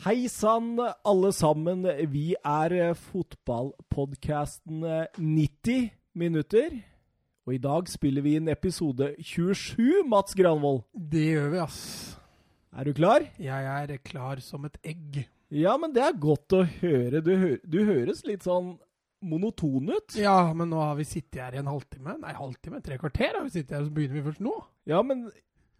Hei sann, alle sammen. Vi er eh, fotballpodkasten 90 eh, minutter. Og i dag spiller vi inn episode 27, Mats Granvold. Det gjør vi, ass. Er du klar? Jeg er klar som et egg. Ja, men det er godt å høre. Du, hø du høres litt sånn monoton ut. Ja, men nå har vi sittet her i en halvtime. Nei, halvtime? Tre kvarter har vi sittet her, så begynner vi først nå. Ja, men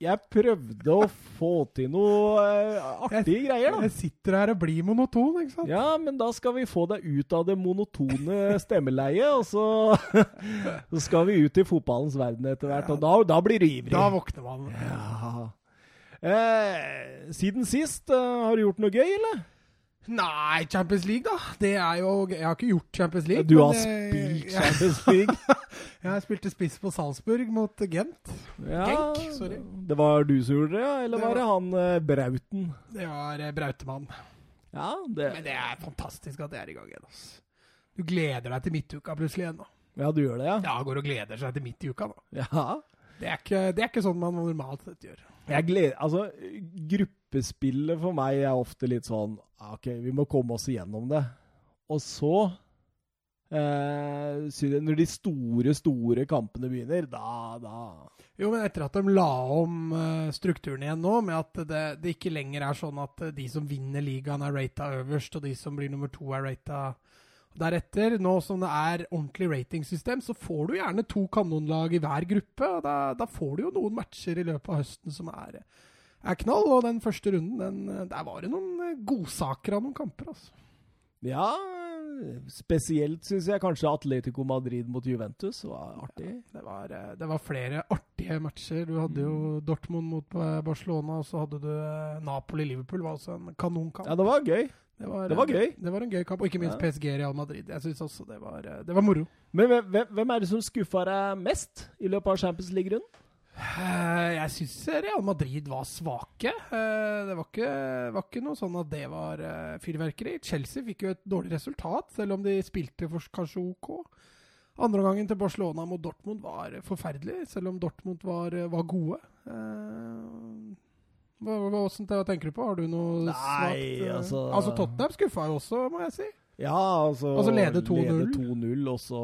jeg prøvde å få til noe uh, artige greier, da. Jeg sitter her og blir monoton, ikke sant? Ja, men da skal vi få deg ut av det monotone stemmeleiet, og så, så skal vi ut i fotballens verden etter hvert. Og da, da blir du ivrig. Da våkner man. Ja. Eh, siden sist, uh, har du gjort noe gøy, eller? Nei, Champions League, da. Det er jo Jeg har ikke gjort Champions League. Du har spilt Champions League? jeg spilte spiss på Salzburg mot Gent. Ja, Genk, sorry. Det var du som gjorde det, ja? Eller Det var det han eh, Brauten? Det var eh, Brautemann. Ja, det Men det er fantastisk at det er i gang igjen. ass. Du gleder deg til midtuka plutselig igjen. da. Ja, du gjør det, ja? Ja, går og gleder seg til midt i uka. da. Ja. Det er ikke, det er ikke sånn man normalt sett gjør. Jeg gleder Altså, gruppespillet for meg er ofte litt sånn ah, OK, vi må komme oss igjennom det. Og så eh, Når de store, store kampene begynner, da, da Jo, men etter at de la om eh, strukturen igjen nå, med at det, det ikke lenger er sånn at eh, de som vinner ligaen er rata øverst, og de som blir nummer to er rata deretter. Nå som det er ordentlig ratingsystem, så får du gjerne to kanonlag i hver gruppe. og Da, da får du jo noen matcher i løpet av høsten som er, er knall. Og den første runden, den, der var det noen eh, godsaker av noen kamper, altså. Ja, spesielt syns jeg kanskje Atletico Madrid mot Juventus var artig. Det var, eh, det var flere artige matcher. Du hadde jo Dortmund mot Barcelona, og så hadde du eh, Napoli-Liverpool. var også en kanonkamp. Ja, det var gøy. Det var, Det var gøy. Det var en gøy kamp, og ikke minst Ja. PSG Real Madrid. Jeg syns også det var, det var moro. Men hvem- hvem, er det som skuffa deg mest i løpet av Champions League-runden? Eh, Jeg syns Real Madrid var svake. Eh, Det var ikke, var ikke noe sånn at det var eh, fyrverkeri. Chelsea fikk jo et dårlig resultat, selv om de spilte for kanskje OK. Andre gangen til Barcelona mot Dortmund var forferdelig, selv om Dortmund var, var gode. Hva, hva, hva tenker du på? Har du noe Nei, svakt eh, altså- Altså, Tottenham skuffa jo også, må jeg si. Ja, altså Altså lede 2-0. lede 2-0, og så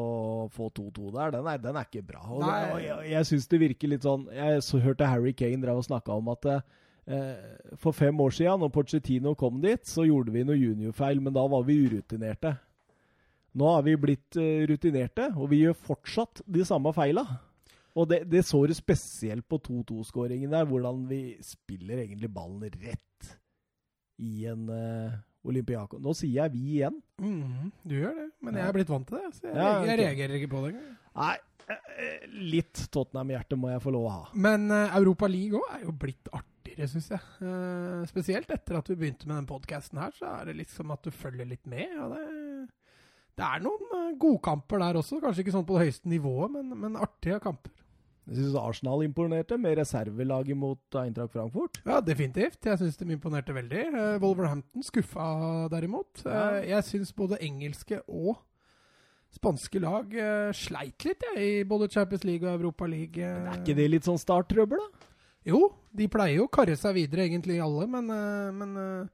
få 2-2 der, den er, den er ikke bra. Og, og jeg, jeg syns det virker litt sånn Jeg så hørte Harry Kane drev og snakka om at eh, for fem år siden, når Pochettino kom dit, så gjorde vi noe juniorfeil, men da var vi urutinerte. Nå har vi blitt eh, rutinerte, og vi gjør fortsatt de samme feila. Og det, det så du spesielt på 2-2-skåringen der, hvordan vi spiller egentlig ballen rett i en uh, Olympiako. Nå sier jeg vi igjen. Mm, du gjør det, men Ja. jeg er blitt vant til det. Så jeg, Ja, jeg reagerer ikke på det engang. Nei, eh, litt Tottenham-hjerte må jeg få lov å ha. Men uh, Europa League òg er jo blitt artigere, syns jeg. Uh, spesielt etter at vi begynte med den podkasten her, så er det liksom at du følger litt med. Ja, det, det er noen uh, godkamper der også. Kanskje ikke sånn på det høyeste nivået, men, men artige kamper. Jeg syns Arsenal imponerte med reservelaget mot Eintracht Frankfurt. Ja, definitivt. Jeg syns de imponerte veldig. Eh, Wolverhampton skuffa derimot. Eh, Ja. jeg syns både engelske og spanske lag eh, sleit litt jeg, i både Champions League og Europa League. eh. Men er ikke det litt sånn starttrøbbel, da? Jo, de pleier jo å karre seg videre, egentlig alle, men, eh, men eh,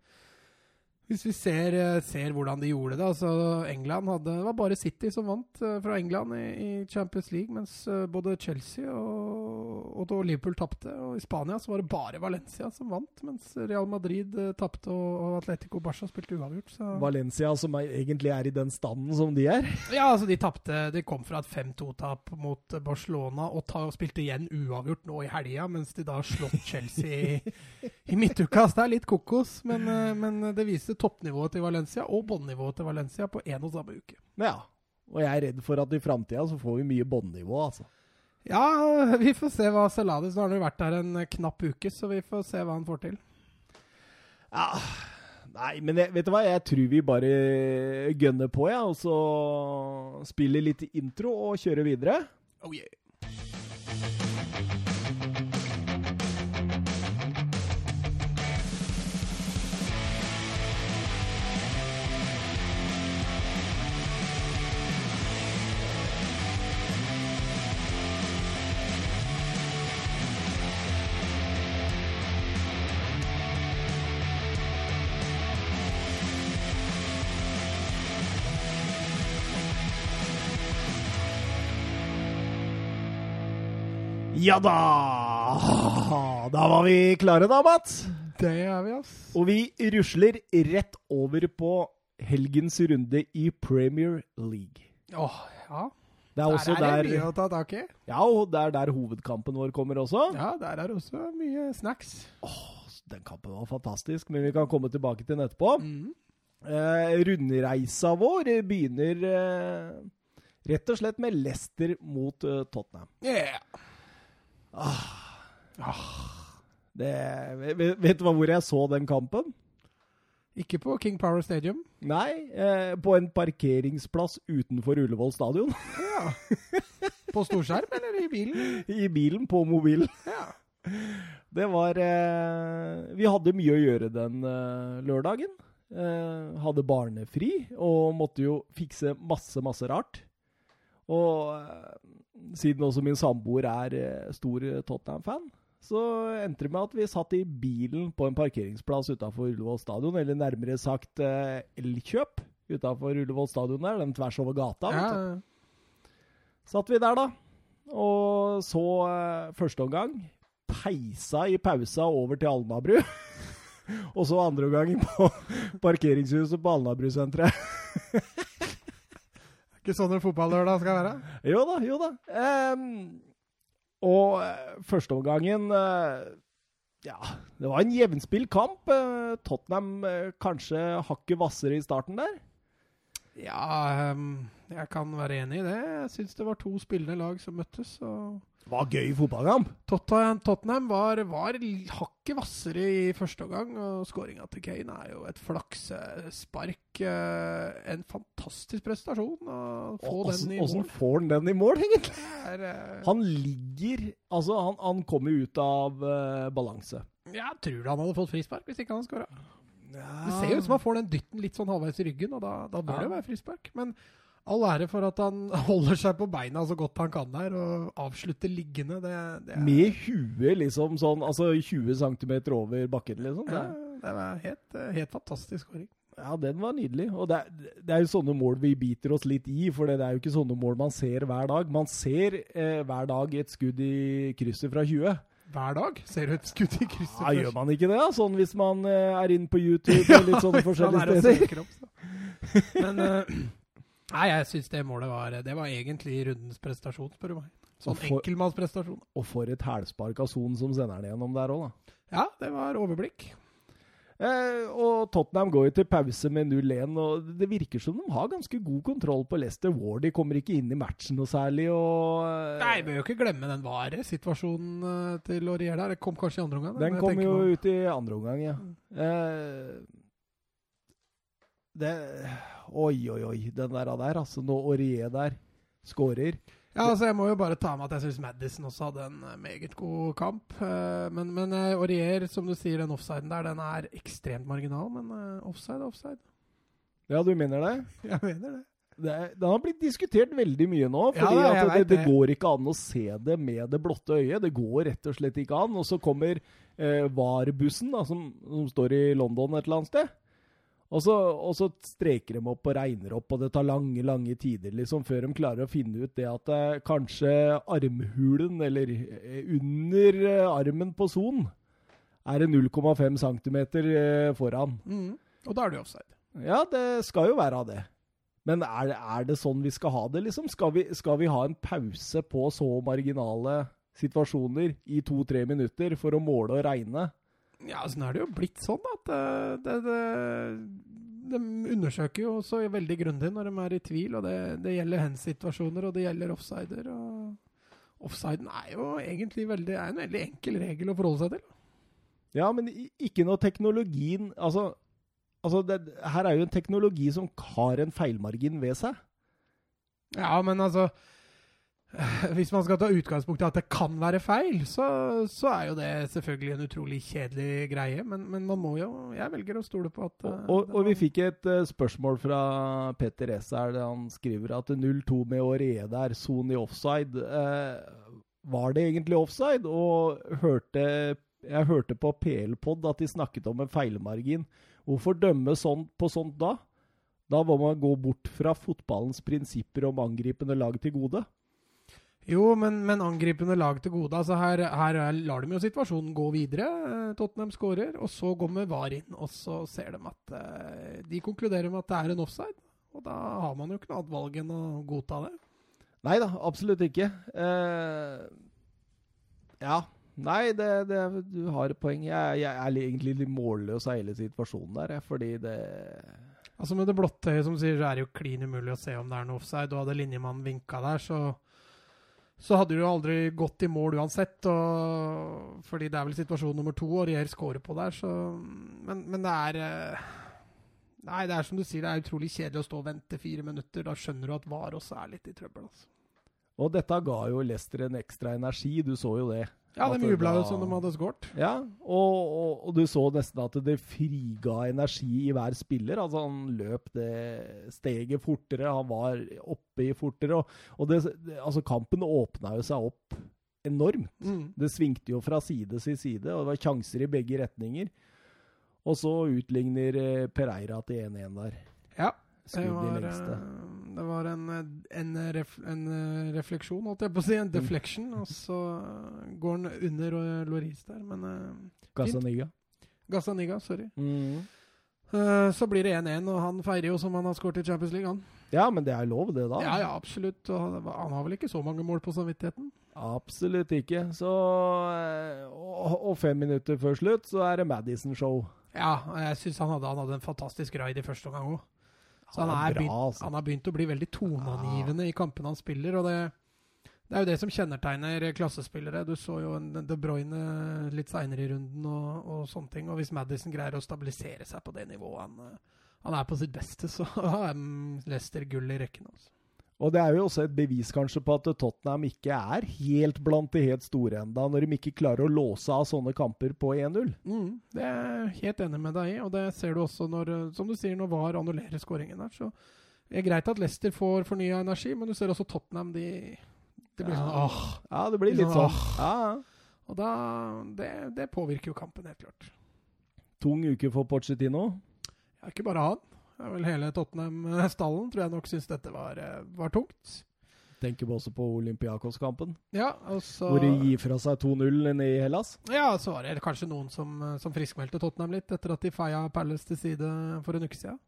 hvis vi ser, eh, ser hvordan de gjorde det altså England hadde, Det var bare City som vant eh, fra England i, i Champions League, mens eh, både Chelsea og, og Liverpool tapte. Og i Spania så var det bare Valencia som vant, mens Real Madrid tapte og, Atletico Barca spilte uavgjort. Så. Valencia, som er, egentlig er i den standen som de er. Ja, altså de tapte De kom fra et 5-2-tap mot Barcelona og, ta, og spilte igjen uavgjort nå i helga, mens de da har slått Chelsea i, i midtuka. Så det er litt kokos, men, men det viser toppnivået til Valencia og båndnivået til Valencia på én og samme uke. Ja. Og jeg er redd for at i framtida så får vi mye båndnivå, altså. Ja, vi får se hva Salades Nå har han jo vært der en knapp uke, så vi får se hva han får til. Ja. Nei, men jeg, vet du hva? Jeg tror vi bare gønner på, ja, og så spiller litt intro og kjører videre. Oh yeah. Ja da! Da var vi klare da, Mats. Det er vi, ass. Og vi rusler rett over på helgens runde i Premier League. Åh, ja. Det er også der er der, det mye å ta tak i. ja, og det er der hovedkampen vår kommer også. Ja, der er også mye snacks. Åh, Den kampen var fantastisk, men vi kan komme tilbake til den etterpå. Mm. Eh, rundreisa vår begynner eh, rett og slett med Leicester mot eh, Tottenham. Yeah. Det, vet, vet du hvor jeg så den kampen? Ikke på King Power Stadium. Nei, eh, på en parkeringsplass utenfor Ullevål stadion. Ja. På storskjerm eller i bilen? I bilen, på mobilen. Ja. Det var eh, Vi hadde mye å gjøre den eh, lørdagen. Eh, hadde barnefri og måtte jo fikse masse, masse rart. Og eh, siden også min samboer er eh, stor Tottenham-fan, så endte det med at vi satt i bilen på en parkeringsplass utafor Ullevål stadion, eller nærmere sagt eh, Elkjøp utafor Ullevål stadion der, den tvers over gata. Ja. Satt vi der, da. Og så eh, første omgang. Peisa i pausa over til Alnabru. og så andre omgang på parkeringshuset på Alnabru-senteret. Ikke sånn en fotballørdag skal være. jo da, jo da. Um, og eh, første omgangen eh, Ja, det var en jevnspilt kamp. Uh, Tottenham uh, kanskje hakket hvassere i starten der. Ja, um, jeg kan være enig i det. Jeg syns det var to spillende lag som møttes. og var gøy fotballkamp. Tottenham, Tottenham var, var hakket hvassere i første omgang, og skåringa til Kane er jo et flaksespark. eh, En fantastisk prestasjon å få den i Åssen Hvordan får han den i mål, egentlig? Er, uh... Han ligger Altså, han, han kommer ut av uh, balanse. Jeg tror han hadde fått frispark hvis ikke han hadde skåra. Det ser jo ut som han får den dytten litt sånn halvveis i ryggen, og da, da bør Ja. det være frispark. Men all ære for at han holder seg på beina så godt han kan der, og avslutter liggende. Det, det, er, Med huet liksom sånn Altså 20 cm over bakken, liksom. ja, Det, det var helt, helt fantastisk skåring. ja, den var nydelig. Og det, er- det er jo sånne mål vi biter oss litt i, for det er jo ikke sånne mål man ser hver dag. Man ser eh, hver dag et skudd i krysset fra 20. Hver dag ser du et skudd i krysset. Ja, gjør man ikke det? da? Sånn hvis man eh, er inne på YouTube og litt sånne forskjellige er steder. Men eh, Nei, jeg syns det målet var Det var egentlig rundens prestasjon, spør du meg. Sånn enkeltmannsprestasjon. Og for et hælspark av Son som sender den gjennom der òg, da. Ja, det var overblikk. Eh, og Tottenham går jo til pause med 0-1, og det virker som de har ganske god kontroll på Leicester. Wardy kommer ikke inn i matchen noe særlig, og eh, Nei, bør jo ikke glemme den vare situasjonen eh, til Aurier der. Det kom kanskje i andre omgang? Den kom jo ut i andre omgang, ja. Eh, det Oi, oi, oi. Den der, der altså. Når Aurier der skårer Ja, altså Jeg må jo bare ta med at jeg syns Madison også hadde en eh, meget god kamp. Eh, Men, men eh, Aurier, som du sier, den offsiden der, den er ekstremt marginal. Men offside er offside. Ja, du mener det? Jeg mener det. det den har blitt diskutert veldig mye nå. Fordi ja, det det. går ikke an å se det med det blotte øyet. Det går rett og slett ikke an. Og så kommer eh, VAR-bussen, som, som står i London et eller annet sted. Og så, og så streker de opp og regner opp, og det tar lange lange tider liksom, før de klarer å finne ut det at eh, kanskje armhulen, eller eh, under eh, armen på Son, er det 0,5 cm eh, foran. Mm. Og da er det offside. Ja, det skal jo være det. Men er, det- er det sånn vi skal ha det, liksom? Skal vi, skal vi ha en pause på så marginale situasjoner i to-tre minutter for å måle og regne? Ja, sånn er det jo blitt sånn at eh, det, det, De undersøker jo også veldig grundig når de er i tvil, og det, det gjelder hands-situasjoner, og det gjelder offsider. og Offsiden er jo egentlig veldig, er en veldig enkel regel å forholde seg til. Ja, men ikke når teknologien Altså, altså det, her er jo en teknologi som har en feilmargin ved seg. Ja, men altså Hvis man skal ta utgangspunkt i at det kan være feil, så, så er jo det selvfølgelig en utrolig kjedelig greie. Men, men man må jo Jeg velger å stole på at Og, eh, og, og vi fikk et uh, spørsmål fra Petter S. her, han skriver at 0-2 med Åre er son i offside. Uh, var det egentlig offside? Og hørte, jeg hørte på PL-pod at de snakket om en feilmargin. Hvorfor dømme sånn på sånt da? Da må man gå bort fra fotballens prinsipper om angripende lag til gode. Jo, men, men angripende lag til gode. Altså her, her er- lar de jo situasjonen gå videre. Eh, Tottenham skårer, og så kommer VAR inn. Og så ser de at eh, De konkluderer med at det er en offside. Og da har man jo ikke noe annet valg enn å godta det. Nei da, absolutt ikke. Uh, ja. Nei, det, det, du har et poeng. Jeg, jeg er egentlig litt målløs av hele situasjonen der, fordi det Altså Med det blottøyet som sier, så er det jo klin umulig å se om det er noe offside. Og hadde linjemannen vinka der, så, så hadde du aldri gått i mål uansett. Og, fordi det er vel situasjon nummer to, og Rier scorer på der, så Men, men det er eh, Nei, det er som du sier, det er utrolig kjedelig å stå og vente fire minutter. Da skjønner du at VAR også er litt i trøbbel. altså. Og dette ga jo Lester en ekstra energi, du så jo det. Ja, de jubla jo som de hadde skåret. Ja, og, og, og du så nesten at det friga energi i hver spiller. Altså Han løp det steget fortere, han var oppe i fortere. Og, og det, altså kampen åpna jo seg opp enormt. Mm. Det svingte jo fra side til side, og det var sjanser i begge retninger. Og så utligner eh, Pereira til 1-1 der. Ja. Skudd i var, lengste. Eh, det var en, en, ref, en eh, refleksjon, holdt jeg på å si. En Mm. deflection. Og så eh, går han under eh, Loris der, men uh, Casaniga. Gazzaniga, sorry. Mm. Uh, så blir det 1-1, og han feirer jo som han har skåret i Champions League, han. Ja, men det er lov, det, da. Ja, ja, absolutt. Og han, har vel ikke så mange mål på samvittigheten? Absolutt ikke. Så eh, og, og fem minutter før slutt, så er det Madison-show. Ja, og jeg syns han, han hadde en fantastisk ride i første omgang òg. Så han, er begynt, altså. han har begynt å bli veldig toneangivende i kampene han spiller. og det, det er jo det som kjennetegner klassespillere. Du så jo en De Bruyne litt seinere i runden og, og sånne ting. Og hvis Madison greier å stabilisere seg på det nivået han, eh, han er på sitt beste, så har Leicester gull i rekken. Altså. Og det er jo også et bevis kanskje på at Tottenham ikke er helt blant de helt store enda, når de ikke klarer å låse av sånne kamper på 1-0. Mm, det er jeg helt enig med deg i, og det ser du også når, eh, som du sier, når VAR annullerer skåringen der. Så det er greit at Leicester får fornya energi, men du ser også Tottenham, de Det blir sånn Ja. åh. Ja, det blir litt Sånn, sånn. Ja. Og da det, det påvirker jo kampen, helt klart. Tung uke for Pochettino. Ja, ikke bare han. Det er vel hele Tottenham-stallen tror jeg nok syns dette var, eh, var tungt. Tenker vi også på Olympiakos-kampen, Ja, og så hvor de gir fra seg 2-0 nede i Hellas. Ja, så var det kanskje noen som, eh, som friskmeldte Tottenham litt etter at de feia Palace til side for en uke siden.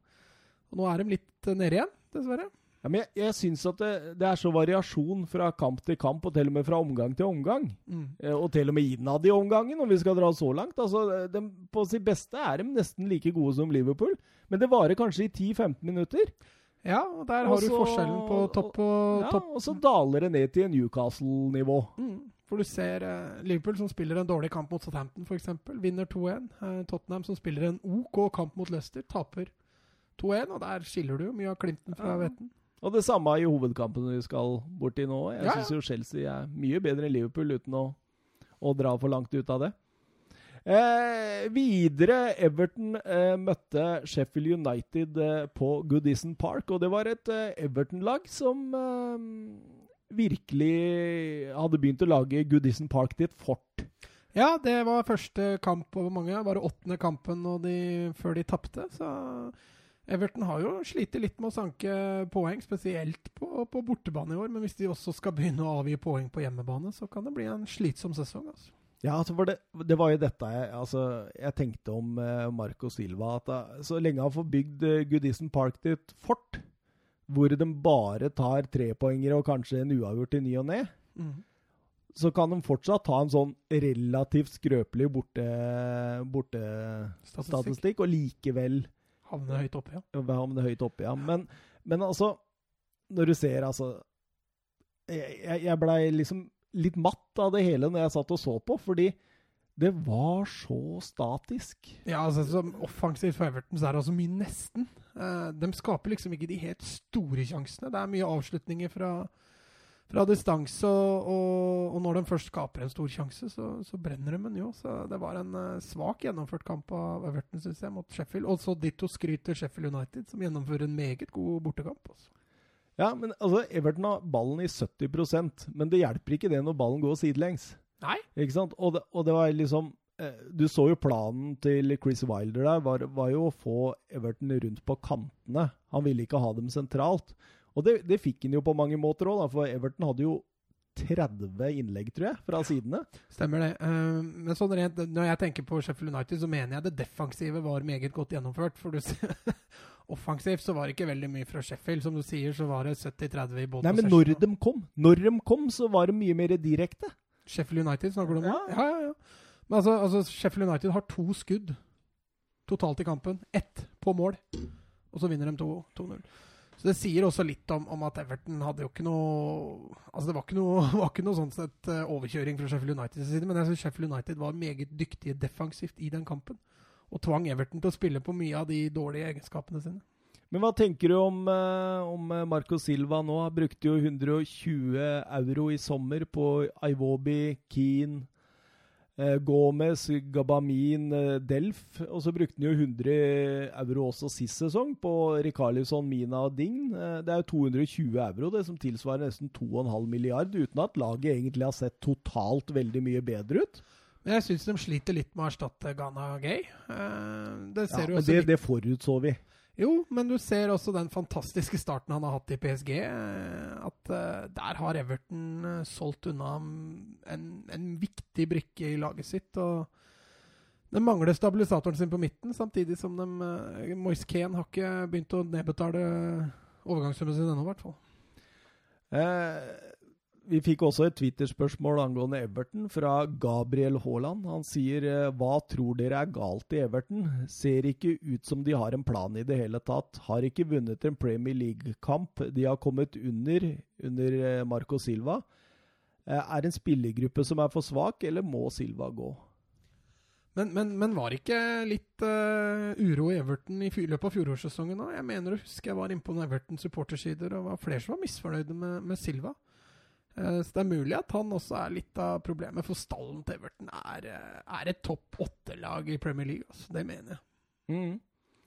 Og nå er de litt eh, nede igjen, dessverre. Ja, men jeg, jeg syns at det, det er så variasjon fra kamp til kamp, og til og med fra omgang til omgang. Mm. Eh, Og til og med innad i omgangen, om vi skal dra så langt. Altså, de, på sitt beste er de nesten like gode som Liverpool, men det varer kanskje i 10-15 minutter. Ja, og der har også, du forskjellen på topp og Ja, topp. og så daler det ned til Newcastle-nivå. Mm. For du ser eh, Liverpool som spiller en dårlig kamp mot Southampton f.eks., vinner 2-1. Eh, Tottenham som spiller en OK kamp mot Leicester, taper 2-1. Og der skiller du jo mye av klimten fra Ja. vetten. Og det samme i hovedkampen vi skal borti nå. Jeg Ja, syns jo Chelsea er mye bedre enn Liverpool, uten å, å dra for langt ut av det. Eh, videre, Everton eh, møtte Sheffield United eh, på Goodison Park, og det var et eh, Everton-lag som eh, virkelig hadde begynt å lage Goodison Park til et fort. Ja, det var første kamp over mange. Var åttende kampen de, før de tapte. Så Everton har jo slitt litt med å sanke poeng, spesielt på, på bortebane i år. Men hvis de også skal begynne å avgi poeng på hjemmebane, så kan det bli en slitsom sesong. altså. Ja, altså for det, det var jo dette jeg, altså, jeg tenkte om eh, Marco Silva. At da, så lenge han får bygd eh, Goodison Park til et fort, hvor de bare tar trepoengere og kanskje en uavgjort i ny og ne, så kan de fortsatt ha en sånn relativt skrøpelig bortestatistikk, borte statistikk, og likevel Havne høyt oppe, ja. havne høyt oppe. Ja. Men, men altså, når du ser altså Jeg, jeg, blei liksom litt matt av det hele når jeg satt og så på, fordi det var så statisk. Ja, altså Som offensivt for Everton så er det altså mye nesten. Eh, de skaper liksom ikke de helt store sjansene. Det er mye avslutninger fra, fra distanse, og, og, og når de først skaper en stor sjanse, så, så brenner de den jo. Så det var en uh, svak gjennomført kamp av Everton, syns jeg, mot Sheffield. Og så ditto skryter Sheffield United, som gjennomfører en meget god bortekamp. Også. Ja, men altså, Everton har ballen i 70% men det hjelper ikke det når ballen går sidelengs. Nei. Ikke sant? Og det, og det var liksom eh, Du så jo planen til Chris Wilder der, var, var jo å få Everton rundt på kantene. Han ville ikke ha dem sentralt. Og det, det fikk han jo på mange måter òg, for Everton hadde jo 30 innlegg, tror jeg, fra sidene. Stemmer det. Uh, men sånn rent, når jeg tenker på Sheffield United, så mener jeg det defensive var meget godt gjennomført. For du ser, offensivt så var det ikke veldig mye fra Sheffield. Som du sier, så var det 70-30 i både Nei, men når de kom, når de kom, så var det mye mer direkte. Sheffield United snakker du om? Ja. ja, ja. ja. Men altså, altså, Sheffield United har to skudd totalt i kampen. Ett på mål, og så vinner de 2-0. Så Det sier også litt om, om, at Everton hadde jo ikke noe Altså Det var ikke noe, var ikke noe sånn sett uh, overkjøring fra Sheffield Uniteds side, men jeg synes Sheffield United var meget dyktige defensivt i den kampen. Og tvang Everton til å spille på mye av de dårlige egenskapene sine. Men hva tenker du om, uh, om Marco Silva nå? Han brukte jo 120 euro i sommer på Iwobi, Keane Eh, Gomez, Gabamin, eh, Delf. Og så brukte han jo 100 euro også sist sesong på Rikarlison, Mina og Dign. Eh, det er jo 220 euro, det som tilsvarer nesten 2,5 milliard, uten at laget egentlig har sett totalt veldig mye bedre ut. Men jeg syns de sliter litt med å erstatte Ghana Gay. Det ser ja, men det, det forutså vi. Jo, men du ser også den fantastiske starten han har hatt i PSG. Eh, at uh, der har Everton uh, solgt unna en, en, viktig brikke i laget sitt. og De mangler stabilisatoren sin på midten, samtidig som de, uh, Moise Keane har ikke begynt å nedbetale overgangssummen sin ennå, i hvert fall. Eh, vi fikk også et Twitter-spørsmål angående Everton fra Gabriel Haaland. Han sier eh, hva tror dere er galt i Everton? Ser ikke ut som de har en plan i det hele tatt. Har ikke vunnet en Premier League-kamp. De har kommet under under eh, Marco Silva. Eh, er en spillergruppe som er for svak, eller må Silva gå? Men, men, men var ikke litt uh, uro i Everton i løpet av fjorårssesongen òg? Jeg mener å huske jeg var inne på noen Everton supportersider, og var flere som var misfornøyde med, med Silva. Eh, så det er mulig at han også er litt av problemet, for stallen til Everton er, eh, er et topp åtte-lag i Premier League. Altså. Det mener jeg. Mm.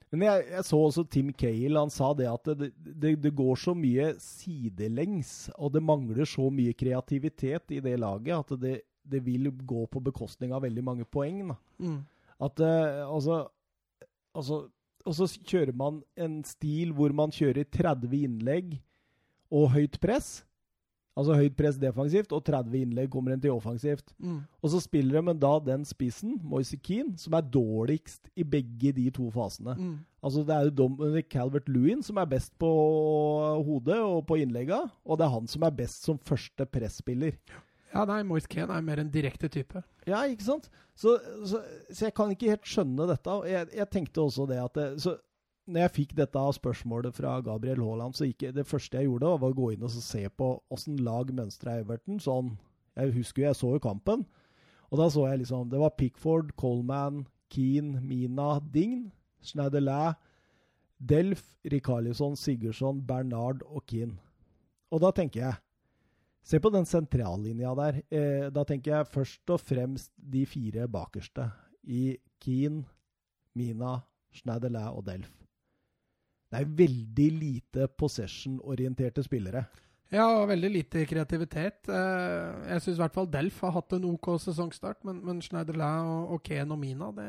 Men jeg, jeg, så også Tim Cale, han sa det at det, det, det, går så mye sidelengs, og det mangler så mye kreativitet i det laget at det, det vil gå på bekostning av veldig mange poeng. Mm. At uh, altså, altså Og så kjører man en stil hvor man kjører 30 innlegg og høyt press. Altså høyt press defensivt, og 30 innlegg kommer en til offensivt. Mm. Og så spiller de da den spissen, Moise Keane, som er dårligst i begge de to fasene. Mm. Altså Det er jo Dominic Calvert-Lewin som er best på hodet og på innlegga, og det er han som er best som første presspiller. Ja, nei, Moise Keane er mer en direkte type. Ja, ikke sant? Så, så, så jeg kan ikke helt skjønne dette. Jeg, jeg tenkte også det at det, så når jeg fikk dette spørsmålet fra Gabriel Haaland, så gikk jeg, det første jeg gjorde, var å gå inn og se på åssen lag mønstra Everton. Sånn, Jeg husker jo jeg så jo kampen. Og da så jeg liksom Det var Pickford, Coleman, Keane, Mina, Dign, Schneiderlæ, Delf, Rikarlisson, Sigurdsson, Bernard og Keane. Og da tenker jeg Se på den sentrallinja der. Eh, da tenker jeg først og fremst de fire bakerste. I Keane, Mina, Schneiderlæ og Delf det er veldig lite possession-orienterte spillere. Ja, og veldig lite kreativitet. Eh, jeg syns i hvert fall Delf har hatt en OK sesongstart, men, men Schneiderlæ og, og Ken og Mina, det,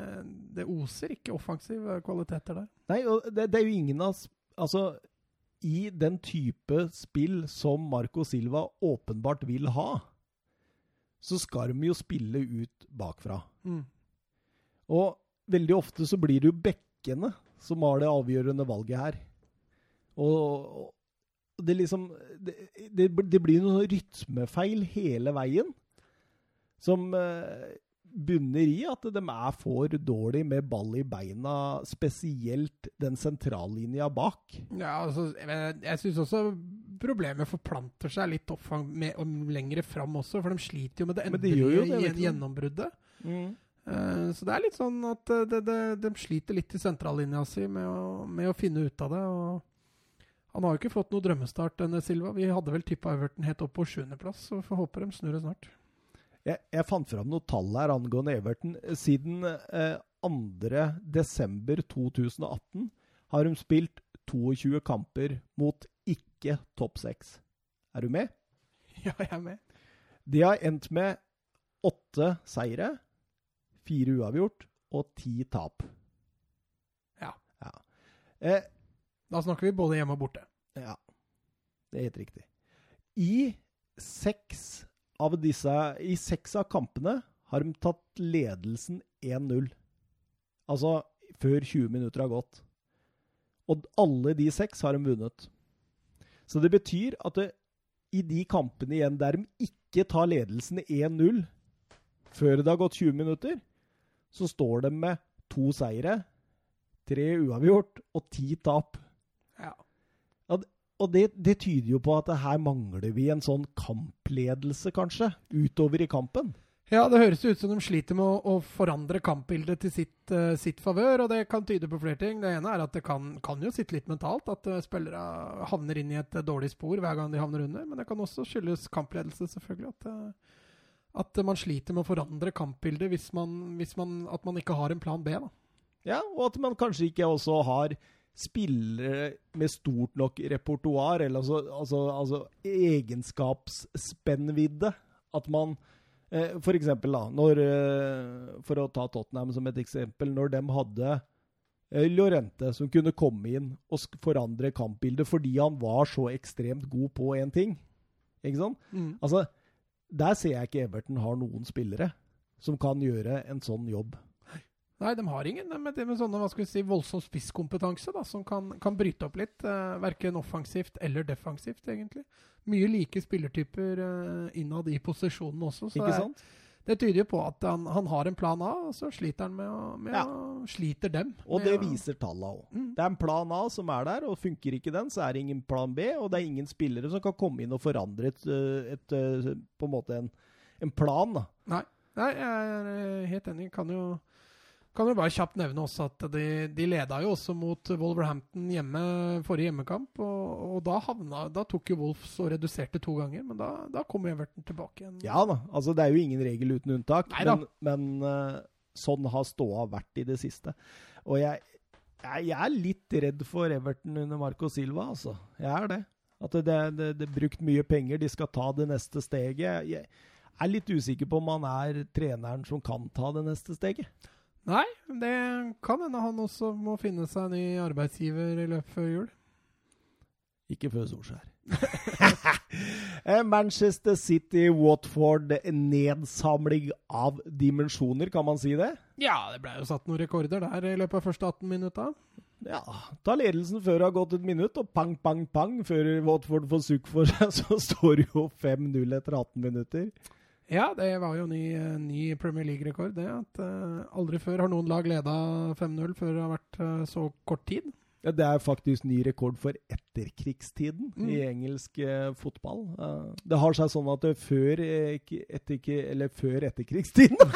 det, oser ikke offensive kvaliteter der. Nei, og det, det er jo ingen av Altså, i den type spill som Marco Silva åpenbart vil ha, så skal de jo spille ut bakfra. Mm. Og veldig ofte så blir det jo bekkene som har det avgjørende valget her. Og, det liksom det, det, det blir noen rytmefeil hele veien som eh, bunner i at de er for dårlig med ball i beina, spesielt den sentrallinja bak. Ja, altså, jeg, jeg syns også problemet forplanter seg litt opp med, lengre fram også, for de sliter jo med det endelige gjennombruddet. Mm. Uh, så det er litt sånn at uh, de, de, de, sliter litt i sentrallinja si med å, med å, finne ut av det. Han har jo ikke fått noe drømmestart, denne Silva. Vi hadde vel tippa Everton helt opp på sjuendeplass, så får håpe de snur det snart. Jeg, jeg, fant fram noen tall her angående Everton. Siden eh, 2.12.2018 har de spilt 22 kamper mot ikke topp seks. Er du med? Ja, jeg er med. De har endt med åtte seire fire uavgjort og ti tap. Ja. ja. Eh, da snakker vi både hjemme og borte. Ja, det er helt riktig. I seks av disse I seks av kampene har de tatt ledelsen 1-0. Altså før 20 minutter har gått. Og alle de seks har de vunnet. Så det betyr at det, i de kampene igjen der de ikke tar ledelsen 1-0 før det har gått 20 minutter, så står de med to seire, tre uavgjort og ti tap. Ja. Og det, det, tyder jo på at her mangler vi en sånn kampledelse, kanskje, utover i kampen. Ja, det høres ut som de sliter med å, å forandre kampbildet til sitt, uh, sitt, favør, og det kan tyde på flere ting. Det ene er at det kan, kan jo sitte litt mentalt, at uh, spillere havner inn i et uh, dårlig spor hver gang de havner under. Men det kan også skyldes kampledelse, selvfølgelig. At, at man sliter med å forandre kampbildet hvis man, hvis man, at man ikke har en plan B. da. Ja, og at man kanskje ikke også har spillere med stort nok repertoar, eller altså, altså, altså egenskapsspennvidde. At man eh, For eksempel, da, når eh, For å ta Tottenham som et eksempel. Når de hadde eh, Lorente som kunne komme inn og forandre kampbildet fordi han var så ekstremt god på én ting. Ikke sant? Mm. Altså, der ser jeg ikke Everton har noen spillere som kan gjøre en sånn jobb. Nei, de har ingen med, med sånne, hva skal vi si, voldsom spisskompetanse da, som kan, kan, bryte opp litt. Uh, verken offensivt eller defensivt, egentlig. Mye like spillertyper uh, innad i posisjonen også. Så Ikke sant? Det, det tyder jo på at han, han, har en plan A, og så sliter han med å, med ja. å sliter dem. Og det viser tallene òg. Mm. Det er en plan A som er der, og funker ikke den, så er det ingen plan B. Og det er ingen spillere som kan komme inn og forandre et, eh, et, et på en måte en, en plan. da. Nei. Nei, jeg er helt enig. Kan jo kan jo bare kjapt nevne også at de, de leda jo også mot Wolverhampton hjemme forrige hjemmekamp. Og, og da, havna, da tok jo Wolfs og reduserte to ganger, men da, da kom Everton tilbake igjen. Ja da, altså det er jo ingen regel uten unntak. Neida. Men, men uh, sånn har ståa vært i det siste. Og jeg, jeg, jeg, er litt redd for Everton under Marco Silva, altså. Jeg er det. At det, det, det er brukt mye penger, de skal ta det neste steget. Jeg er litt usikker på om han er treneren som kan ta det neste steget. Nei, det kan hende han også må finne seg en ny arbeidsgiver i løpet før jul. Ikke før Solskjær. Eh, Manchester City, Watford, nedsamling av dimensjoner, kan man si det? Ja, det ble jo satt noen rekorder der i løpet av første 18 minutta. Ja, ta ledelsen før det har gått et minutt, og pang, pang, pang, før Watford får sukk for seg, så står det jo 5-0 etter 18 minutter. Ja, det var jo ny, ny Premier League-rekord, det. At uh, aldri før har noen lag leda 5-0 før det har vært uh, så kort tid. Ja, Det er faktisk ny rekord for etterkrigstiden mm. i engelsk uh, fotball. det har seg sånn at før, etter, eller før etterkrigstiden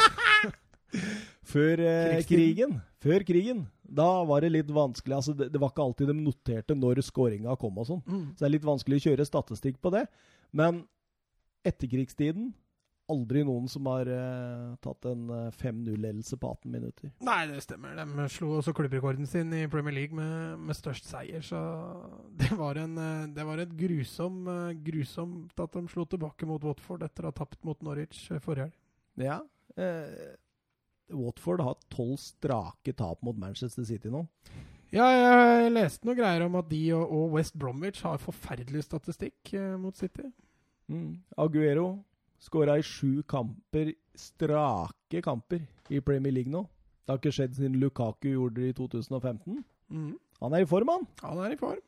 Før krigen. Før krigen. Da var det litt vanskelig. altså Det, det var ikke alltid de noterte når skåringa kom og sånn. Mm. Så det er litt vanskelig å kjøre statistikk på det. Men etterkrigstiden aldri noen som har uh, tatt en 5-0-ledelse eh, på 18 minutter. Nei, det stemmer. De slo også klubbrekorden sin i Premier League med, med størst seier. Så det var, en, eh, det var et grusom, grusomt at de slo tilbake mot Watford etter å ha tapt mot Norwich forrige helg. Ja. Eh, Watford har tolv strake tap mot Manchester City nå. Ja, jeg leste noen greier om at de og, og West Bromwich har forferdelig statistikk eh, mot City. Mm. Aguero Skåra i sju kamper, strake kamper, i Premier League nå. Det har ikke skjedd siden Lukaku gjorde det i 2015. Mm. Han er i form, han. Han er i form.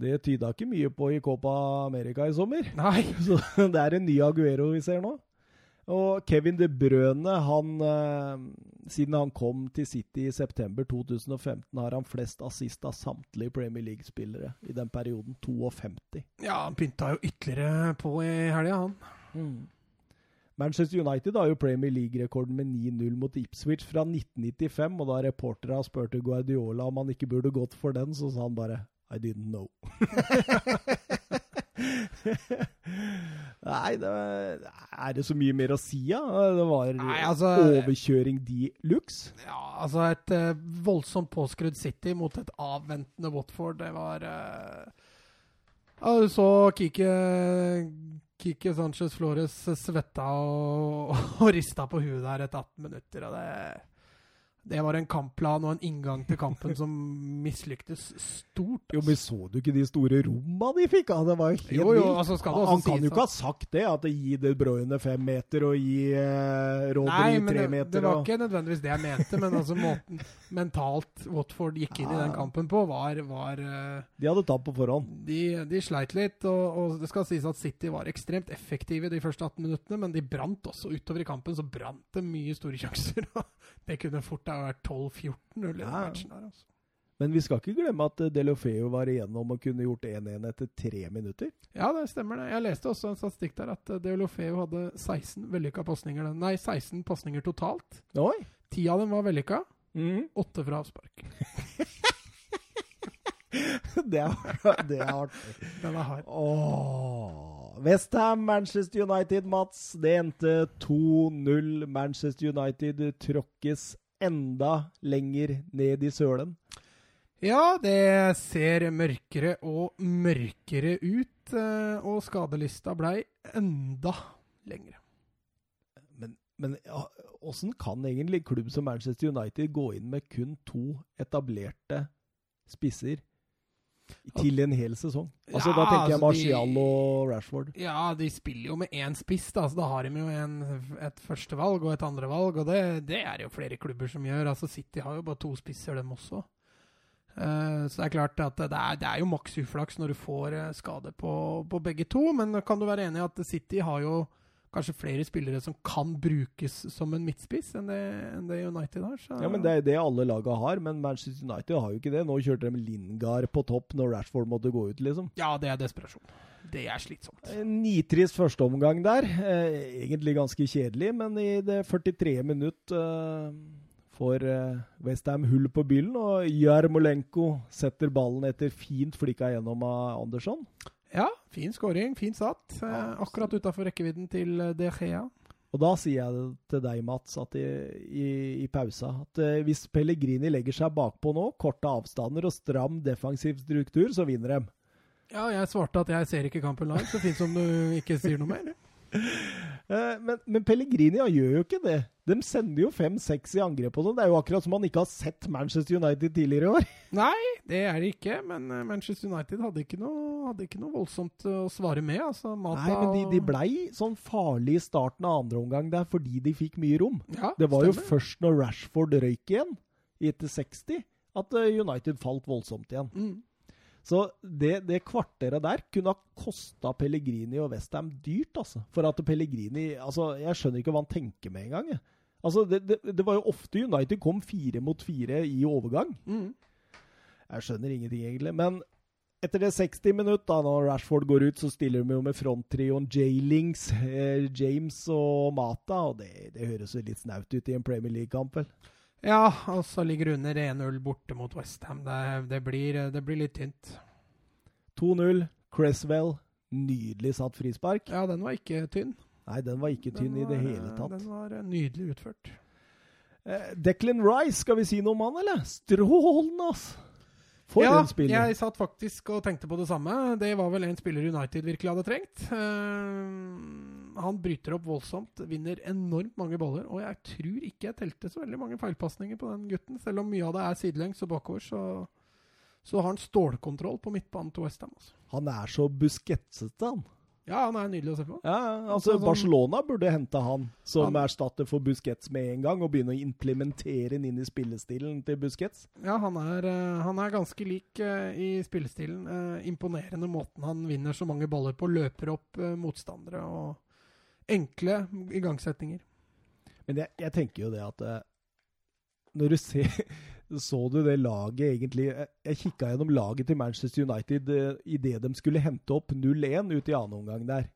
Det tyda ikke mye på i Copa America i sommer. Nei. Så det er en ny Aguero vi ser nå. Og Kevin De Brøne, han, eh, siden han kom til City i september 2015, har han flest assist av samtlige Premier League-spillere i den perioden. 52. Ja, han pynta jo ytterligere på i helga, han. Mm. Manchester United har jo Premier League-rekorden med 9-0 mot Ipswich fra 1995. Og da reporterne spurte Guardiola om han ikke burde gått for den, så sa han bare I didn't know. Nei, det, er det så mye mer å si, ja? Det var Nei, altså, overkjøring de luxe. Ja, altså et uh, voldsomt påskrudd City mot et avventende Watford, det var uh, ja, Du så Kike Kike Sanchez Flores svetta og, og rista på huet der etter 18 minutter. og det, Det var en kampplan og en inngang til kampen som mislyktes stort. Jo, men så du ikke de store romma de fikk? Ja, det var jo helt Jo, jo, altså skal det også Han kan sies jo ikke ha sagt det, at det gir De Bruyne fem meter og gi eh, Nei, Rodri men tre det, meter. det var og... ikke nødvendigvis det jeg mente, men altså måten mentalt Watford gikk inn i den kampen på, var, var eh, De hadde tapt på forhånd. de, de sleit litt, og, og det skal sies at City var ekstremt effektive de første 18 minuttene, men de brant også utover i kampen. Så brant det mye store sjanser. det kunne fort ha vært 12-14-0 i Ja. matchen her. Altså. Men vi skal ikke glemme at eh, Delofeo var igjennom og kunne gjort 1-1 etter tre minutter. Ja, det stemmer det. Jeg leste også en statistikk der at Delofeo hadde 16 vellykka pasninger. Nei, 16 pasninger totalt. Oi! Ti av dem var vellykka, Mhm. åtte fra avspark. det er det artig. Den er hard. Åh. Westham, Manchester United, Mats. Det endte 2-0. Manchester United tråkkes enda lenger ned i sølen. Ja, det ser mørkere og mørkere ut, eh, og skadelista blei enda lengre. Men, men ja, åssen kan egentlig klubb som Manchester United gå inn med kun to etablerte spisser til en hel sesong? Altså, Ja, da tenker jeg altså, Martial og Rashford. Ja, de spiller jo med én spiss, da, så da har de jo en, et førstevalg og et andrevalg, og det, det er det jo flere klubber som gjør. Altså City har jo bare to spisser, dem også. Uh, så det er klart at det er, det er jo maks uflaks når du får eh, skade på, på begge to, men kan du være enig i at City har jo kanskje flere spillere som kan brukes som en midtspiss enn det, enn det United har? Så. Ja, men Det er det alle laga har, men Manchester United har jo ikke det. Nå kjørte de Lingard på topp når Rashford måtte gå ut, liksom. Ja, det er desperasjon. Det er slitsomt. Nitrist førsteomgang der. Eh, egentlig ganske kjedelig, men i det 43. minutt eh, får eh, Westham hull på byllen, og Jarmolenko setter ballen etter fint flikka gjennom av Andersson. Ja, fin skåring, fint satt. Eh, akkurat utafor rekkevidden til eh, De Gea. Og da sier jeg det til deg, Mats, at i, i, i pausa at eh, hvis Pellegrini legger seg bakpå nå, korte avstander og stram defensiv struktur, så vinner de. Ja, jeg svarte at jeg ser ikke kampen live, så fint som du ikke sier noe mer. Eh, men, men Pellegrini gjør jo ikke det. De sender jo fem-seks i angrep og sånn. Det er jo akkurat som man ikke har sett Manchester United tidligere i år. Nei, det er det ikke, men eh, Manchester United hadde ikke noe, hadde ikke noe voldsomt eh, å svare med. Altså, Mata Nei, men de, de blei sånn farlig i starten av andre omgang der fordi de fikk mye rom. ja, Det var jo først når Rashford røyk igjen, etter 60, at eh, United falt voldsomt igjen. Mm. Så det, det kvarteret der kunne ha kosta Pellegrini og Westham dyrt, altså. For at Pellegrini Altså, jeg skjønner ikke hva han tenker med engang. Altså, det, det, det var jo ofte United kom fire mot fire i overgang. Mm. Jeg skjønner ingenting, egentlig. Men etter det 60 minutt, da når Rashford går ut, så stiller de jo med fronttrioen J-Lings, eh, James og Mata. Og det, det høres jo litt snaut ut i en Premier League-kamp, vel? Ja, og så ligger under 1-0 borte mot Westham. Det, det, blir, det blir litt tynt. 2-0. Cresswell. Nydelig satt frispark. Ja, den var ikke tynn. Nei, den var ikke tynn var, i det hele eh, tatt. Den var eh, nydelig utført. Eh, Declan Rice, skal vi si noe om han, eller? Strålende, ass! For ja, en spiller. jeg satt faktisk og tenkte på det samme. Det var vel en spiller United virkelig hadde trengt. Uh, han bryter opp voldsomt, vinner enormt mange baller, og jeg tror ikke jeg telte så veldig mange feilpasninger på den gutten. Selv om mye av det er sidelengs og bakover, så, så har han stålkontroll på midtbanen til Westham. Altså. Han er så busketsete, han. Ja, han er nydelig å se på. Ja, altså sånn- Barcelona burde hente han som Han- erstatter for Busquets med en gang, og begynne å implementere den inn i spillestilen til Busquets. Ja, han er, eh, han er ganske lik eh, i spillestilen. Eh, imponerende måten han vinner så mange baller på. Løper opp motstandere og enkle igangsetninger. Men jeg, jeg tenker jo det at Når du ser Så du det laget egentlig Jeg, kikka gjennom laget til Manchester United uh, idet de skulle hente opp 0-1 ut i annen omgang der.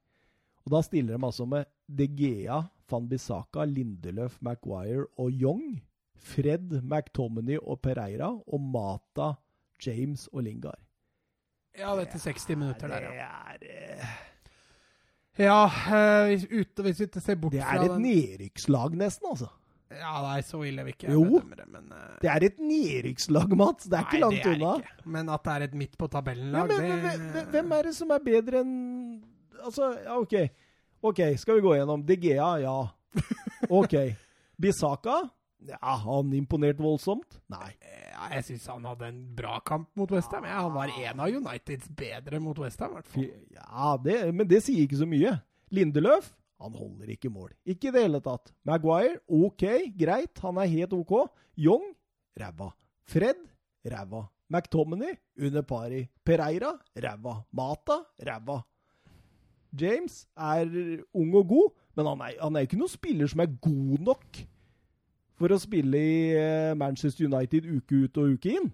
Og da stiller de altså med De Gea, Van Bissaka, Lindeløf, Maguire og Young. Fred, McTominay og Pereira. Og Mata, James og Lingard. Ja, det er etter 60 minutter der, ja. Det er, eh, Ja, eh, hvis, ut, hvis vi ser bort fra det er et nedrykkslag, nesten, altså. Ja, nei, så ille vil ikke Jo. jeg bedømme det, men eh, Det er et nedrykkslag, Mats. Det er ikke nei, langt det er unna. Ikke. Men at det er et midt på Ja, tabellen-lag, men, men, det hvem- hvem er det som er bedre enn Altså, ja, OK. Ok, Skal vi gå gjennom De ja. OK. Bisaka, Ja, han imponerte voldsomt? Nei. Ja, jeg syns han hadde en bra kamp mot Westham. Ja, han var en av Uniteds bedre mot Westham, i hvert fall. Ja, det, men det sier ikke så mye. Lindeløf han holder ikke mål. Ikke i det hele tatt. Maguire, OK, greit, han er helt OK. Young, ræva. Fred, ræva. McTominay, under pari. Pereira, ræva. Mata, ræva. James er ung og god, men han er, han er ikke noen spiller som er god nok for å spille i eh, Manchester United uke ut og uke inn.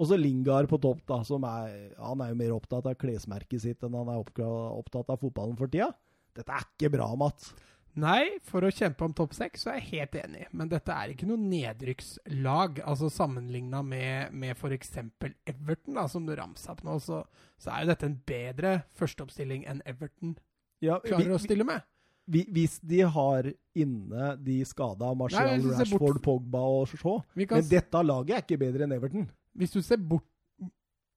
Og så Lingard på topp, da. som er, Han er jo mer opptatt av klesmerket sitt enn han er opptatt av fotballen for tida. Dette er ikke bra, Mats. Nei, for å kjempe om topp seks så er jeg helt enig, men dette er ikke noe nedrykkslag. Altså Sammenligna med, med f.eks. Everton, da, som du ramsa opp nå, så, så, er jo dette en bedre førsteoppstilling enn Everton ja, klarer vi, å stille med. Vi, hvis de har inne de skada Marcial, Rashford, bort... Pogba og Shaw. Men dette laget er ikke bedre enn Everton. Hvis du ser bort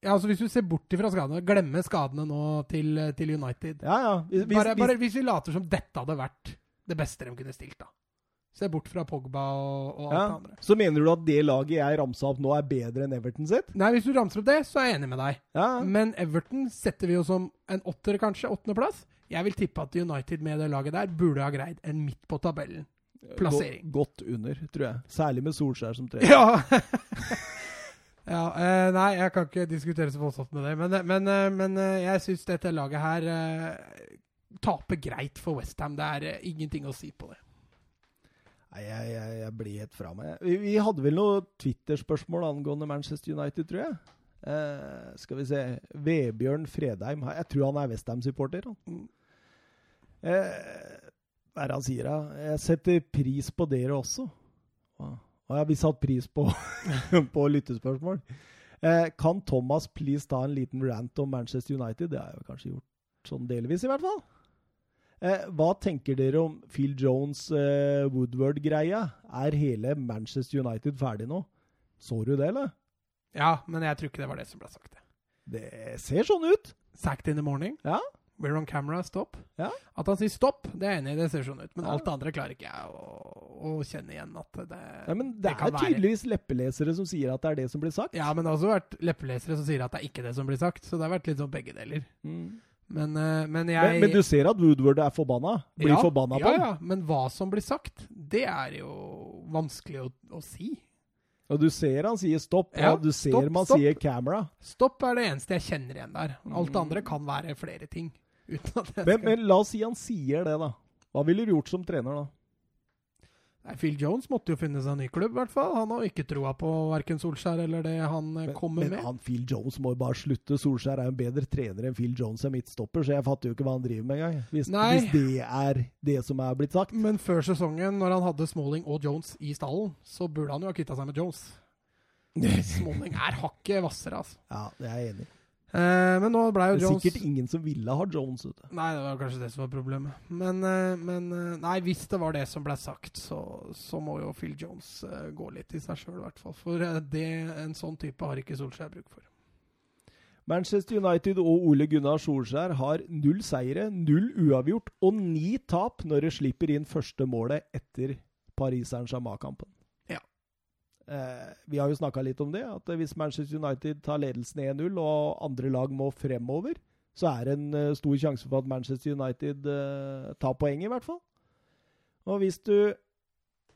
ja, altså Hvis du ser bort fra skadene, glemmer skadene nå til, til United ja, ja. Hvis, bare, bare, hvis vi later som dette hadde vært det beste de kunne stilt, da. Se bort fra Pogba og, og alt ja. det andre. Så mener du at det laget jeg ramsa opp nå, er bedre enn Everton sitt? Nei, hvis du ramser opp det, så er jeg enig med deg. Ja. Men Everton setter vi jo som en åtter, kanskje. Åttendeplass. Jeg vil tippe at United med det laget der burde ha greid en midt på tabellen. Plassering. Godt under, tror jeg. Særlig med Solskjær som trener. Ja. Ja, eh, Nei, jeg kan ikke diskutere så voldsomt med det. Men, eh, men, eh, men eh, jeg syns dette laget her eh, taper greit for Westham. Det er eh, ingenting å si på det. Nei, jeg, jeg, jeg blir helt fra meg. Vi, vi hadde vel noe Twitter-spørsmål angående Manchester United, tror jeg. Skal vi se Vebjørn Fredheim. Jeg tror han er Westham-supporter. Mm. Hva er det han sier, da? Jeg setter pris på dere også. Wow. Og jeg vi satt pris på, på lyttespørsmål. Eh, kan Thomas please ta en liten rant om Manchester United? Det har jeg kanskje gjort sånn delvis, i hvert fall. Eh, hva tenker dere om Phil Jones' eh? Er hele Manchester United ferdig nå? Så du det, eller? Ja, men jeg tror ikke det var det som ble sagt. Det ser sånn ut. Sacked in the morning? Ja. We're on camera, stopp. Ja. At han sier stopp, det er enig i, det ser sånn ut. Men ja. alt det andre klarer ikke jeg å, å kjenne igjen at det ja, Men det, det er tydeligvis være. leppelesere som sier at det er det som blir sagt. Ja, men det har også vært leppelesere som sier at det er ikke det som blir sagt. Så det har vært litt sånn begge deler. Mm. Men, uh, men, jeg men, men, du ser at Woodward er forbanna? Blir ja, forbanna på ja, Ja, men hva som blir sagt, det er jo vanskelig å, å si. Og du ser han sier stopp, ja, og du ser stopp, man stopp. sier camera. Stopp er det eneste jeg kjenner igjen der. Alt det mm. andre kan være flere ting. Men, men, la oss si han sier det, da. Hva ville du gjort som trener da? Nei, Phil Jones måtte jo finne seg en ny klubb, i hvert fall. Han har ikke troa på verken Solskjær eller det han eh, men, kommer men med. Men Phil Jones må jo bare slutte. Solskjær er jo en bedre trener enn Phil Jones er midtstopper, så jeg fatter jo ikke hva han driver med engang. Hvis, hvis det er det som er blitt sagt. Men før sesongen, når han hadde Smalling og Jones i stallen, så burde han jo ha kvitta seg med Jones. Smalling er hakket hvassere, altså. Ja, det er jeg enig i. Eh, men nå ble jo Jones Det er sikkert ingen som ville ha Jones ute. Nei, det var kanskje det som var problemet. Men, eh, men eh, nei, hvis det var det som ble sagt, så, så må jo Phil Jones gå litt i seg sjøl, i hvert fall. For det, en sånn type har ikke Solskjær bruk for. Manchester United og Ole Gunnar Solskjær har null seire, null uavgjort og ni tap når de slipper inn første målet etter Paris Saint-Germain-kampen. Eh, vi har jo snakka litt om det, at hvis Manchester United tar ledelsen 1-0 og andre lag må fremover, så er det en uh, stor sjanse for at Manchester United uh, tar poeng, i hvert fall. Og hvis du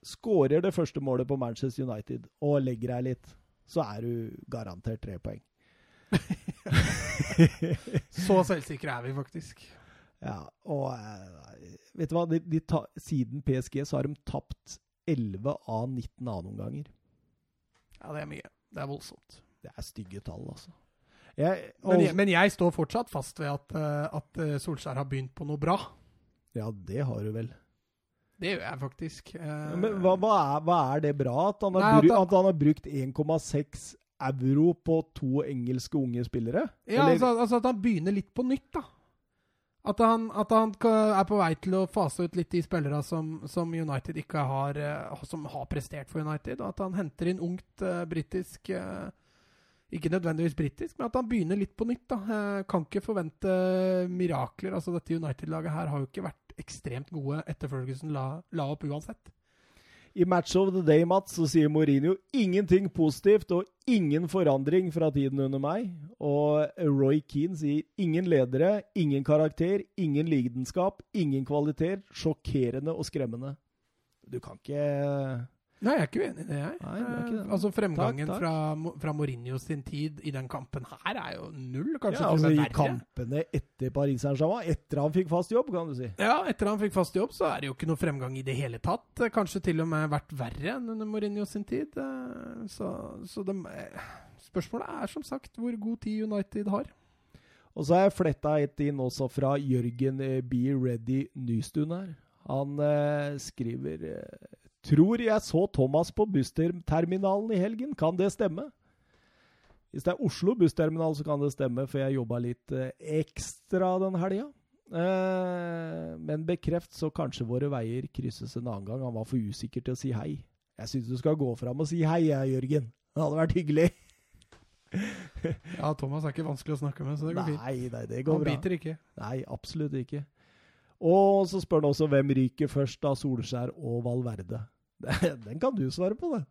skårer det første målet på Manchester United og legger deg litt, så er du garantert tre poeng. så selvsikre er vi faktisk. Ja, og vet du hva? De, de ta, siden PSG så har de tapt 11 av 19 annenomganger. Ja, det er mye. Det er voldsomt. Det er stygge tall, altså. Jeg, men, jeg, men, jeg, står fortsatt fast ved at, uh, at eh, Solskjær har begynt på noe bra. Ja, det har du vel. Det gjør jeg faktisk. Ja, men hva, hva, er, hva, er, det bra? At han har, nei, at han har brukt 1,6 euro på to engelske unge spillere? Ja, altså, altså, at han begynner litt på nytt, da. At han, at han, er på vei til å fase ut litt de spillere som, som, United ikke har eh, Som har prestert for United. Og at han henter inn ungt uh, britisk uh, Ikke nødvendigvis britisk, men at han begynner litt på nytt. da. Uh, kan ikke forvente mirakler. altså Dette United-laget her har jo ikke vært ekstremt gode etter Ferguson la, la opp uansett. I Match of the Day, Mats, så sier Mourinho ingenting positivt og ingen forandring fra tiden under meg. Og Roy Keane sier ingen ledere, ingen karakter, ingen lidenskap, ingen kvaliteter. Sjokkerende og skremmende. Du kan ikke Nei, jeg er ikke uenig i det, jeg. Nei, det er ikke det. Eh, Altså Fremgangen Takk, takk. Fra, fra Mourinho sin tid i den kampen her er jo null, kanskje ja, altså, I kampene etter Paris Saint-Germain, etter han fikk fast jobb, kan du si. Ja, etter han fikk fast jobb, så er det jo ikke noe fremgang i det hele tatt. Eh, Kanskje til og med vært verre enn under Mourinho sin tid. Eh, Så, så eh, spørsmålet er som sagt hvor god tid United har. Og så har jeg fletta et inn også fra Jørgen Be Ready Nystuen her. Han eh, skriver eh, Tror jeg så Thomas på bussterminalen i helgen. Kan det stemme? Hvis det er Oslo bussterminal, så kan det stemme, for jeg jobba litt eh, ekstra den helga. Eh, men bekreft så kanskje våre veier krysses en annen gang. Han var for usikker til å si hei. Jeg syns du skal gå fram og si hei, jeg, Jørgen. Det hadde vært hyggelig. Ja, Thomas er ikke vanskelig å snakke med, så det går fint. Nei, nei, det går Han bra. biter ikke. Nei, absolutt ikke. Og så spør han også hvem ryker først av Solskjær og Valverde. Den kan du svare på, det.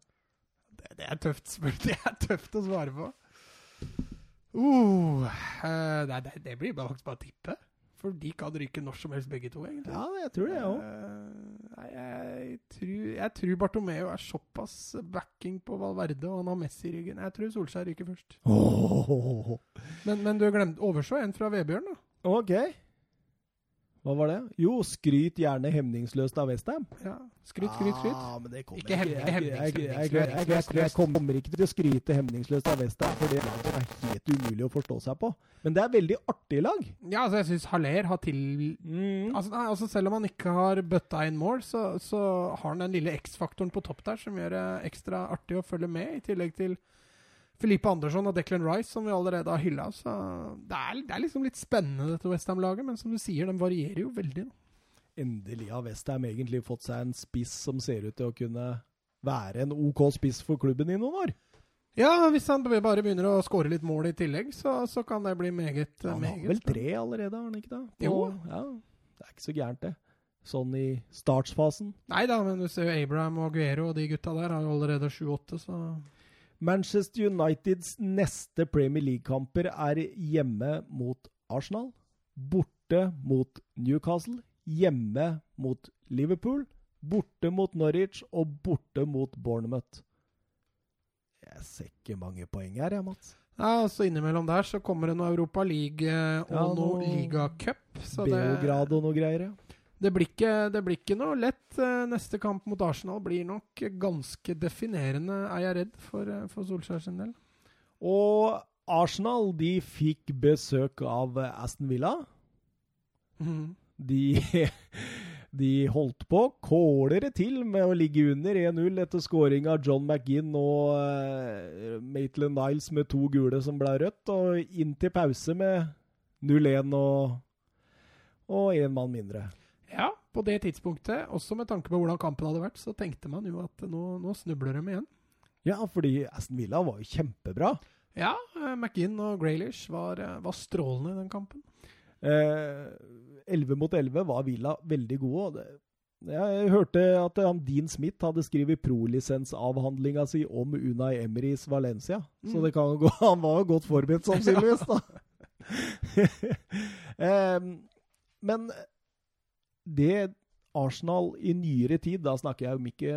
Det, det er tøft spør- Det er tøft å svare på. Uh, eh, nei, det, det blir bare, faktisk bare å tippe. For de kan ryke når som helst, begge to, egentlig. Ja, jeg tror det, jeg òg. Jeg tror, jeg tror Bartomeo er såpass backing på Valverde, og han har Messi i ryggen. Jeg tror Solskjær ryker først. Men, men du glemte overså en fra Vebjørn, da. Ok. Hva var det? Jo, skryt gjerne hemningsløst av Westham. Ja. Skryt, skryt, skryt. Ah, men det kommer Ikke jeg- jeg- jeg- jeg- hemningsløst. Jeg kommer ikke til å skryte hemningsløst av Westham, for det laget er helt umulig å forstå seg på. Men det er veldig artig lag. Ja, altså, jeg syns Haller har til... Mm. Altså, nei, altså Selv om han ikke har bøtta inn mål, så, så har han den lille X-faktoren på topp der som gjør det ekstra artig å følge med, i tillegg til Filipe Andersson og Declan Rice, som vi allerede har hylla. Så det er, det er liksom litt spennende, dette Westham-laget, men som du sier, de varierer jo veldig. Da. Endelig har Westham egentlig fått seg en spiss som ser ut til å kunne være en OK spiss for klubben i noen år. Ja, hvis han bare begynner å skåre litt mål i tillegg, så, så kan det bli meget, Han har vel tre allerede, har han ikke det? På- Jo. Ja, det er ikke så gærent, det. Sånn i startsfasen. Nei da, men du ser jo Abraham og Aguero og de gutta der har jo allerede 7-8, så Manchester Uniteds neste Premier League-kamper er hjemme mot Arsenal, borte mot Newcastle, hjemme mot Liverpool, borte mot Norwich og borte mot Bournemouth. Jeg ser ikke mange poeng her, jeg, Mats. Ja, så innimellom der så kommer det noe Europa League eh, og Ja, noe noe ligacup. Beograd og noe greier, ja. Det, blir ikke, det blir ikke noe lett. Eh, Neste kamp mot Arsenal blir nok ganske definerende, er jeg redd, for, eh, for Solskjær sin del. Og Arsenal de fikk besøk av Aston Villa. Mm. De, de holdt på, kåler til med å ligge under 1-0 etter scoring av John McGinn og uh, Maitland Niles med to gule som ble rødt, og inn til pause med 0-1 og og én mann mindre. Ja, på det tidspunktet, også med tanke på hvordan kampen hadde vært, så tenkte man jo at nå, nå snubler de igjen. Ja, fordi Aston Villa var jo kjempebra. Ja, McInn McGinn og Graylish var, eh, var strålende i den kampen. Eh, 11 mot 11 var Villa veldig gode. jeg hørte at han Dean Smith hadde skrevet prolisensavhandlinga si om Unai Emerys Valencia. Så Mm. det kan gå, han var jo godt forberedt, sannsynligvis. da. eh, men det Arsenal i nyere tid, da snakker jeg om ikke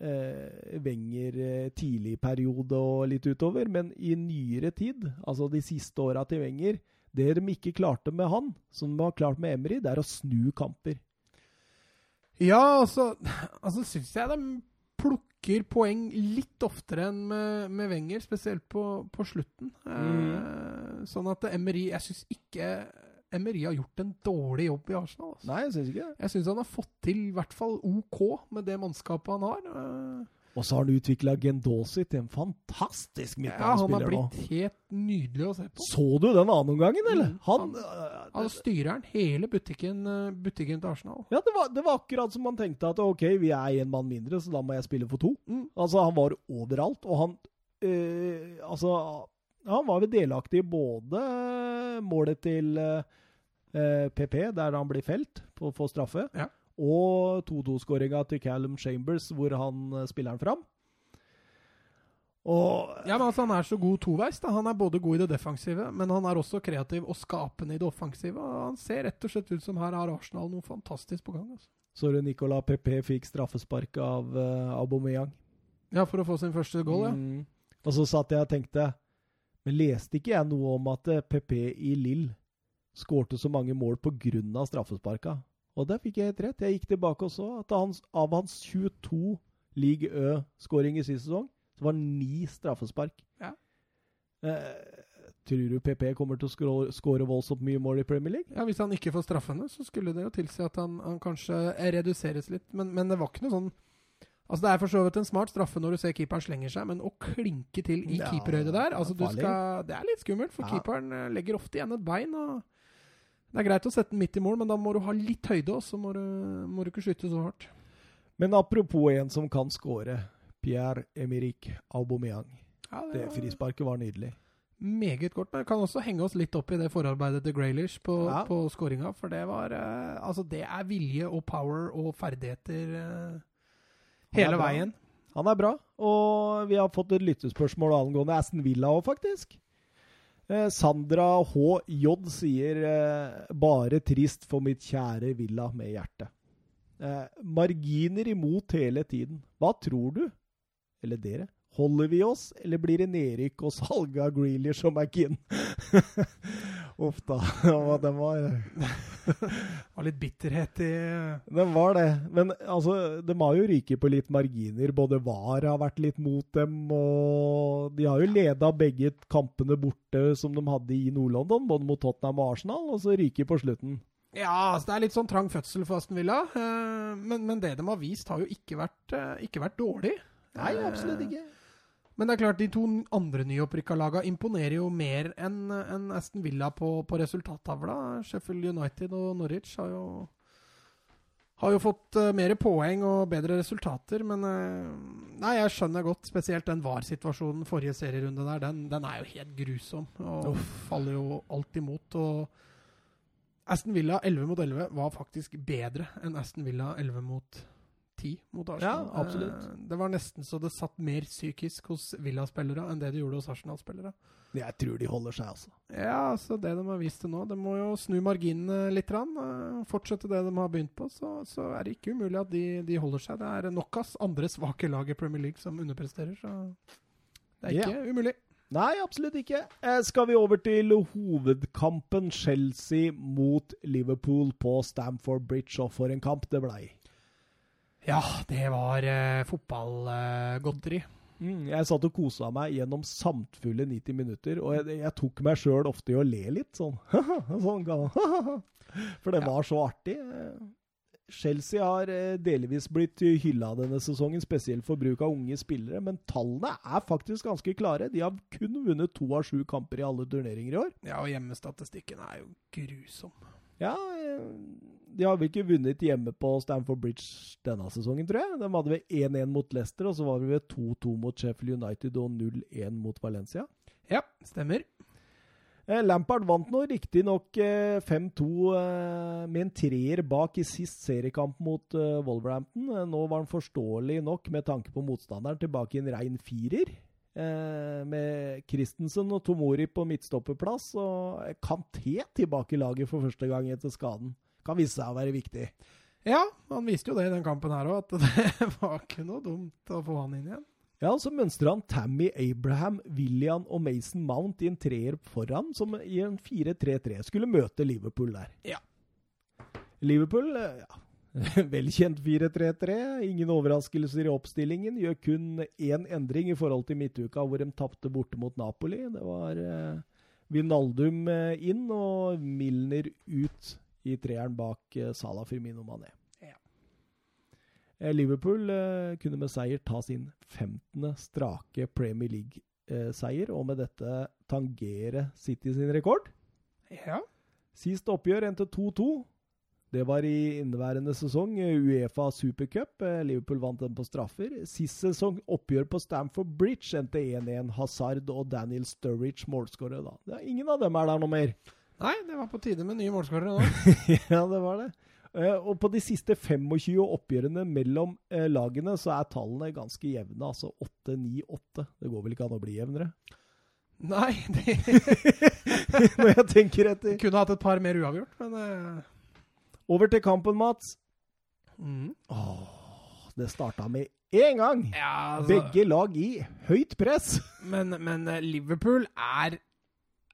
eh, Wenger eh, tidlig periode og litt utover, men i nyere tid, altså de siste åra til Wenger, det de ikke klarte med han, som de har klart med Emery, det er å snu kamper. Ja, altså, altså syns jeg de plukker poeng litt oftere enn med, med Wenger, spesielt på, på slutten. Eh, sånn at Emery Jeg syns ikke Emery har gjort en dårlig jobb i Arsenal. Altså. Nei, jeg syns ikke det. Jeg syns han har fått til i hvert fall OK med det mannskapet han har. Eh, Og så har han utvikla Gendosi til en fantastisk ja, han har blitt nå. helt nydelig å se på. Så du den andre omgangen, eller? Mm, Han, Han styrer han hele butikken, eh, butikken til Arsenal. Ja, det var, det var akkurat som man tenkte at OK, vi er én mann mindre, så da må jeg spille for to. Mm. Altså, han var overalt, og han øh, Altså, han var vel delaktig i både målet til eh, PP, der han blir felt på å få straffe, Ja. Og 2-2-skåringa til Callum Chambers, hvor han uh, spiller den fram. Og Ja, men altså Han er så god toveis. da. Han er både god i det defensive, men han er også kreativ og skapende i det offensive. og Han ser rett og slett ut som her har Arsenal noe fantastisk på gang. altså. så du Nicolas Pepe fikk straffespark av uh, Aubameyang. Ja, For å få sin første goal, ja. Mm. Og så satt jeg og tenkte Men leste ikke jeg noe om at PP i Lill skårte så mange mål pga. straffesparka? Og det fikk jeg helt rett. Jeg gikk tilbake og så at hans, av hans 22 league Ø-skåring i sist sesong, så var det ni straffespark. Ja. Eh, tror du PP kommer til å skåre voldsomt mye mål i Premier League? Ja, Hvis han ikke får straffene, så skulle det jo tilsi at han, han kanskje reduseres litt. Men, men det var ikke noe sånn Altså Det er for så vidt en smart straffe når du ser keeperen slenger seg, men å klinke til i Ja, keeperhøyde der altså du skal, Det er litt skummelt, for Ja. keeperen eh, legger ofte igjen et bein. og Det er greit å sette den midt i mål, men da må du ha litt høyde, og så må du, må du ikke skyte så hardt. Men apropos en som kan skåre. Pierre-Emerick Aubameyang. Ja, Det frisparket var nydelig. Meget godt. Men vi kan også henge oss litt opp i det forarbeidet til Graylish på, Ja. på scoringa. For det var eh, Altså, det er vilje og power og ferdigheter eh, hele veien. Han er bra, og vi har fått et lyttespørsmål angående Aston Villa òg, faktisk. Eh, Sandra HJ sier eh, 'bare trist for mitt kjære Villa med hjerte'. Eh, marginer imot hele tiden. Hva tror du? Eller dere? Holder vi oss, eller blir det nedrykk og salg av som og McInn? Uff da. Ja, Den var Det var litt bitterhet i Den var det. Men altså, de har jo ryket på litt marginer. Både VAR har vært litt mot dem, og de har jo leda begge kampene borte som de hadde i Nord-London, både mot Tottenham og Arsenal, og så ryker på slutten. Ja, altså det er litt sånn trang fødsel for Aston Villa. eh, Men, men det de har vist, har jo ikke vært, eh, ikke vært dårlig. Nei, absolutt ikke. Men det er klart, de to andre nyopprykka laga imponerer jo mer enn en Aston Villa på, på resultattavla. Sheffield United og Norwich har jo har jo fått uh, mer poeng og bedre resultater, men uh, Nei, jeg skjønner godt spesielt den VAR-situasjonen forrige serierunde der. Den, den er jo helt grusom og faller jo alt imot. Og Aston Villa 11 mot 11 var faktisk bedre enn Aston Villa 11 mot 10 mot Arsenal. Ja, absolutt. Eh, Det var nesten så det satt mer psykisk hos Villa-spillere enn det det gjorde hos Arsenal-spillere. Jeg tror de holder seg, altså. Ja, altså det de har vist til nå. De må jo snu marginene litt. Eh, fortsette det de har begynt på. Så, så er det ikke umulig at de, de holder seg. Det er nok av andre svake lag i Premier League som underpresterer. Så det er ikke umulig. Nei, absolutt ikke. Eh, skal vi over til hovedkampen Chelsea mot Liverpool på Stamford Bridge, og for en kamp det blei. Ja, det var uh, fotballgodteri. Mm, jeg satt og kosa meg gjennom samtfulle 90 minutter, og jeg, jeg tok meg sjøl ofte i å le litt, sånn. sånn For det Ja. var så artig. Chelsea har eh, delvis blitt hylla denne sesongen, spesielt for bruk av unge spillere, men tallene er faktisk ganske klare. De har kun vunnet to av sju kamper i alle turneringer i år. Ja, og hjemmestatistikken er jo grusom. Ja, eh, de har vel ikke vunnet hjemme på Stamford Bridge denne sesongen, tror jeg. De hadde vel 1-1 mot Leicester, og så var det vel 2-2 mot Sheffield United og 0-1 mot Valencia. Ja, stemmer. Eh, Lampard vant nå riktignok eh, 5-2 eh, med en treer bak i sist seriekamp mot eh, Wolverhampton. Eh, nå var han forståelig nok, med tanke på motstanderen, tilbake i en rein firer. Eh, med Christensen og Tomori på midtstopperplass, og eh, Kanté tilbake i laget for første gang etter skaden. Kan vise seg å være viktig. Ja, han viste jo det i den kampen her òg, at det var ikke noe dumt å få han inn igjen. Ja, så mønstrer han Tammy Abraham, William og Mason Mount i en treer foran, som i en 4-3-3 skulle møte Liverpool der. Ja. Liverpool, eh, ja. Velkjent 4-3-3. Ingen overraskelser i oppstillingen. Gjør kun én endring i forhold til midtuka, hvor de tapte borte mot Napoli. Det var eh, Vinaldum eh, inn og Milner ut i treeren bak eh, Salah Firmino Mané. Ja. Eh, Liverpool eh, kunne med seier ta sin 15. strake Premier League-seier, og med dette tangere City sin rekord. Ja. Sist oppgjør endte 2-2. Det var i inneværende sesong, Uefa Supercup. Liverpool vant den på straffer. Sist sesong oppgjør på Stamford Bridge endte 1-1. Hazard og Daniel Sturridge målskårere da. Ingen av dem er der noe mer. Nei, det var på tide med nye målskårere nå. ja, det var det. Eh, og på de siste 25 oppgjørene mellom eh, lagene så er tallene ganske jevne. Altså 8-9-8. Det går vel ikke an å bli jevnere? Nei, det Når jeg tenker etter. kunne hatt et par mer uavgjort, men eh, Over til kampen, Mats. mm. Åh, det starta med én gang! Ja, altså, Begge lag i høyt press. Men, men Liverpool er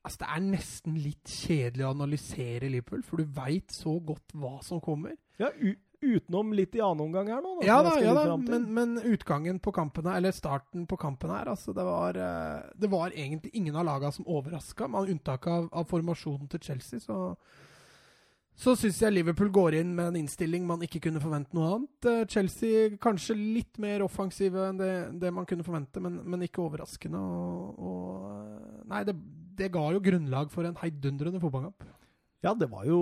Altså, det er nesten litt kjedelig å analysere Liverpool, for du veit så godt hva som kommer. Ja, Utenom litt i annen omgang her nå. Da, Ja da, ja da, men, men utgangen på kampen her, eller starten på kampen her, altså det var, eh, det var egentlig ingen av lagene som overraska, med unntak av, av formasjonen til Chelsea. Så, så syns jeg Liverpool går inn med en innstilling man ikke kunne forvente noe annet. Eh, Chelsea kanskje litt mer offensive enn det, det man kunne forvente, men, men ikke overraskende. Og, og eh, Nei, det, det ga jo grunnlag for en heidundrende fotballkamp. Ja, det var jo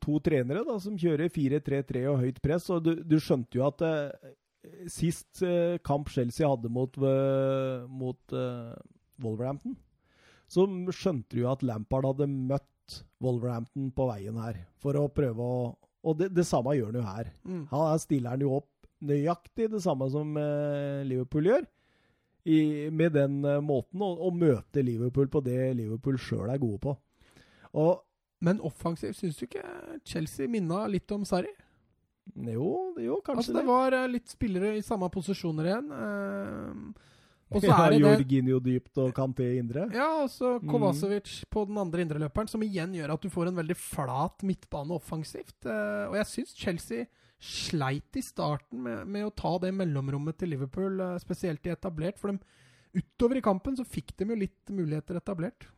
to trenere da, som kjører 4-3-3 og høyt press, og du, du skjønte jo at eh, sist eh, kamp Chelsea hadde mot, eh, mot eh, Wolverhampton, så skjønte du jo at Lampard hadde møtt Wolverhampton på veien her, for å prøve å Og det, det samme gjør han jo her. Mm. Han stiller han jo opp nøyaktig det samme som eh, Liverpool gjør. I, med den eh, måten å, å møte Liverpool på det Liverpool sjøl er gode på. Og Men offensivt syns du ikke Chelsea minna litt om Sarri? Jo, jo kanskje Altså, det var eh, litt spillere i samme posisjoner igjen. eh, og så er det det Jorginho dypt og Kanté indre. Ja, og så Mm. På den andre indreløperen, som igjen gjør at du får en veldig flat midtbane offensivt. Eh, og jeg syns Chelsea sleit i starten med, med å ta det mellomrommet til Liverpool, eh, spesielt i etablert. For de, utover i kampen så fikk de jo litt muligheter etablert.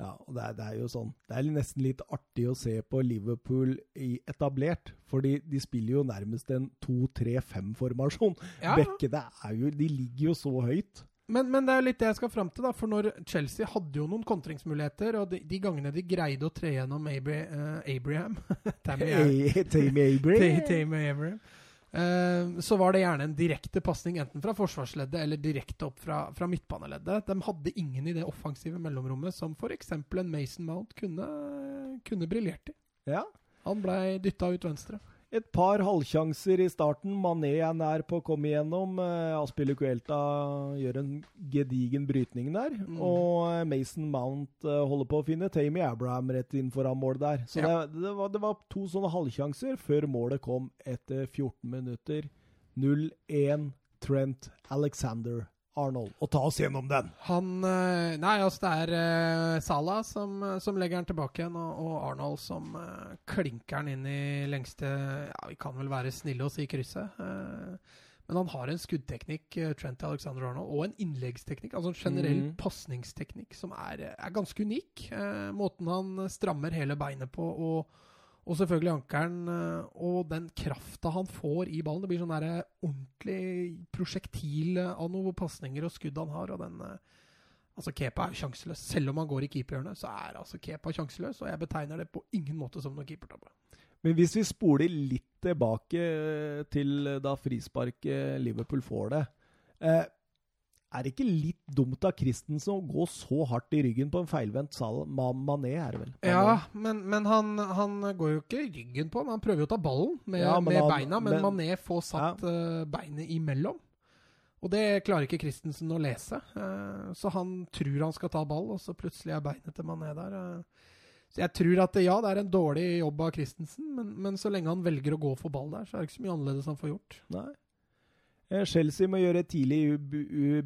Ja, og det er, det er jo sånn Det er nesten litt artig å se på Liverpool i etablert. Fordi de spiller jo nærmest en 2-3-5-formasjon. Ja, Bekkene er jo De ligger jo så høyt. Men, men det er litt det jeg skal fram til, da. For når Chelsea hadde jo noen kontringsmuligheter, og de, de gangene de greide å tre gjennom Abri, uh, Abraham Tammy Abraham. Uh, så var det gjerne en direkte pasning enten fra forsvarsleddet eller direkte opp fra, fra midtbaneleddet. De hadde ingen i det offensive mellomrommet som f.eks. en Mason Mount kunne, kunne briljert i. Ja. Han blei dytta ut venstre. Et par halvsjanser i starten. Mané er nær på å komme igjennom. Aspille Cuelta gjør en gedigen brytning der. Mm. Og eh, Mason Mount eh, holder på å finne Tamy Abraham rett inn foran mål der. Så Ja. det, det, var, det var to sånne halvsjanser før målet kom etter 14 minutter. 0-1 Trent Alexander Arnold. Og ta oss gjennom den! Han eh, Nei, altså det er uh, Salah som, som legger den tilbake igjen, og, og Arnold som uh, klinker den inn i lengste Ja, vi kan vel være snille og si krysset. Uh, men han har en skuddteknikk, eh, Trent Alexander Arnold, og en innleggsteknikk, altså en generell mm. pasningsteknikk, som er, er ganske unik. Eh, måten han strammer hele beinet på, og, og selvfølgelig ankelen, eh, og den krafta han får i ballen. Det blir sånn der ordentlig prosjektil eh, av noen pasninger og skudd han har, og den eh, Altså, Kepa er jo sjanseløs. Selv om han går i keeperhjørnet, så er altså Kepa sjanseløs, og jeg betegner det på ingen måte som noen keepertabbe. Men hvis vi spoler litt tilbake eh, til da frisparket Liverpool får det eh, Er det ikke litt dumt av Christensen å gå så hardt i ryggen på en feilvendt Mané, er det vel? Ja, men, men han, han går jo ikke ryggen på, men han prøver jo å ta ballen med, Ja, med han- beina, men, men- Mané får satt eh, beinet imellom. Og det klarer ikke Christensen å lese. Eh, så han tror han skal ta ball, og så plutselig er beinet til Mané der. eh. Så jeg tror at ja, det er en dårlig jobb av Christensen, men, men så lenge han velger å gå for ball der, så er det ikke så mye annerledes han får gjort. Nei. Eh, Chelsea må gjøre et tidlig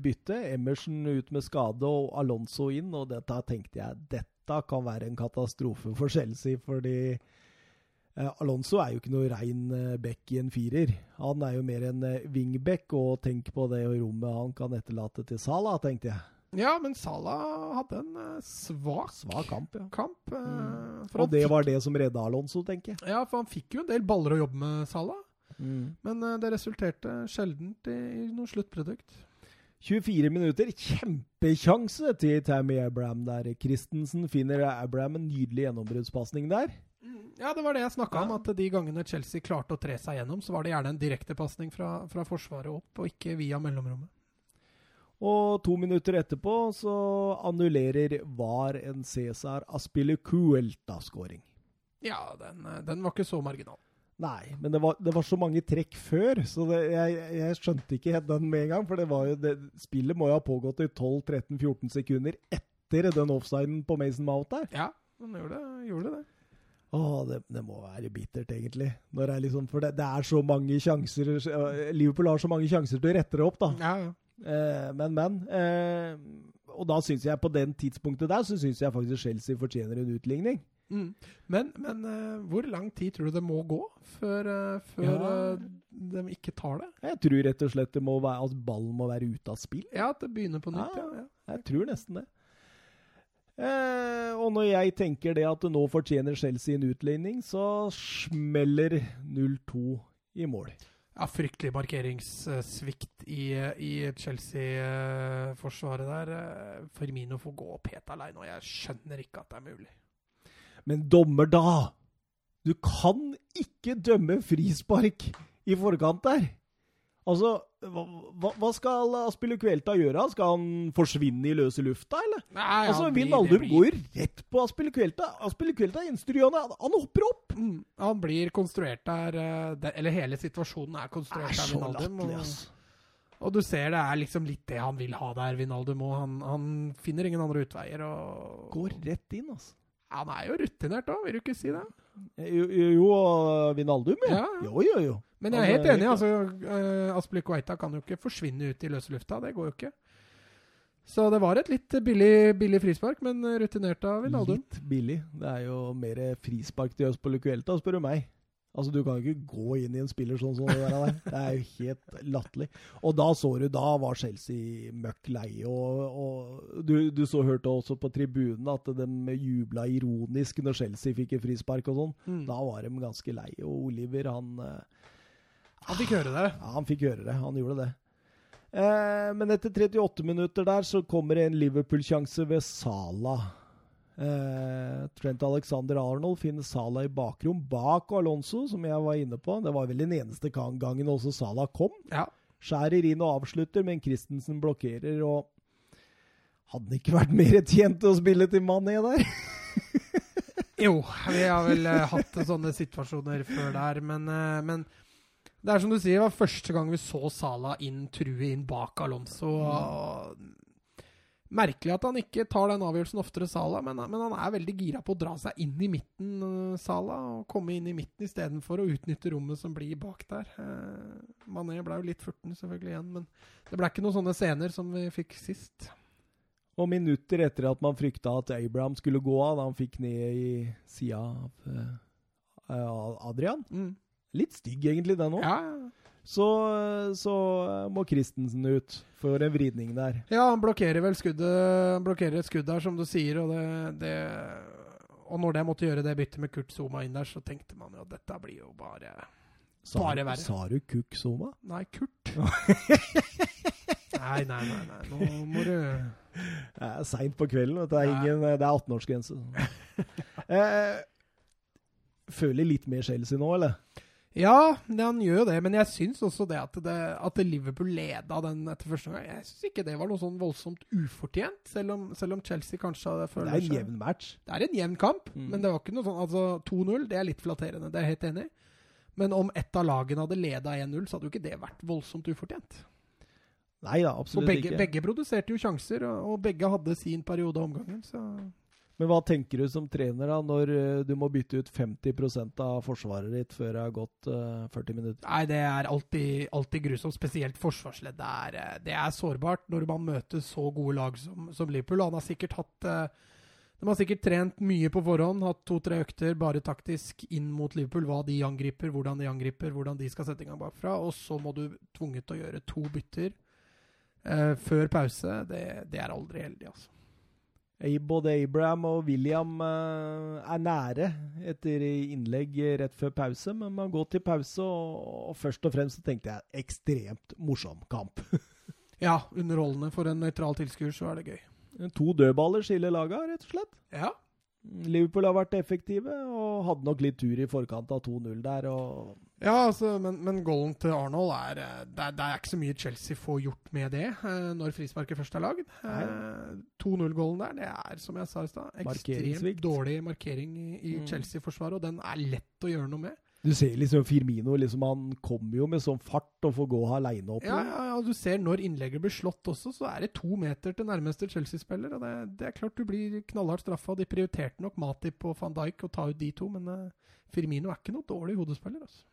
bytte. Emerson ut med skade og Alonso inn. Og dette tenkte jeg dette kan være en katastrofe for Chelsea, fordi eh, Alonso er jo ikke noe rein eh, back i en firer. Han er jo mer en wingback, og tenk på det rommet han kan etterlate til Salah, tenkte jeg. Ja, men Salah hadde en svak, Svak kamp, ja. kamp. Mm. Og det var det som redda Alonso, tenker jeg. Ja, for han fikk jo en del baller å jobbe med, Salah. Mm. Men uh, det resulterte sjeldent i, i noe sluttprodukt. 24 minutter, Kjempekjanse til Tammy Abraham der. Christensen finner Abraham en nydelig gjennombruddspasning der. Ja, det var det jeg snakka om. At de gangene Chelsea klarte å tre seg gjennom, så var det gjerne en direktepasning fra, fra forsvaret opp, og ikke via mellomrommet. Og to minutter etterpå så annullerer VAR en Cæsar Aspilicuelta-skåring. Ja, den, eh, den var ikke så marginal. Nei, men det var, det var, så mange trekk før, så det, jeg, jeg, skjønte ikke helt den med en gang. For det var jo det, spillet må jo ha pågått i 12-13-14 sekunder etter den offsiden på Mason Mount der. Ja, den gjorde, gjorde det. Å, det, det, må være bittert, egentlig. Er liksom, for det, det, er så mange sjanser Liverpool har så mange sjanser til å rette det opp, da. Ja, ja. Eh, men, men. Eh, og da syns jeg på den tidspunktet der, så syns jeg faktisk Chelsea fortjener en utligning. Mm. Men, men uh, hvor lang tid tror du det må gå før, uh, før ja. uh, de ikke tar det? Jeg tror rett og slett det må være, at ballen må være ute av spill. Ja, at det begynner på nytt. Ja, ja. Jeg tror nesten det. og når jeg tenker det at nå fortjener Chelsea en utligning, så smeller 0-2 i mål. Ja, Fryktelig markeringssvikt i, i Chelsea-forsvaret der. Firmino får gå opp helt alene, og jeg skjønner ikke at det er mulig. Men dommer, da! Du kan ikke dømme frispark i forkant der. Altså, hva, hva skal Kvelta gjøre? Skal han forsvinne i løse lufta, eller? Nei, altså, Vinaldum blir... går rett på Aspilicuelta. Aspilicuelta instruerer han, han hopper opp! Mm, han blir konstruert der eh, Eller hele situasjonen er konstruert der, Vinaldum. Og, og, du ser det er liksom litt det han vil ha der, Vinaldum. Og han, han finner ingen andre utveier. Og... Går rett inn, altså. Han er jo rutinert òg, vil du ikke si det? Jo, jo Vinaldum, ja. Jo, jo, jo. Men jeg er helt enig. altså, uh, Aspelikueita kan jo ikke forsvinne ut i løse lufta. Det går jo ikke. Så det var et litt billig, billig frispark, men rutinert av Vinaldum. Litt billig. Det er jo mer frispark til Aspelikuelta, spør du meg. Altså, Du kan jo ikke gå inn i en spiller sånn som det der. Det er jo helt latterlig. Og da så du, da var Chelsea møkk leie. Og, og du, du, så hørte også på tribunen at de jubla ironisk når Chelsea fikk et frispark og sånn. Mm. Da var de ganske leie. Og Oliver, han eh, Han fikk høre det? Ja, han fikk høre det. Han gjorde det. Eh, men etter 38 minutter der så kommer en Liverpool-sjanse ved Sala. Eh, Trent Alexander Arnold finner Sala i bakrom bak Alonso, som jeg var inne på. Det var vel den eneste gangen også Sala kom. Ja. Skjærer inn og avslutter, men Christensen blokkerer. og Hadde han ikke vært mer tjent å spille til Mané der? jo, vi har vel uh, hatt sånne situasjoner før der, men, uh, men, det er som du sier, det var første gang vi så Sala inn, true inn bak Alonso. Mm. Merkelig at han ikke tar den avgjørelsen oftere, Sala, men, men, han er veldig gira på å dra seg inn i midten, uh, Sala, og komme inn i midten istedenfor å utnytte rommet som blir bak der. Uh, Mané ble jo litt furten selvfølgelig igjen, men det ble ikke noen sånne scener som vi fikk sist. Og minutter etter at man frykta at Abraham skulle gå av da han fikk ned i sida av uh, Adrian. Mm. Litt stygg egentlig, den òg. Ja, ja så, så må Christensen ut for en vridning der. Ja, han blokkerer vel skuddet, blokkerer et skudd der, som du sier. Og, det, det, og når de måtte gjøre det byttet med Kurt Zuma inn der, så tenkte man jo at dette blir jo bare, sa, bare verre. Sa du Kuk Zuma? Nei, Kurt. nei, nei, nei, nei. Nå må du Det er seint på kvelden. Det er, ingen, det er 18-årsgrense. eh, føler litt mer Chelsea nå, eller? Ja, det, han gjør jo det, men jeg syns også det at, det at, Liverpool leda den etter første gang Jeg syns ikke det var noe sånn voldsomt ufortjent, selv om, selv om Chelsea kanskje hadde følt Det er en jevn match. Det er en jevn kamp, mm. men det var ikke noe sånn Altså, 2-0, det er litt flatterende, det er jeg helt enig i. Men om ett av lagene hadde leda 1-0, så hadde jo ikke det vært voldsomt ufortjent. Nei da, absolutt begge, ikke. Begge produserte jo sjanser, og, og begge hadde sin periode av omgangen, så men hva tenker du som trener da, når uh, du må bytte ut 50% av forsvaret ditt før det har gått uh, eh, 40 minutter? Nei, Det er alltid, alltid grusomt. Spesielt forsvarsleddet. Det eh, det er sårbart når man møter så gode lag som, som Liverpool. Han har sikkert hatt de har sikkert trent mye på forhånd, hatt to-tre økter bare taktisk inn mot Liverpool. Hva de angriper, hvordan de angriper, hvordan de skal sette i gang bakfra. Og så må du tvunget til å gjøre to bytter før pause. Det, det er aldri heldig, altså. Både Abraham og William uh, er nære etter innlegg rett før pause, men man går til pause, og først og fremst så tenkte jeg ekstremt morsom kamp. ja, underholdende. For en nøytral tilskuer så er det gøy. To dødballer skiller laga, rett og slett. Ja. Liverpool har vært effektive og hadde nok litt tur i forkant av 2-0 der. ja, altså, men, men goalen til Arnold er eh, det, det, er ikke så mye Chelsea får gjort med det eh, når frisparket først er lagd. Eh, 2-0-goalen der, det er som jeg sa i stad, ekstremt dårlig markering i, i mm. Chelsea-forsvaret, og den er lett å gjøre noe med. Du ser liksom Firmino liksom, han kommer jo med sånn fart og får gå aleine opp. Ja, ja, ja, du ser når innlegget blir slått også, så er det to meter til nærmeste Chelsea-spiller. og det, det, er klart du blir knallhardt straffa. De prioriterte nok Matip og van Dijk å ta ut de to, men uh, Firmino er ikke noe dårlig hodespiller. altså.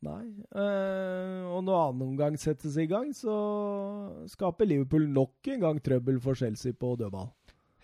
Nei. Eh, og når annen omgang settes i gang, så skaper Liverpool nok en gang trøbbel for Chelsea på dødball.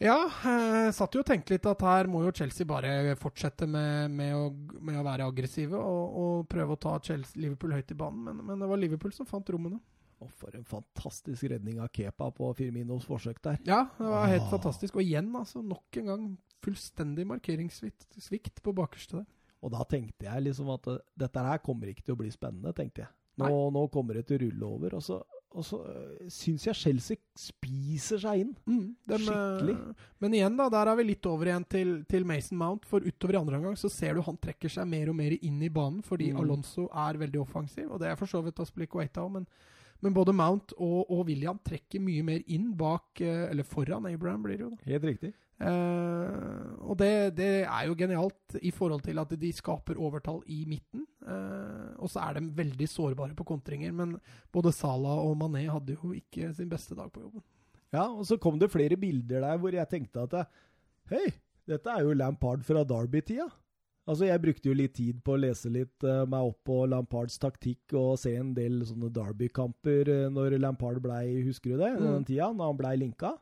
Ja, jeg satt jo og tenkte litt at her må jo Chelsea bare fortsette med, med, å, med å, være aggressive og, og, prøve å ta Chelsea, Liverpool høyt i banen, men, men, det var Liverpool som fant rommene. Og for en fantastisk redning av Kepa på Firminos forsøk der. Ja, det var helt ah. fantastisk. Og igjen, altså, nok en gang fullstendig markeringssvikt på bakerste der. Og da tenkte jeg liksom at dette her kommer ikke til å bli spennende, tenkte jeg. Nå, nå kommer det til å rulle over. Og så og så øh, syns jeg Chelsea spiser seg inn. Mm, den, Skikkelig. Øh, men igjen, da, der er vi litt over igjen til, til, Mason Mount. For utover i andre omgang så ser du han trekker seg mer og mer inn i banen fordi mm. Alonso er veldig offensiv. Og det er for så vidt Aspilicueta òg, men, men, både Mount og, og, William trekker mye mer inn bak øh, Eller foran Abraham, blir det jo. da. Helt riktig. Uh, og det, det, er jo genialt i forhold til at de skaper overtall i midten. Uh, og så er de veldig sårbare på kontringer, men både Salah og Mané hadde jo ikke sin beste dag på jobben. Ja, og så kom det flere bilder der hvor jeg tenkte at Hei, dette er jo Lampard fra Derby-tida. Altså, Jeg brukte jo litt tid på å lese litt uh, meg opp på Lampards taktikk og se en del sånne Derby-kamper når Lampard blei, husker du det, mm. den tida, når han blei linka.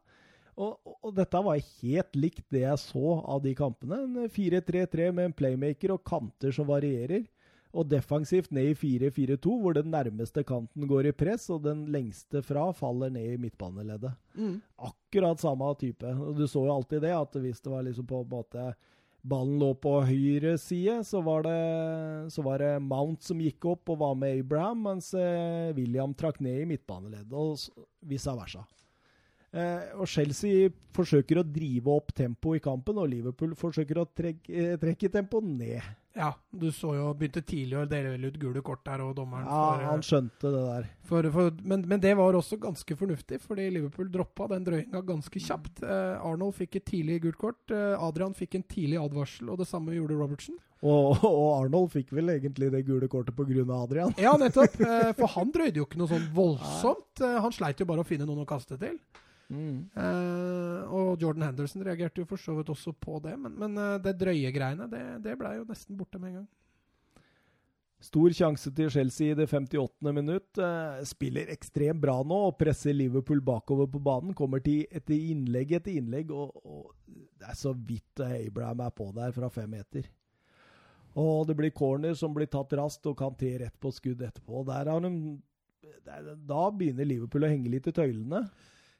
Og, og, dette var helt likt det jeg så av de kampene. En 4-3-3 med en playmaker og kanter som varierer. Og defensivt ned i 4-4-2, hvor den nærmeste kanten går i press, og den lengste fra faller ned i midtbaneleddet. Mm. Akkurat samme type. Og du så jo alltid det, at hvis det var liksom på en måte ballen lå på høyre side, så var, det, så var det Mount som gikk opp og var med Abraham, mens eh, William trakk ned i midtbaneleddet, og vice versa. Eh, og Chelsea forsøker å drive opp tempoet i kampen, og Liverpool forsøker å trekke, eh, trekke tempoet ned. Ja, du så jo begynte tidlig å dele ut gule kort der, og dommeren Ja, for, han skjønte det der. For, for, men, men, det var også ganske fornuftig, fordi Liverpool droppa den drøyinga ganske kjapt. Eh, Arnold fikk et tidlig gult kort, eh, Adrian fikk en tidlig advarsel, og det samme gjorde Robertsen. Og, og Arnold fikk vel egentlig det gule kortet pga. Adrian? ja, nettopp. Eh, for han drøyde jo ikke noe sånn voldsomt. Eh, han sleit jo bare å finne noen å kaste til. Mm. Uh, og Jordan Henderson reagerte jo for så vidt også på det, men, men uh, det drøye greiene, det, det blei jo nesten borte med en gang. Stor sjanse til Chelsea i det 58. minutt. Uh, spiller ekstremt bra nå og presser Liverpool bakover på banen. Kommer til etter innlegg etter innlegg, og, og det er så vidt Abraham er på der fra fem meter. Og det blir corner som blir tatt raskt, og Kanté rett på skudd etterpå. Der har de, der, da begynner Liverpool å henge litt i tøylene.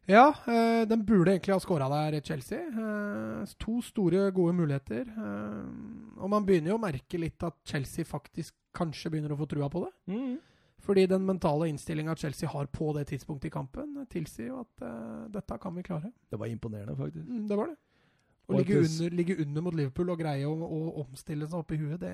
Ja, øh, den burde egentlig ha skåra der, Chelsea. Uh, to store, gode muligheter. Uh, og man begynner jo å merke litt at Chelsea faktisk kanskje begynner å få trua på det. Mm. Fordi den mentale innstillinga Chelsea har på det tidspunktet i kampen, tilsier jo at dette kan vi klare. Det var imponerende, faktisk. Mm, det var det. Å ligge under, ligge under, mot Liverpool og greie å, å omstille seg opp i huet, det,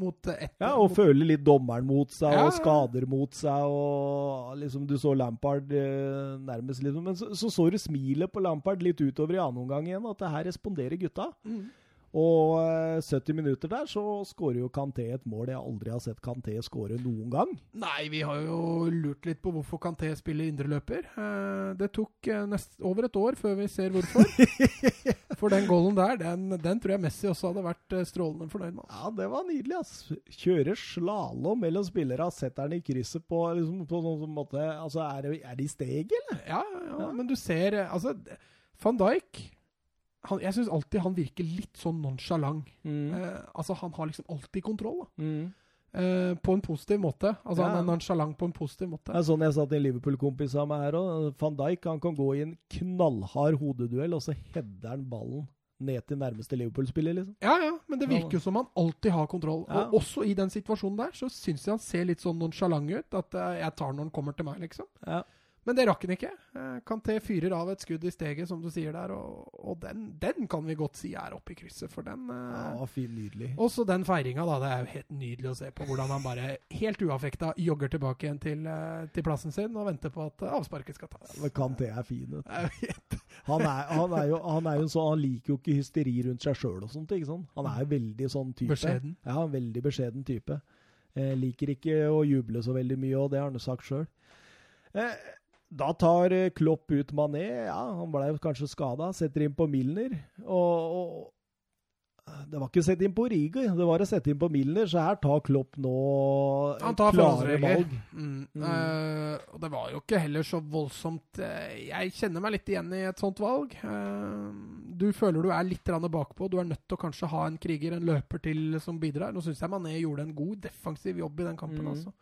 mot ett. Ja, og mot... føle litt dommeren mot seg, ja, og skader mot seg, og liksom Du så Lampard eh, nærmest, liksom. Men så, så, så du smilet på Lampard litt utover i annen omgang igjen, at det her responderer gutta. Mm. Og 70 eh, minutter der så skårer jo Kanté et mål jeg aldri har sett Kanté skåre noen gang. Nei, vi har jo lurt litt på hvorfor Kanté spiller indreløper. Eh, det tok eh, nest, over et år før vi ser hvorfor. For den goalen der, den, den, tror jeg Messi også hadde vært strålende fornøyd med. Ja, det var nydelig. ass. Kjøre slalåm mellom spillere, setter den i krysset på, liksom, på noen måte Altså, er det, er det i steget, eller? Ja, ja, ja, men du ser Altså, van Dijk han, jeg syns alltid han virker litt sånn nonsjalant. Mm. Eh, altså, han har liksom alltid kontroll, da. Mm. Eh, på en positiv måte. Altså, ja. Han er nonsjalant på en positiv måte. Det er sånn jeg sa til en Liverpool-kompis av meg her òg. Van Dijk han kan gå i en knallhard hodeduell, og så header han ballen ned til nærmeste Liverpool-spiller, liksom. Ja, ja, men det virker jo som han alltid har kontroll. Ja. Og også i den situasjonen der, så syns jeg han ser litt sånn nonsjalant ut. At uh, jeg tar når han kommer til meg, liksom. Ja. Men det rakk han ikke. Eh, Kanté fyrer av et skudd i steget, som du sier der, og, og den, den kan vi godt si er oppe i krysset, for den eh, Ja, fin, nydelig. Også den feiringa, da. Det er jo helt nydelig å se på hvordan han bare helt uaffekta jogger tilbake igjen til, eh, til plassen sin og venter på at avsparket skal tas. Men Kanté er fin. vet du. Han er, han er jo, han er jo sånn, han liker jo ikke hysteri rundt seg sjøl og sånt. ikke sant? Han er jo veldig sånn type. Beskjeden. Ja, veldig beskjeden type. Eh, liker ikke å juble så veldig mye, og det har han jo sagt sjøl. Eh, da tar eh, Klopp ut Mané. Ja, han ble kanskje skada. Setter inn på Milner. Og, og Det var ikke å sette inn på Riga, det var å sette inn på Milner. Så her tar Klopp nå Han tar klare valg. Mm. Mm. Uh, og det var jo ikke heller så voldsomt eh, Jeg kjenner meg litt igjen i et sånt valg. Uh, du føler du er litt bakpå. Du er nødt til å kanskje ha en kriger, en løper til, som bidrar. Nå syns jeg Mané gjorde en god defensiv jobb i den kampen. Mm. altså.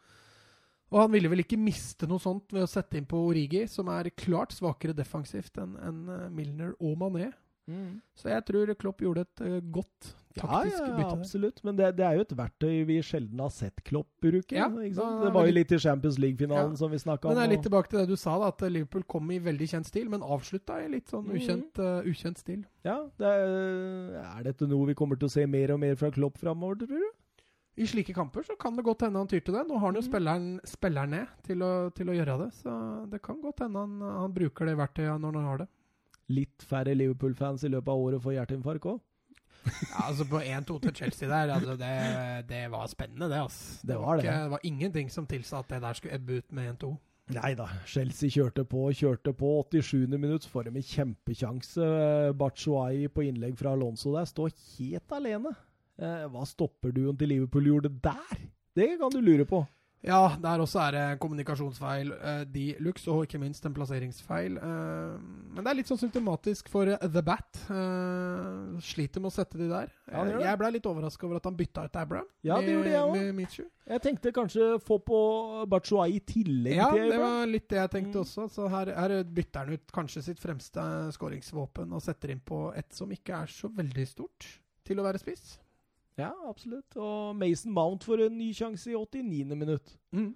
Og han ville vel ikke miste noe sånt ved å sette inn på Origi, som er klart svakere defensivt enn enn, eh, Milner og Mané. Mm. Så jeg tror Klopp gjorde et uh, godt taktisk ja, bytte Ja, absolutt. Men det, det er jo et verktøy vi sjelden har sett Klopp bruke. Ja, da Det var jo litt i Champions League-finalen Ja. som vi snakka om. Men det er litt tilbake til det du sa, da, at Liverpool kom i veldig kjent stil, men avslutta i litt sånn ukjent, ukjent, uh, ukjent stil. Ja, det er, er dette noe vi kommer til å se mer og mer fra Klopp framover, tror du? I slike kamper så kan det godt hende han tyr til det. Nå har han jo mm. spilleren, spilleren ned til å, til å gjøre det, så det kan godt hende han, han bruker det verktøyet når han har det. Litt færre Liverpool-fans i løpet av året får hjerteinfarkt òg. Ja, altså På 1-2 til Chelsea der, altså det, det var spennende, det. altså. Det var det. Ikke, det var ingenting som tilsa at det der skulle ebbe ut med 1-2. Nei da, Chelsea kjørte på, kjørte på. 87. minutt får de en kjempekjanse. Bachuai på innlegg fra Alonso der står helt alene. Eh, hva stopperduoen til Liverpool gjorde der? Det kan du lure på. Ja, der også er det kommunikasjonsfeil eh, de luxe, og ikke minst en plasseringsfeil. Eh, men det er litt sånn symptomatisk for The Bat. Eh, sliter med å sette de der. Ja, jeg ble litt overraska over at han bytta ut Abraham Ja, det gjorde jeg med Michu. Jeg tenkte kanskje få på Batshuayi i tillegg Ja, til det var litt det jeg tenkte Mm. også. Så her, her bytter han ut kanskje sitt fremste skåringsvåpen og setter inn på et som ikke er så veldig stort til å være spiss. Ja, absolutt. Og Mason Mount får en ny sjanse i 89. minutt. Mm.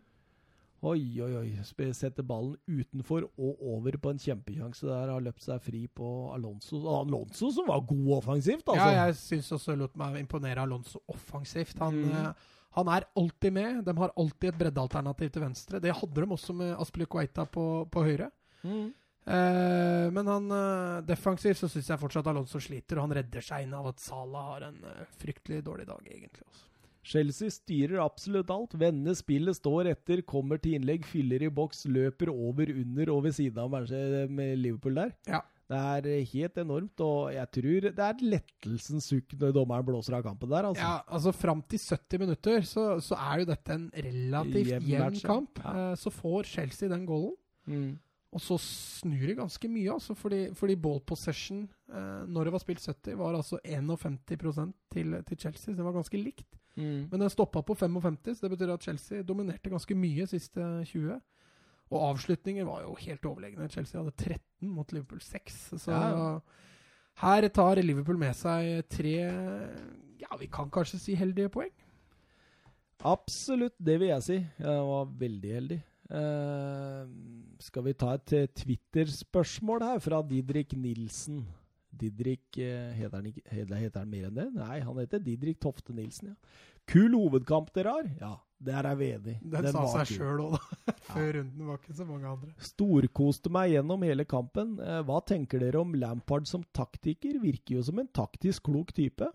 Oi, oi, oi. Setter ballen utenfor og over på en kjempekjanse der. Har løpt seg fri på Alonso. Alonso som var god offensivt, altså. Ja, jeg syns også lot meg imponere Alonso offensivt. Han, Mm. eh, han er alltid med. De har alltid et breddealternativ til venstre. Det hadde de også med Aspilicueta på, på høyre. Mm. Eh, men han uh, defensivt så syns jeg fortsatt Alonso sliter, og han redder seg inn av at Salah har en uh, fryktelig dårlig dag, egentlig. Også. Chelsea styrer absolutt alt. Vender spillet, står etter, kommer til innlegg, fyller i boks, løper over, under og ved siden av kanskje med Liverpool der. Ja. Det er helt enormt, og jeg tror det er et lettelsens sukk når dommeren blåser av kampen der, altså. Ja, altså Fram til 70 minutter så, så er jo dette en relativt Jevn jevn kamp. Ja. Så får Chelsea den goalen. Mm. Og så snur det ganske mye, altså, fordi, fordi ball possession eh, når det var spilt 70, var altså 51% til, til Chelsea, så det var ganske likt. Mm. Men den stoppa på 55, så det betyr at Chelsea dominerte ganske mye siste 20. Og avslutningen var jo helt overlegne. Chelsea hadde 13 mot Liverpool 6. Så Ja. her tar Liverpool med seg tre Ja, vi kan kanskje si heldige poeng. Absolutt, det vil jeg si. Jeg var veldig heldig. Eh, skal vi ta et eh, Twitter-spørsmål her fra Didrik Nilsen? Didrik eh, heter, han ikke, heter heter han mer enn det? Nei, han heter Didrik Tofte Nilsen, ja. Kul hovedkamp dere har? Ja, der er vi enig. Den, sa seg sjøl òg, da. Før runden var ikke så mange andre. Storkoste meg gjennom hele kampen. Hva tenker dere om Lampard som taktiker? Virker jo som en taktisk klok type.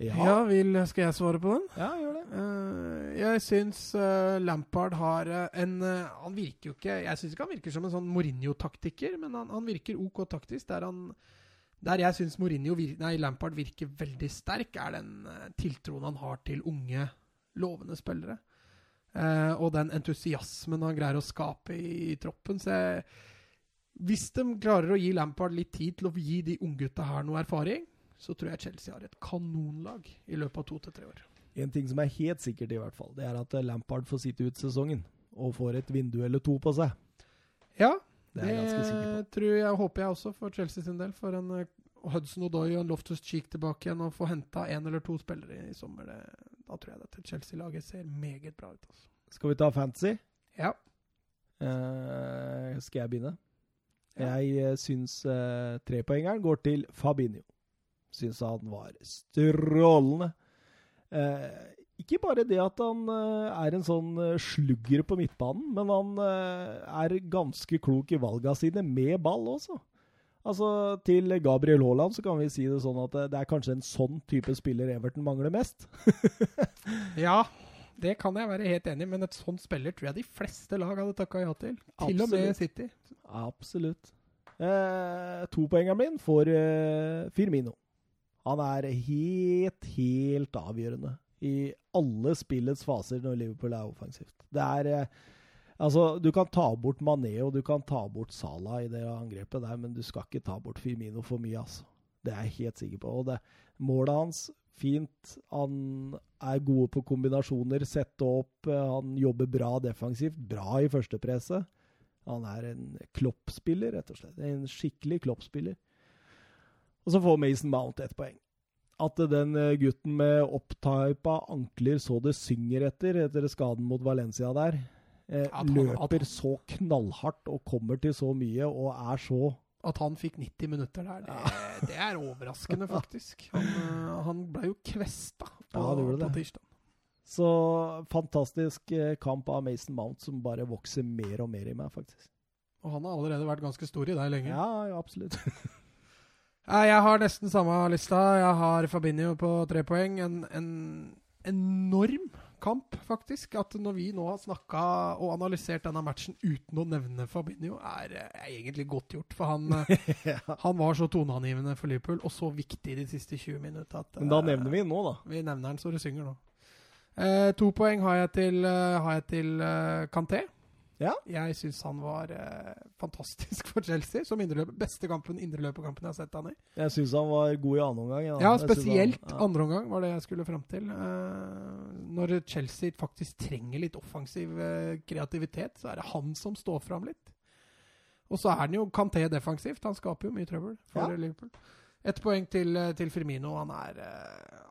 Ja, vil, skal jeg svare på den? ja gjør det. Uh, jeg syns uh, Lampard har uh, en Han virker jo ikke Jeg syns ikke han virker som en sånn Mourinho-taktiker, men han, han virker OK taktisk. Der, han, der jeg syns Lampard virker veldig sterk, er den tiltroen han har til unge, lovende spillere. Og den entusiasmen han greier å skape i, i troppen. Så jeg, hvis de klarer å gi Lampard litt tid til å gi de unggutta her noe erfaring, så tror jeg Chelsea har et kanonlag i løpet av to til tre år. En ting som er helt sikkert, i hvert fall, det er at eh, Lampard får sitte ut sesongen. Og får et vindu eller to på seg. Ja, Det på. tror jeg, håper jeg også for Chelsea sin del. For en eh, Hudson Odoi og en Loftus Cheek tilbake igjen og få henta én eller to spillere i sommer, det, da tror jeg dette Chelsea-laget ser meget bra ut. Altså. Skal vi ta fantasy? Ja. Eh, skal jeg begynne? Jeg uh, syns uh, trepoengeren går til Fabinho. Syns han var strålende. Eh, ikke bare det at han er en sånn slugger på midtbanen, men han er ganske klok i valga sine med ball også. Altså, Til Gabriel Haaland så kan vi si det sånn at det er kanskje en sånn type spiller Everton mangler mest. ja, det kan jeg være helt enig i, men et sånt spiller tror jeg de fleste lag hadde takka ja til. Til og med City. Absolutt. Eh, Topoengeren min får eh, Firmino. Han er helt, helt avgjørende i alle spillets faser når Liverpool er offensivt. Det er eh, Altså, Du kan ta bort Mané og du kan ta bort Salah i det angrepet der, men du skal ikke ta bort Firmino for mye. altså. Det er jeg helt sikker på. Og det, Målet hans, fint. Han er gode på kombinasjoner, sette opp. Eh, han jobber bra defensivt. Bra i førstepresset. Han er en kloppspiller, rett og slett. En skikkelig kloppspiller. Og så får Mason Mount ett poeng. At den eh, gutten med opptypa ankler så det synger etter, etter skaden mot Valencia der, eh, han, løper så knallhardt og kommer til så mye og er så At han fikk 90 minutter der, det, det er overraskende, faktisk. Han, eh, han ble jo kvesta på, ja, på tirsdag. Så fantastisk eh, kamp av Mason Mount som bare vokser mer og mer i meg, faktisk. Og han har allerede vært ganske stor i deg lenge. Ja, ja absolutt. jeg har nesten samme lista. Jeg har Fabinho på tre poeng. En, en enorm kamp, faktisk. At når vi nå har snakka og analysert denne matchen uten å nevne Fabinho, er, er egentlig godt gjort. For han, ja. han, var så toneangivende for Liverpool, og så viktig de siste 20 minutta. Men da nevner vi den nå, da. Vi nevner den så det synger nå. Eh, to poeng har jeg til, uh, har jeg til uh, Kanté. Ja. Jeg syns han var eh, fantastisk for Chelsea. Som indreløper. Beste kampen, indreløperkampen jeg har sett han i. Jeg syns han var god i andre omgang. Ja, ja spesielt han, ja. andre omgang var det jeg skulle fram til. når Chelsea faktisk trenger litt offensiv kreativitet, så er det han som står fram litt. Og så er han jo Kanté defensivt. Han skaper jo mye trøbbel for ja. Liverpool. Ett poeng til, til Firmino. Han er,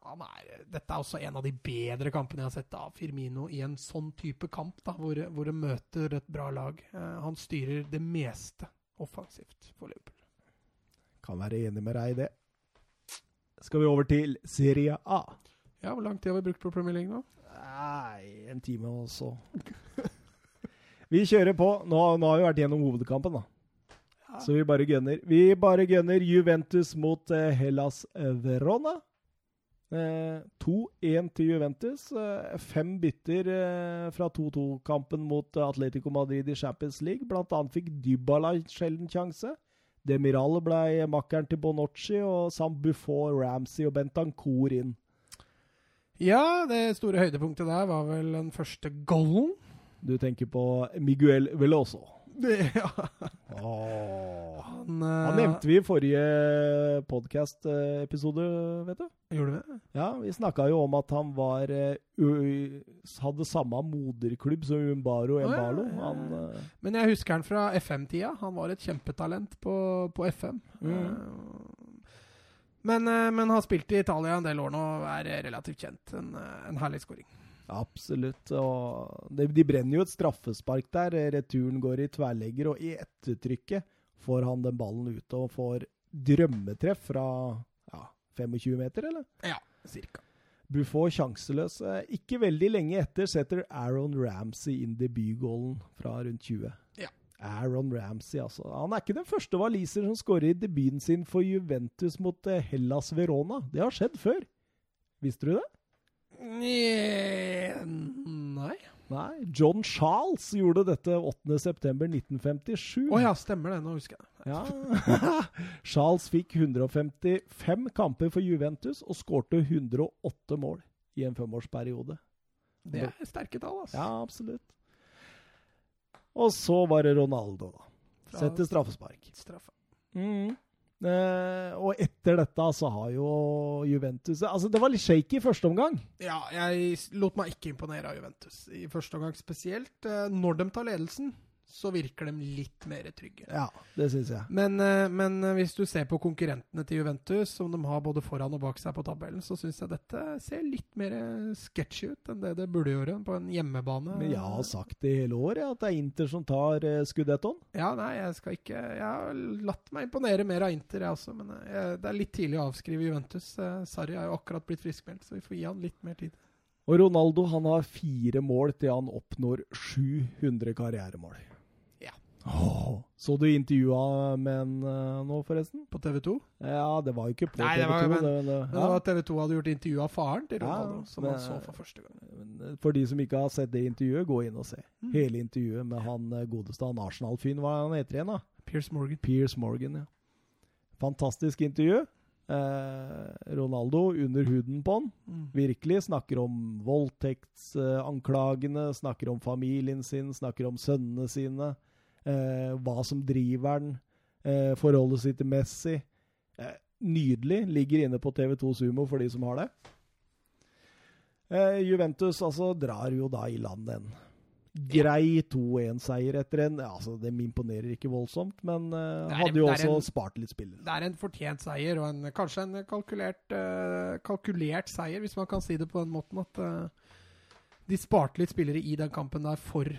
han er, Dette er også en av de bedre kampene jeg har sett av Firmino i en sånn type kamp, da, hvor, hvor det møter et bra lag. Uh, han styrer det meste offensivt for Liverpool. Kan være enig med deg i det. Skal vi over til Serie A? Ja, Hvor lang tid har vi brukt på Premier League nå? Nei, en time også. vi kjører på. Nå, nå har vi vært gjennom hovedkampen, da. Så vi bare gunner. Vi bare gunner Juventus mot eh, Hellas Verona. 2-1 eh, til Juventus. Eh, fem bytter eh, fra 2-2-kampen mot Atletico Madrid i Champions League. Blant annet fikk Dybala sjelden sjanse. Demiral ble makkeren til Bonocci, og samt Buffon, Ramsey og Bentancour inn. Ja, det store høydepunktet der var vel den første goalen. Du tenker på Miguel Veloso. Ja. Oh. Han, uh, Han, nevnte vi i forrige podkast-episode, vet du. Gjorde vi det? Ja, Vi snakka jo om at han var uh, hadde samme moderklubb som Umbaro Embalo. Oh, ja, ja, han, uh, Men jeg husker han fra FM-tida. Han var et kjempetalent på, på FM. Mm. Men, men, har spilt i Italia en del år nå og er relativt kjent. En, en herlig skåring. Absolutt. Og de, de, brenner jo et straffespark der. Returen går i tverrlegger, og i ettertrykket får han den ballen ut og får drømmetreff fra ja, 25 meter, eller? Ja, cirka. Buffon sjanseløs. Ikke veldig lenge etter setter Aaron Ramsey inn debutgålen fra rundt 20. Ja. Aaron Ramsey, altså. Han er ikke den første waliser som skårer i debuten sin for Juventus mot eh, Hellas Verona. Det har skjedd før. Visste du det? Nei Nei. John Charles gjorde dette 8.9.1957. Å oh ja, stemmer det. Nå husker jeg. Ja. Charles fikk 155 kamper for Juventus og skårte 108 mål i en femårsperiode. Det er sterke tall, altså. Ja, absolutt. Og så var det Ronaldo, da. Setter straffespark. Straffe. Mm. Uh, og etter dette så har jo Juventus Altså, det var litt shaky i første omgang. Ja, jeg lot meg ikke imponere av Juventus i første omgang spesielt. Uh, når de tar ledelsen, så virker de litt mer trygge. Ja, det synes jeg. Men, eh, men eh, hvis du ser på konkurrentene til Juventus, som de har både foran og bak seg på tabellen, så syns jeg dette ser litt mer eh, sketchy ut enn det det burde gjøre på en hjemmebane. Men jeg har sagt det hele året, at det er Inter som tar skudettoen. Ja, nei, jeg skal ikke Jeg har latt meg imponere mer av Inter, jeg også. Men jeg, det er litt tidlig å avskrive Juventus. Sarri er jo akkurat blitt friskmeldt, så vi får gi han litt mer tid. Og Ronaldo han har fire mål til han oppnår 700 karrieremål. Oh, så du intervjua med en uh, nå, forresten? På TV 2? Ja, det var jo ikke på Nei, TV 2. Det var, men, det, det, ja. det var TV 2 hadde gjort intervju av faren til Ronaldo, ja, som han så for første gang. Eh, for de som ikke har sett det intervjuet, gå inn og se. Mm. Hele intervjuet med han eh, godeste han Arsenal-fyren. Hva han heter igjen, da? Pierce Morgan. Pierce Morgan, ja. Fantastisk intervju. Eh, Ronaldo under huden på han. Mm. Virkelig. Snakker om voldtektsanklagene, snakker om familien sin, snakker om sønnene sine eh, hva som driver den, eh, forholdet sitt til Messi. Eh, nydelig. Ligger inne på TV2 Sumo for de som har det. Eh, Juventus altså drar jo da i land en grei 2-1-seier etter en altså De imponerer ikke voldsomt, men uh, hadde jo også en, spart litt spillere. Det er en fortjent seier, og en, kanskje en kalkulert, uh, kalkulert, seier, hvis man kan si det på den måten. At uh, de sparte litt spillere i den kampen der for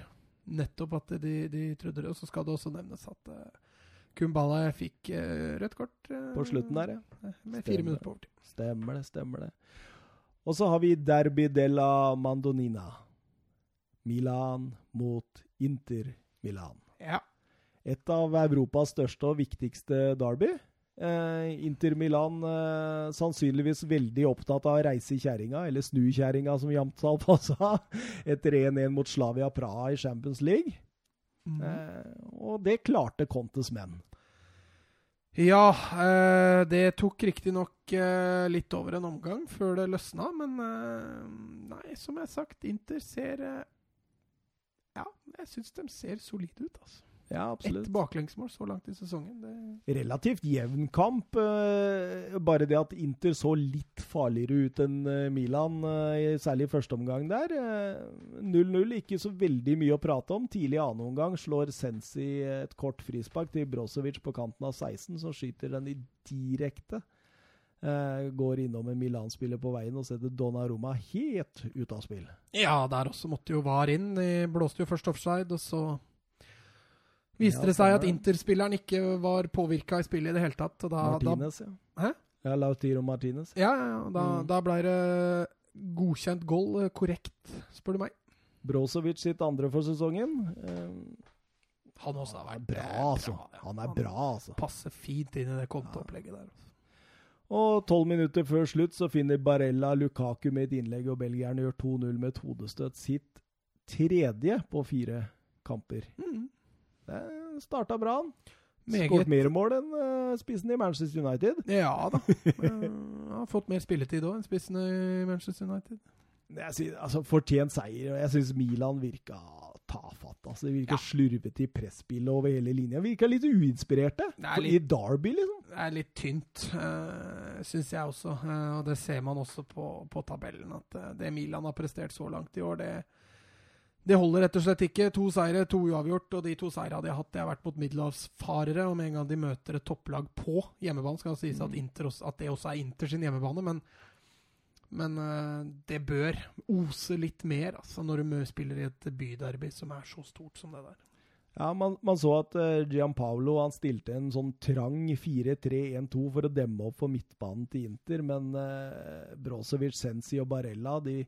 nettopp at de, de trodde det. Og så skal det også nevnes at uh, Kumbala fikk uh, rødt kort uh, På slutten der, ja. Med fire minutter på overtid. Stemmer det, stemmer det. Og så har vi Derby della Mandonina. Milan mot Inter Milan. Ja. Et av Europas største og viktigste derby. Eh, Inter Milan eh, sannsynligvis veldig opptatt av å reise i kjerringa, eller snu kjerringa, som Jamtsal sa, etter 1-1 mot Slavia Praha i Champions League. Mm. Eh, og det klarte Contes menn. Ja, eh, det tok riktignok eh, litt over en omgang før det løsna, men eh, nei, som jeg har sagt, Inter ser Ja, jeg syns de ser solide ut, altså. Ja, absolutt. Ett baklengsmål så langt i sesongen. Det... Relativt jevn kamp. Eh, bare det at Inter så litt farligere ut enn eh, Milan, eh, særlig i første omgang der. 0-0, ikke så veldig mye å prate om. Tidlig i annen omgang slår Sensi et kort frispark til Brozovic på kanten av 16, som skyter den i direkte. går innom en Milan-spiller på veien og setter Donnarumma helt ut av spill. Ja, der også måtte jo VAR inn. De blåste jo først offside, og så Viste det seg at Inter-spilleren ikke var påvirka i spillet i det hele tatt. Da, Martinez, da, ja. Hæ? Ja, Lautiro Martinez. Ja, ja, ja. Da, mm. da ble det godkjent goal eh, korrekt, spør du meg. Brozovic sitt andre for sesongen. Um, han også har vært bra, altså. Bra. Han er bra, altså. Passer fint inn i det kontoopplegget der. Altså. Og tolv minutter før slutt så finner Barella Lukaku med et innlegg, og belgierne gjør 2-0 med et hodestøt. Sitt tredje på fire kamper. Mm. Det starta bra, han. Skåret mer mål enn uh, spissen i Manchester United. Ja da. uh, har fått mer spilletid òg enn spissen i Manchester United. Synes, altså, fortjent seier. Jeg syns Milan virka tafatt. Altså, de virka ja. slurvete i presspillet over hele linja. Virka litt uinspirerte. Litt, I Derby, liksom. Det er litt tynt, uh, syns jeg også. Uh, og det ser man også på, på tabellen. At uh, det Milan har prestert så langt i år, det, det holder rett og slett ikke. To seire, to uavgjort. Og de to seirene de har hatt, det har vært mot middelhavsfarere. Og med en gang de møter et topplag på hjemmebane, skal det sies at, Inter, også, at, det også er Inter sin hjemmebane. Men, men uh, det bør ose litt mer altså, når du spiller i et byderby som er så stort som det der. Ja, man, man så at uh, Gianpaolo han stilte en sånn trang 4-3-1-2 for å demme opp for midtbanen til Inter, men uh, Brosevic, Sensi og Barella de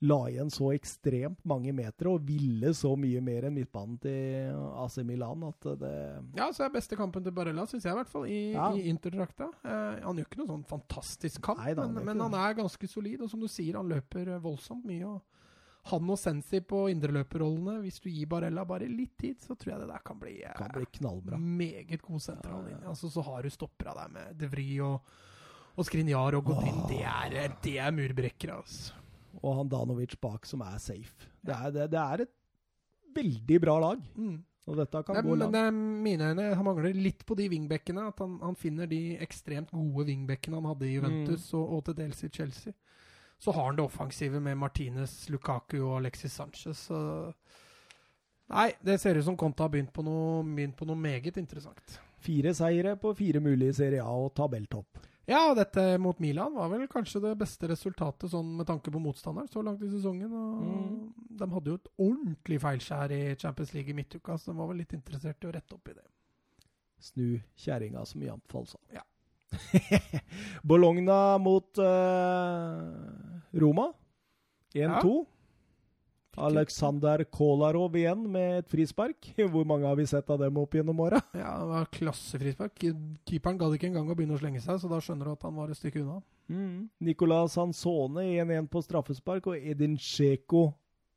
la igjen så ekstremt mange meter og ville så mye mer enn midtbanen til AC Milan at det Ja, så er beste kampen til Barella, syns jeg i hvert fall, i, ja. i Interdrakta. Eh, han gjør ikke noe sånn fantastisk kamp, Nei, da, men, men han er ganske solid. Og som du sier, han løper voldsomt mye. og han og Sensi på indreløperrollene. Hvis du gir Barella bare litt tid, så tror jeg det der kan bli, eh, kan bli knallbra. meget god sentrallinje. Altså, så har du stoppera der med De Vry og, og Skrinjar og Godin. Det er, det er murbrekkere, altså og han Danovic bak som er safe. Det er, det, det er et veldig bra lag. Mm. Og dette kan det, gå langt. Men mine øyne, han mangler litt på de wingbackene. At han, han, finner de ekstremt gode wingbackene han hadde i Juventus mm. og, og, til dels i Chelsea. Så har han det offensive med Martinez, Lukaku og Alexis Sanchez. Så Nei, det ser ut som Conte har begynt på noe, begynt på noe meget interessant. Fire seire på fire mulige Serie A og tabelltopp. Ja, dette mot Milan var vel kanskje det beste resultatet sånn med tanke på motstanderen så langt i sesongen. og Mm. De hadde jo et ordentlig feilskjær i Champions League i midtuka, så de var vel litt interessert i å rette opp i det. Snu kjerringa som iallfall sa. Ja. Bologna mot uh, Roma. 1-2. Aleksander Kolarov igjen med et frispark. Hvor mange har vi sett av dem opp gjennom åra? Ja, det var klassefrispark. Keeperen gadd ikke engang å begynne å slenge seg, så da skjønner du at han var et stykke unna. Mm. Nicolas Hansone 1-1 på straffespark, og Edin Sjeko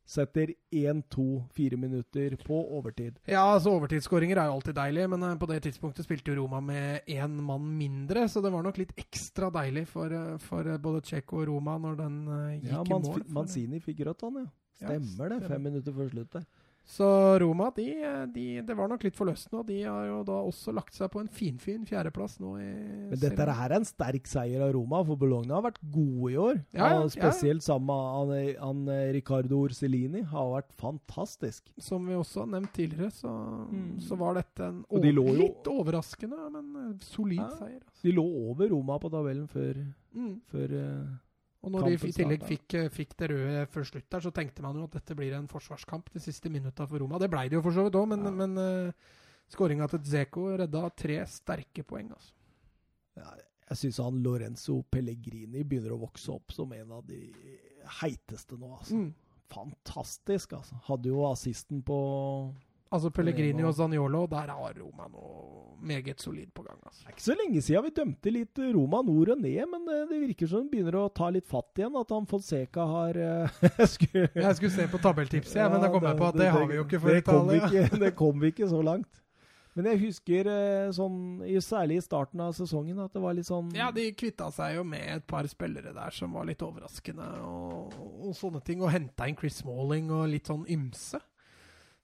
setter 1-2 fire minutter på overtid. Ja, altså overtidsskåringer er jo alltid deilig, men eh, på det tidspunktet spilte jo Roma med én mann mindre, så det var nok litt ekstra deilig for, eh, for eh, både Tsjekko og Roma når den gikk Ja, i mål. Ja, Manzini fikk rødt, han, ja. Ja, Stemmer det. Fem minutter før slutt der. Så Roma, de, de, det var nok litt forløsende, og de har jo da også lagt seg på en finfin fjerdeplass nå i Men dette serien. her er en sterk seier av Roma, for Bologna har vært gode i år. Ja, ja, og spesielt sammen med han, han Ricardo Orselini har vært fantastisk. Som vi også har nevnt tidligere, så, Mm. så var dette en de over, jo- litt overraskende, men solid Ja. seier. Altså. De lå over Roma på tabellen før, Mm. før eh, Og når de i tillegg fikk, eh, fikk det røde før slutt der, så tenkte man jo at dette blir en forsvarskamp de siste minutta for Roma. Det blei det jo for så vidt òg, men, Ja. men uh, skåringa til Dzeko redda tre sterke poeng. altså. ja, Jeg syns han Lorenzo Pellegrini begynner å vokse opp som en av de heiteste nå, altså. Mm. Fantastisk, altså. Hadde jo assisten på Altså Pellegrini og Zaniolo, der har Roma noe meget solid på gang. altså. Det er ikke så lenge siden vi dømte litt Roma nord og ned, men det, det virker som det begynner å ta litt fatt igjen. At han Fonseca har jeg, skulle- Jeg skulle se på tabelltipset, ja, men da kom jeg på at det, har vi jo ikke for det Italia. Ikke, det kom vi ikke så langt. Men jeg husker eh, sånn, særlig i starten av sesongen, at det var litt sånn Ja, de kvitta seg jo med et par spillere der som var litt overraskende, og, og sånne ting. Og henta inn Chris Smalling og litt sånn ymse.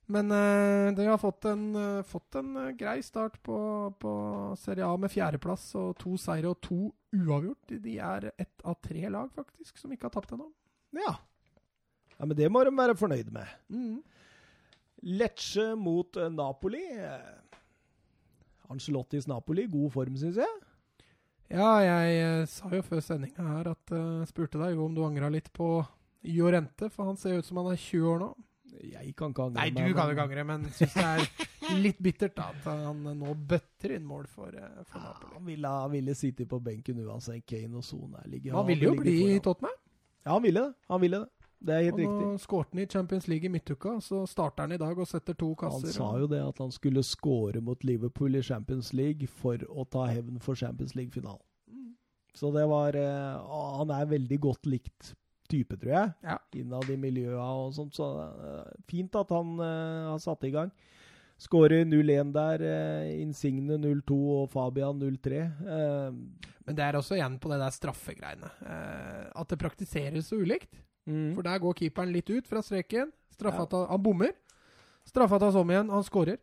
Men uh, de har fått en, uh, fått en uh, grei start på, på Serie A med fjerdeplass og to seire og to uavgjort. De er ett av tre lag, faktisk, som ikke har tapt ennå. Ja. ja. Men det må de være fornøyd med. Mm. Lecce mot eh, Napoli. Angelottis Napoli, god form, syns jeg. Ja, jeg eh, sa jo før sendinga her at uh, spurte deg jo om du angra litt på Jorente, for han ser ut som han er 20 år nå. Jeg kan ikke angre Nei, du meg, kan jo ikke angre, men syns det er litt bittert da, at han nå bøtter inn mål for, eh, for Ja, Napoli. han ville, ville sitte på benken uansett Kane og Sone ligger. Han ville jo bli i. Tottenham. Ja, han ville det. Han ville det. Det er helt Og nå riktig. skårte han i Champions League i midtuka, så starter han i dag og setter to kasser. Han sa jo det at han skulle skåre mot Liverpool i Champions League for å ta hevn for Champions League-finalen. Mm. Så det var eh, Han er veldig godt likt type, tror jeg. Ja. Innad i miljøa og sånt. Så eh, fint at han uh, har satt i gang. Skårer 0-1 der. Uh, Insigne 0-2 og Fabian 0-3. Uh, Men det er også igjen på det der straffegreiene. At det praktiseres så ulikt. mm. For der går keeperen litt ut fra streken. Straffa ta, han bommer. Straffa tas om igjen, han skårer.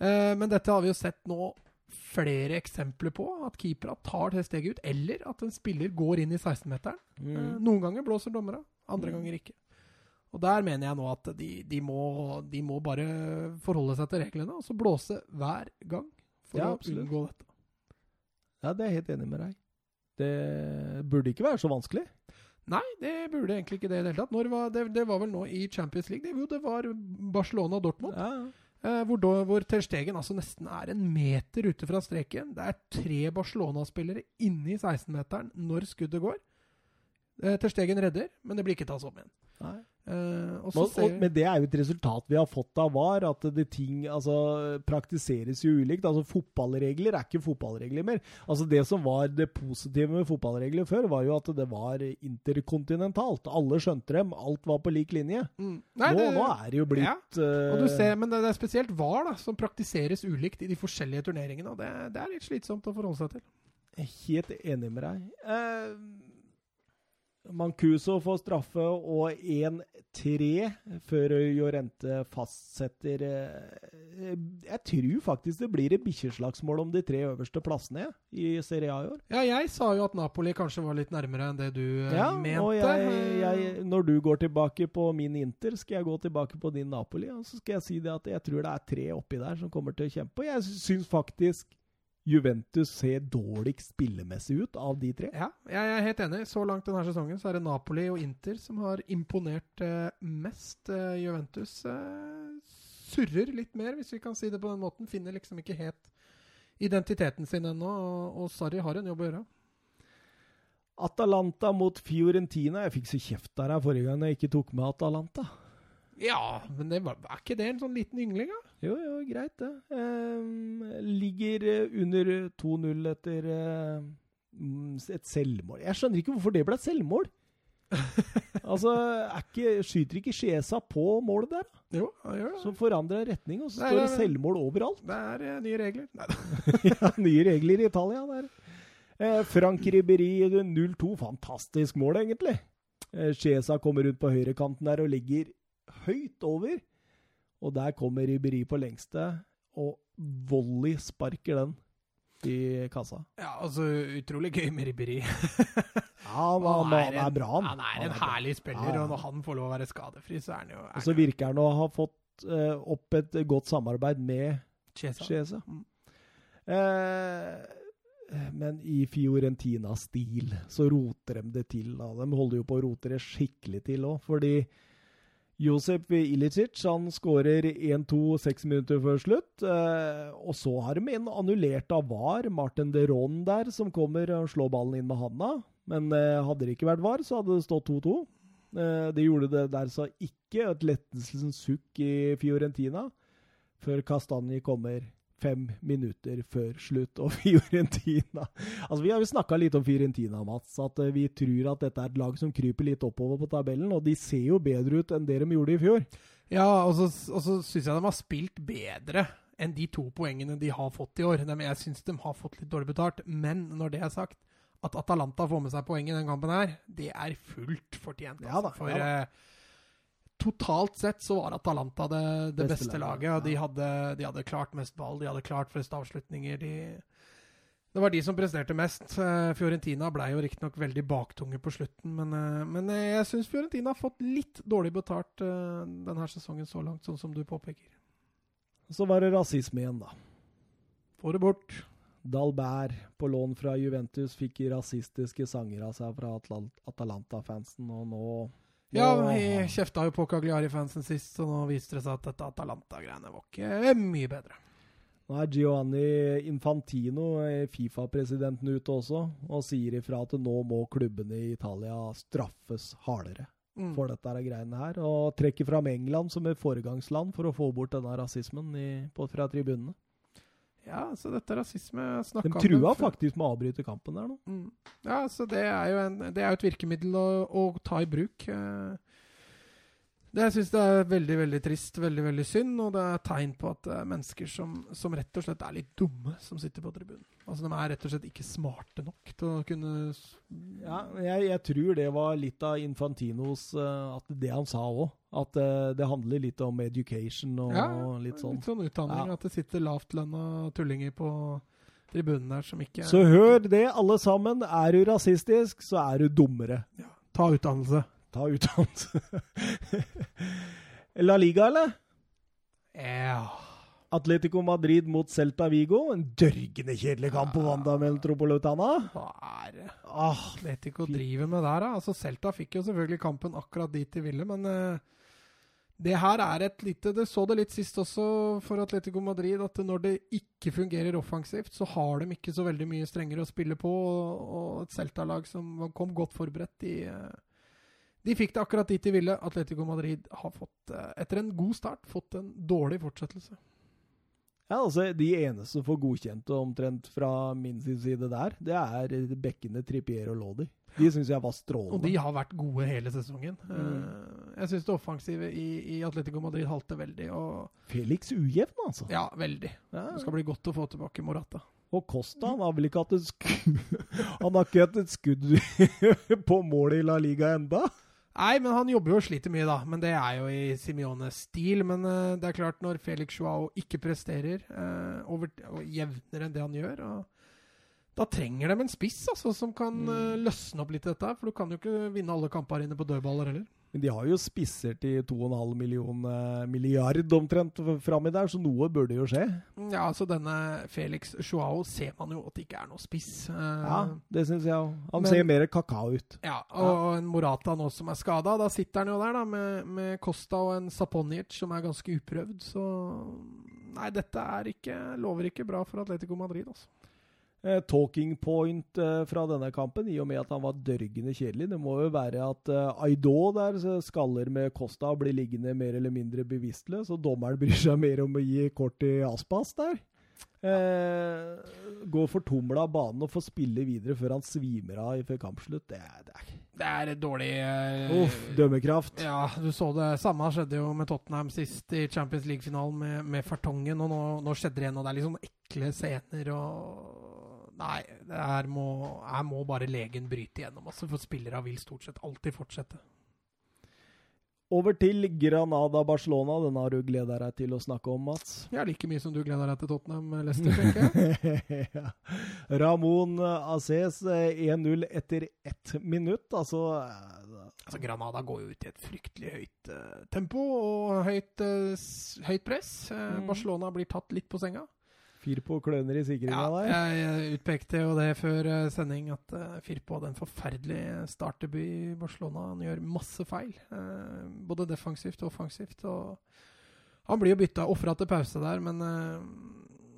Men dette har vi jo sett nå flere eksempler på. At keepera tar det steget ut. Eller at en spiller går inn i 16-meteren. Eh, Mm. noen ganger blåser dommerne, andre Mm. ganger ikke. Og der mener jeg nå at de, de, må, de må bare forholde seg til reglene og så blåse hver gang for Ja, å absolutt. unngå dette. Ja, det er jeg helt enig med deg. Det burde ikke være så vanskelig. Nei, det burde egentlig ikke det i det hele tatt. Var, det, det var vel nå i Champions League. Det, jo, det var Barcelona-Dortmund. Ja. Eh, hvor, hvor Ter Stegen altså nesten er en meter ute fra streken. Det er tre Barcelona-spillere inni 16-meteren når skuddet går. Eh, Ter Stegen redder, men det blir ikke tatt opp igjen. Nei. Eh, og så Og, men det er jo et resultat vi har fått av VAR, at det ting altså, praktiseres jo ulikt. Altså Fotballregler er ikke fotballregler mer. Altså Det som var det positive med fotballregler før, var jo at det var interkontinentalt. Alle skjønte dem. Alt var på lik linje. mm. Nei, nå, det- nå er det jo blitt Ja, eh, Og du ser, Men det er spesielt VAR da, som praktiseres ulikt i de forskjellige turneringene. og Det, det er litt slitsomt å forholde seg til. Helt enig med deg. Eh, Mancuso får straffe og 1-3 før Jorente fastsetter eh, jeg tror faktisk det blir et bikkjeslagsmål om de tre øverste plassene i Serie A i år. Ja, jeg sa jo at Napoli kanskje var litt nærmere enn det du eh, Ja, mente. og jeg, jeg, når du går tilbake på min Inter, skal jeg gå tilbake på din Napoli. Og så skal jeg si det at jeg tror det er tre oppi der som kommer til å kjempe. Og jeg syns faktisk Juventus ser dårligst spillemessig ut av de tre. Ja, jeg er helt enig. Så langt denne sesongen så er det Napoli og Inter som har imponert eh, mest. Eh, Juventus eh, surrer litt mer, hvis vi kan si det på den måten. Finner liksom ikke helt identiteten sin ennå, og, og Sarri har en jobb å gjøre. Atalanta mot Fiorentina. Jeg fikk så kjeft der her forrige gang jeg ikke tok med Atalanta. Ja, men det var, er ikke det en sånn liten yngling, da? Jo, jo, greit det. Eh, ligger eh, under 2-0 etter eh, et selvmål. Jeg skjønner ikke hvorfor det ble et selvmål. altså, er ikke, skyter ikke Chiesa på målet der? da? Jo, han gjør det. Så forandrer retning, og så Nei, står det selvmål overalt. Det er eh, nye regler. Ja, nye regler i Italia der. Eh, Frank Ribberi 0-2. Fantastisk mål, egentlig. Eh, Chiesa kommer rundt på høyrekanten der og ligger høyt over. Og der kommer Ribberi på lengste, og volley sparker den i kassa. Ja, altså, utrolig gøy med Ribberi. Ja, han, han, han er bra, han. Han er en er herlig spiller, Ja, og når han får lov å være skadefri, så er han jo er Og så virker han å ha fått uh, opp et godt samarbeid med Chiesa. Chiesa. Mm. Eh, men i Fiorentina-stil så roter de det til. Da. De holder jo på å rote det skikkelig til òg, fordi Josep Ilicic han skårer 1-2 seks minutter før slutt. Eh, og så har de en annullert av VAR, Martin de Ron der, som kommer og slår ballen inn med handa. Men eh, hadde det ikke vært VAR, så hadde det stått 2-2. Eh, det gjorde det der så ikke et lettelsens sukk i Fiorentina, før Kastanji kommer fem minutter før slutt. Og Fiorentina Altså, Vi har jo snakka litt om Fiorentina, Mats. At eh, vi tror at dette er et lag som kryper litt oppover på tabellen. Og de ser jo bedre ut enn det de gjorde i fjor. Ja, og så, og så syns jeg de har spilt bedre enn de to poengene de har fått i år. Jeg syns de har fått litt dårlig betalt. Men når det er sagt, at Atalanta får med seg poeng i den kampen her, det er fullt fortjent. Ja da, altså. For eh, totalt sett så var Atalanta det, det Beste beste, laget. Og de hadde, de hadde klart mest ball, de hadde klart flest avslutninger. De, det var de som presterte mest. Eh, Fiorentina ble jo riktignok veldig baktunge på slutten, men, eh, men eh, jeg syns Fiorentina har fått litt dårlig betalt denne sesongen så langt, sånn som du påpeker. Så var det rasisme igjen, da. Få det bort. Dalbert på lån fra Juventus fikk rasistiske sanger av seg fra Atalanta-fansen, og nå Ja, vi kjefta jo på Cagliari-fansen sist, så nå viste det seg at dette Atalanta-greiene var ikke mye bedre. Nå er Giovanni Infantino, eh, Fifa-presidenten, ute også og sier ifra at nå må klubbene i Italia straffes hardere Mm. for dette her greiene her. Og trekker fram England som et foregangsland for å få bort denne rasismen i, på, fra tribunene. Ja, så dette rasisme De trua faktisk med å avbryte kampen der nå. Mm. Ja, så det er jo, en, det er et virkemiddel å, å ta i bruk. eh. Det jeg syns det er veldig veldig trist, veldig veldig synd, og det er tegn på at det er mennesker som, som rett og slett er litt dumme, som sitter på tribunen. Altså De er rett og slett ikke smarte nok til å kunne Ja, jeg, jeg tror det var litt av Infantinos eh, at Det han sa òg. At uh, det handler litt om education og, Ja, litt sånn. Litt sånn utdanning. Ja. At det sitter lavtlønna tullinger på tribunen der som ikke Så hør det, alle sammen. Er du rasistisk, så er du dummere. ja, Ta utdannelse. Ta utdannelse. La Liga, eller? Ja. Atletico Madrid mot Celta Vigo. En dørgende kjedelig kamp på Wanda Metropolitana. Hva er det Ah, Atletico driver med der, da? Altså, Celta fikk jo selvfølgelig kampen akkurat dit de ville, men eh, det her er et lite Det så det litt sist også for Atletico Madrid, at når det ikke fungerer offensivt, så har de ikke så veldig mye strengere å spille på, og, et Celta-lag som kom godt forberedt, de eh, de fikk det akkurat dit de ville. Atletico Madrid har fått, eh, etter en god start, fått en dårlig fortsettelse. Ja, altså, De eneste som får godkjent omtrent fra min side der, det er bekkene Trippier og Lodi. De syns jeg var strålende. Og de har vært gode hele sesongen. Mm. Eh, Jeg syns det offensive i, i Atletico Madrid halter veldig. Og Felix ujevn, altså. ja, veldig. Ja. Det skal bli godt å få tilbake Morata. Og Costa han har vel ikke hatt et skudd Han har ikke hatt et skudd på målet i La Liga enda? Nei, men han jobber jo og sliter mye, da. Men det er jo i Simiones stil. Men uh, det er klart, når Felix Joao ikke presterer uh, over, og jevnere enn det han gjør Da trenger de en spiss altså, som kan uh, løsne opp litt dette. For du kan jo ikke vinne alle kamper inne på dødballer heller. Men de har jo spisser til 2,5 million eh, milliard omtrent framme der, så noe burde jo skje. Ja, altså denne Felix Joao ser man jo at det ikke er noe spiss. Uh, ja, det syns jeg òg. Han men, ser mer kakao ut. Ja, og ja. en Morata nå som er skada. Da sitter han jo der da med, med Costa og en Saponic som er ganske uprøvd. Så nei, dette ikke, lover ikke bra for Atletico Madrid, altså. Eh, talking point eh, fra denne kampen, i og med at han var dørgende kjedelig. Det må jo være at eh, Aido der skaller med Costa og blir liggende mer eller mindre bevisstløs, og dommeren bryr seg mer om å gi kort til Aspas der. Eh, gå fortumla av banen og få spille videre før han svimer av før kampslutt. Det er, det er, det er dårlig eh, Uff, dømmekraft. Ja, du så det. Samme skjedde jo med Tottenham sist i Champions League-finalen med, med Fartongen, og nå, nå, skjedde det igjen. Og det er liksom ekle scener og Nei, det her må, her må bare legen bryte igjennom. Altså, for spillere vil stort sett alltid fortsette. Over til Granada-Barcelona. Den har du gleda deg til å snakke om, Mats? Ja, like mye som du gleder deg til Tottenham-Lester, tenker jeg. ja. Ramón Aces 1-0 etter ett minutt. Altså, altså Granada går jo ut i et fryktelig høyt uh, tempo og høyt, uh, høyt press. Uh, mm. Barcelona blir tatt litt på senga. Firpo kløner i sikringa ja, der. Jeg utpekte jo det før uh, sending, at uh, Firpo hadde en forferdelig startdebut i Barcelona. Han gjør masse feil, uh, både defensivt og offensivt. Og han blir jo bytta, ofra til pause der, men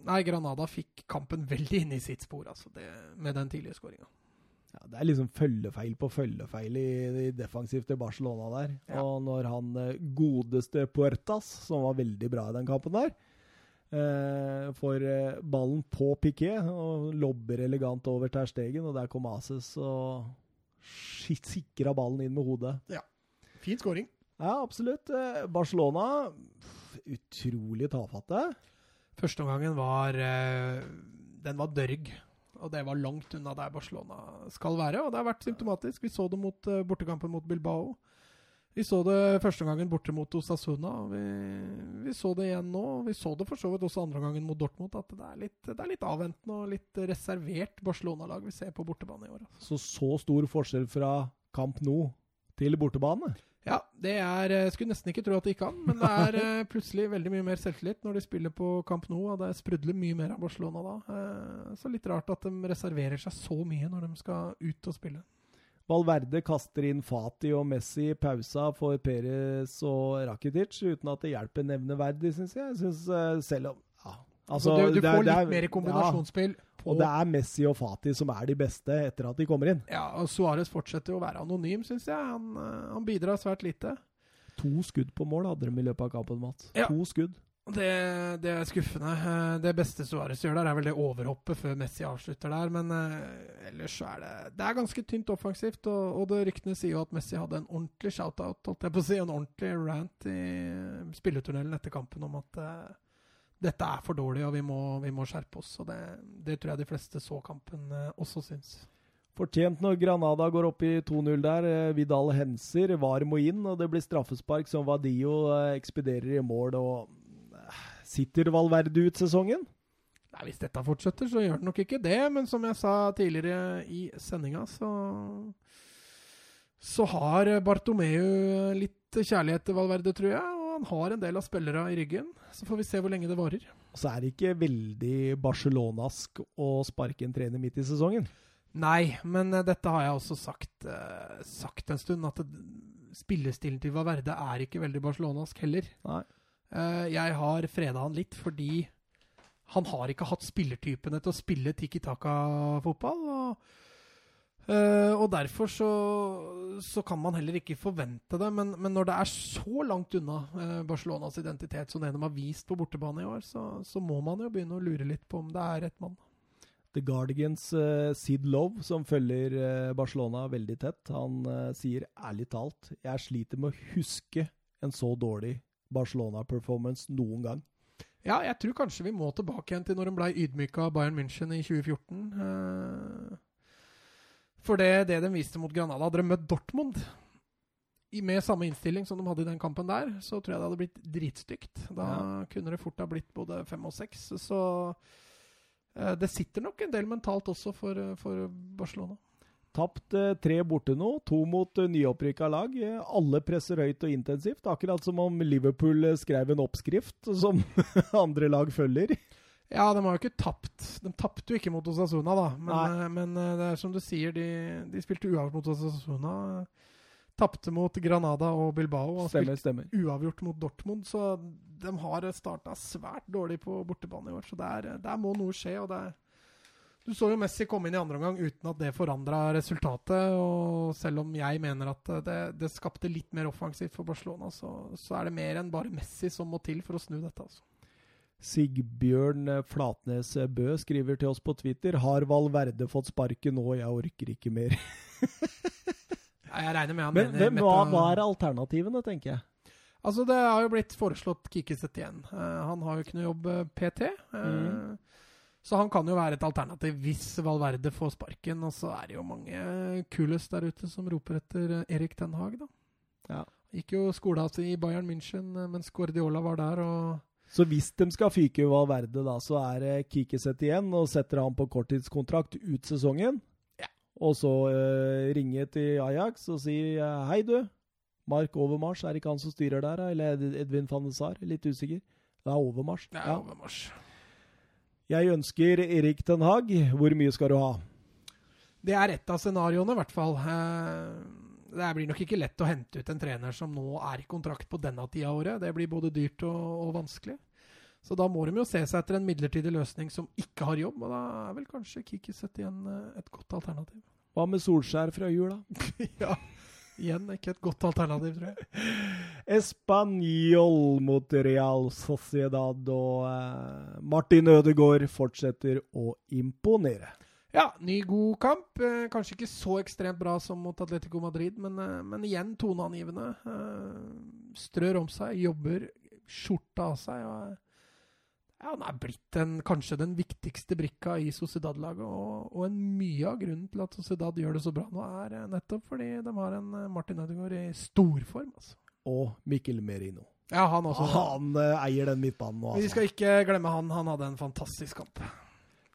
nei, Granada fikk kampen veldig inn i sitt spor, altså, det, med den tidlige skåringa. Ja, det er liksom følgefeil på følgefeil i, i defensivt til Barcelona der. Ja. Og når han godeste Puertas, som var veldig bra i den kampen der, eh, får eh, ballen på Piquet og lobber elegant over Terstegen, og der kom Ases og sikra ballen inn med hodet. Ja. Fin skåring. Ja, absolutt. Eh, Barcelona utrolig tafatte. Førsteomgangen var Den var dørg. Og det var langt unna der Barcelona skal være. Og det har vært symptomatisk. Vi så det mot bortekampen mot Bilbao. Vi så det første gangen borte mot Osasuna. Vi, vi, så det igjen nå. Vi så det for så vidt også andre gangen mot Dortmund. At det er litt, det er litt avventende og litt reservert Barcelona-lag vi ser på bortebane i år. Altså. Så så stor forskjell fra kamp nå til bortebane? Ja, det er Jeg eh, skulle nesten ikke tro at det gikk an, men det er eh, plutselig veldig mye mer selvtillit når de spiller på Camp Nou, og det sprudler mye mer av Barcelona da. Eh, så litt rart at de reserverer seg så mye når de skal ut og spille. Valverde kaster inn Fati og Messi i pausa for Perez og Rakitic, uten at det hjelper nevneverdig, syns jeg. Synes, uh, selv om ja, altså, du, du får er, litt er, mer kombinasjonsspill. Ja, og det er Messi og Fati som er de beste etter at de kommer inn. Ja, og Suárez fortsetter å være anonym, syns jeg. Han, uh, han, bidrar svært lite. To skudd på mål hadde de i løpet av kampen, Mats. Ja. To skudd. Det, det, er skuffende. Eh, det beste Suárez gjør der, er vel det overhoppet før Messi avslutter der. Men uh, ellers så er det Det er ganske tynt offensivt. Og, og det ryktene sier jo at Messi hadde en ordentlig shoutout, holdt jeg på å si, en ordentlig rant i spilletunnelen etter kampen om at uh, dette er for dårlig, og vi må, vi må skjerpe oss. Og det, det, tror jeg de fleste så kampen uh, også syns. Fortjent når Granada går opp i 2-0 der. Vidal henser, VAR må inn, og det blir straffespark som Vadio ekspederer i mål. og Sitter Valverde ut sesongen? Nei, Hvis dette fortsetter, så gjør det nok ikke det. Men som jeg sa tidligere i sendinga, så Så har Bartomeu litt kjærlighet til Valverde, tror jeg. Og han har en del av spillere i ryggen. Så får vi se hvor lenge det varer. Og så er det ikke veldig barcelonask å sparke en trener midt i sesongen. Nei, men uh, dette har jeg også sagt, uh, sagt en stund. At spillestilen til Valverde er ikke veldig barcelonask heller. Nei. Eh, jeg har freda han litt fordi han har ikke hatt spillertypene til å spille Tiki Taka-fotball. Og, uh, og, derfor så, så, kan man heller ikke forvente det. Men, men når det er så langt unna uh, Barcelonas identitet som det de har vist på bortebane i år, så, så, må man jo begynne å lure litt på om det er rett mann. The Guardians uh, Sid Love, som følger Barcelona veldig tett, han sier ærlig talt jeg sliter med å huske en så dårlig Barcelona-performance noen gang. Ja, jeg tror kanskje vi må tilbake igjen til når de ble ydmyka av Bayern München i 2014. Eh, for det, det de viste mot Granada Hadde de møtt Dortmund med samme innstilling som de hadde i den kampen der, så tror jeg det hadde blitt dritstygt. Da kunne det fort ha blitt både fem og seks. Så eh, det sitter nok en del mentalt også for, eh, for Barcelona. Tapt eh, tre borte nå, to mot uh, nyopprykka lag. Eh, alle presser høyt og intensivt. Akkurat som om Liverpool eh, skrev en oppskrift som andre lag følger. Ja, de har jo ikke tapt. De tapte jo ikke mot Osasuna, da. Men, eh, men eh, det er som du sier, de, de spilte uavgjort mot Osasuna. Tapte mot Granada og Bilbao. Og Stemmer, stemmer. spilte uavgjort mot Dortmund. Så de har starta svært dårlig på bortebane i år. Så der, der må noe skje. og det er du så jo Messi komme inn i andre omgang uten at det forandra resultatet. og Selv om jeg mener at det, det skapte litt mer offensivt for Barcelona, så, så er det mer enn bare Messi som må til for å snu dette. altså. Sigbjørn eh, Flatnes eh, Bø skriver til oss på Twitter Har Valverde fått sparken nå? Jeg orker ikke mer. Jeg regner med han Men mener Men hva, hva er alternativene, tenker jeg? Altså, det har jo blitt foreslått Kikiset igjen. Uh, han har jo ikke noe jobb uh, PT. Uh, Mm. Så han kan jo være et alternativ hvis Valverde får sparken. Og så er det jo mange kulest der ute som roper etter eh, Erik Den Haag, da. Ja. Gikk jo skola si i Bayern München eh, mens Guardiola var der, og Så hvis de skal fyke Valverde, da, så er det Kikiset igjen, og setter han på korttidskontrakt ut sesongen. Ja. Og så uh, ringe til Ajax og si eh, hei, du. Mark Overmars, er det ikke han som styrer der, eller Ed- Edvin van de Sar? Litt usikker. Det er Overmars. det er Ja. overmars. Jeg ønsker Erik Den Haag. Hvor mye skal du ha? Det er ett av scenarioene, i hvert fall. Eh, Det blir nok ikke lett å hente ut en trener som nå er i kontrakt på denne tida av året. Det blir både dyrt og, og vanskelig. Så da må de jo se seg etter en midlertidig løsning som ikke har jobb, og da er vel kanskje Kikiset igjen eh, et godt alternativ. Hva med Solskjær fra jul, da? ja, igjen ikke et godt alternativ, tror jeg. Español mot Real Sociedad, og eh, Martin Ødegaard fortsetter å imponere. Ja, ny god kamp. Eh, kanskje ikke så ekstremt bra som mot Atletico Madrid, men, eh, men igjen toneangivende. Strør om seg, jobber skjorta av seg. Og, ja, han er blitt en, kanskje den viktigste brikka i Sociedad-laget. Og, og en mye av grunnen til at Sociedad gjør det så bra nå, er eh, nettopp fordi de har en eh, Martin Ødegaard i storform. Altså. Og Mikkel Merino. Ja, han også. Han uh, eier den midtbanen nå, Vi altså. skal ikke glemme han. Han hadde en fantastisk kamp.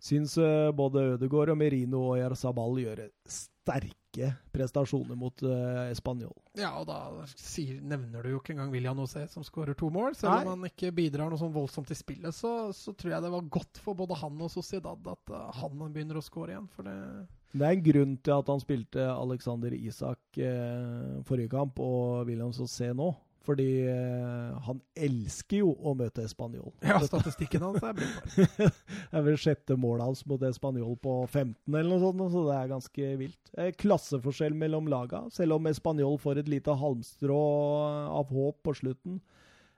Syns uh, både Ødegaard og Merino og Jarzabal gjør sterke prestasjoner mot uh, Spanjol. Ja, og da sier, nevner du jo ikke engang William José som skårer to mål. Selv Nei. om han ikke bidrar noe sånn voldsomt i spillet, så, så tror jeg det var godt for både han og Sociedad at uh, han begynner å skåre igjen. For det Det er en grunn til at han spilte Alexander Isak eh, forrige kamp og William José nå. Fordi eh, han elsker jo å møte Español. Ja, statistikken hans er brukbar. Det er vel sjette målet hans mot Español på 15 eller noe sånt, så det er ganske vilt. Eh, Klasseforskjell mellom laga, selv om Español får et lite halmstrå av håp på slutten.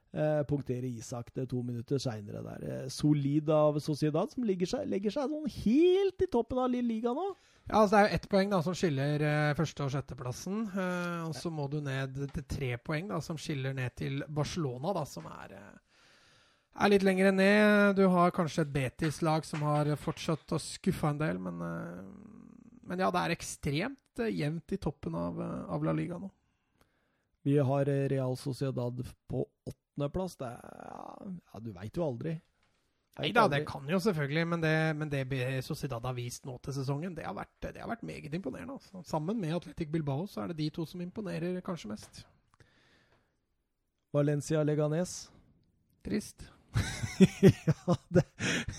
Eh, punkterer Isak det to minutter seinere der. Eh, solid av Sociedad, som seg, legger seg sånn helt i toppen av ligaen nå. Ja, altså Det er jo ett poeng da som skiller eh, første- og sjetteplassen. Eh, og så må du ned til tre poeng, da som skiller ned til Barcelona, da som er eh, er litt lenger ned. Du har kanskje et Betis-lag som har fortsatt å skuffe en del, men, men ja, det er ekstremt jevnt i toppen av, av La Liga nå. Vi har Real Sociedad på åttendeplass. Det er, ja, ja, du veit jo aldri. Nei da, det kan jo selvfølgelig, men det, men det Sociedad har vist nå til sesongen, det har vært, det har vært meget imponerende. Altså. Sammen med Atletic Bilbao så er det de to som imponerer kanskje mest. Valencia Leganes. Trist. ja, det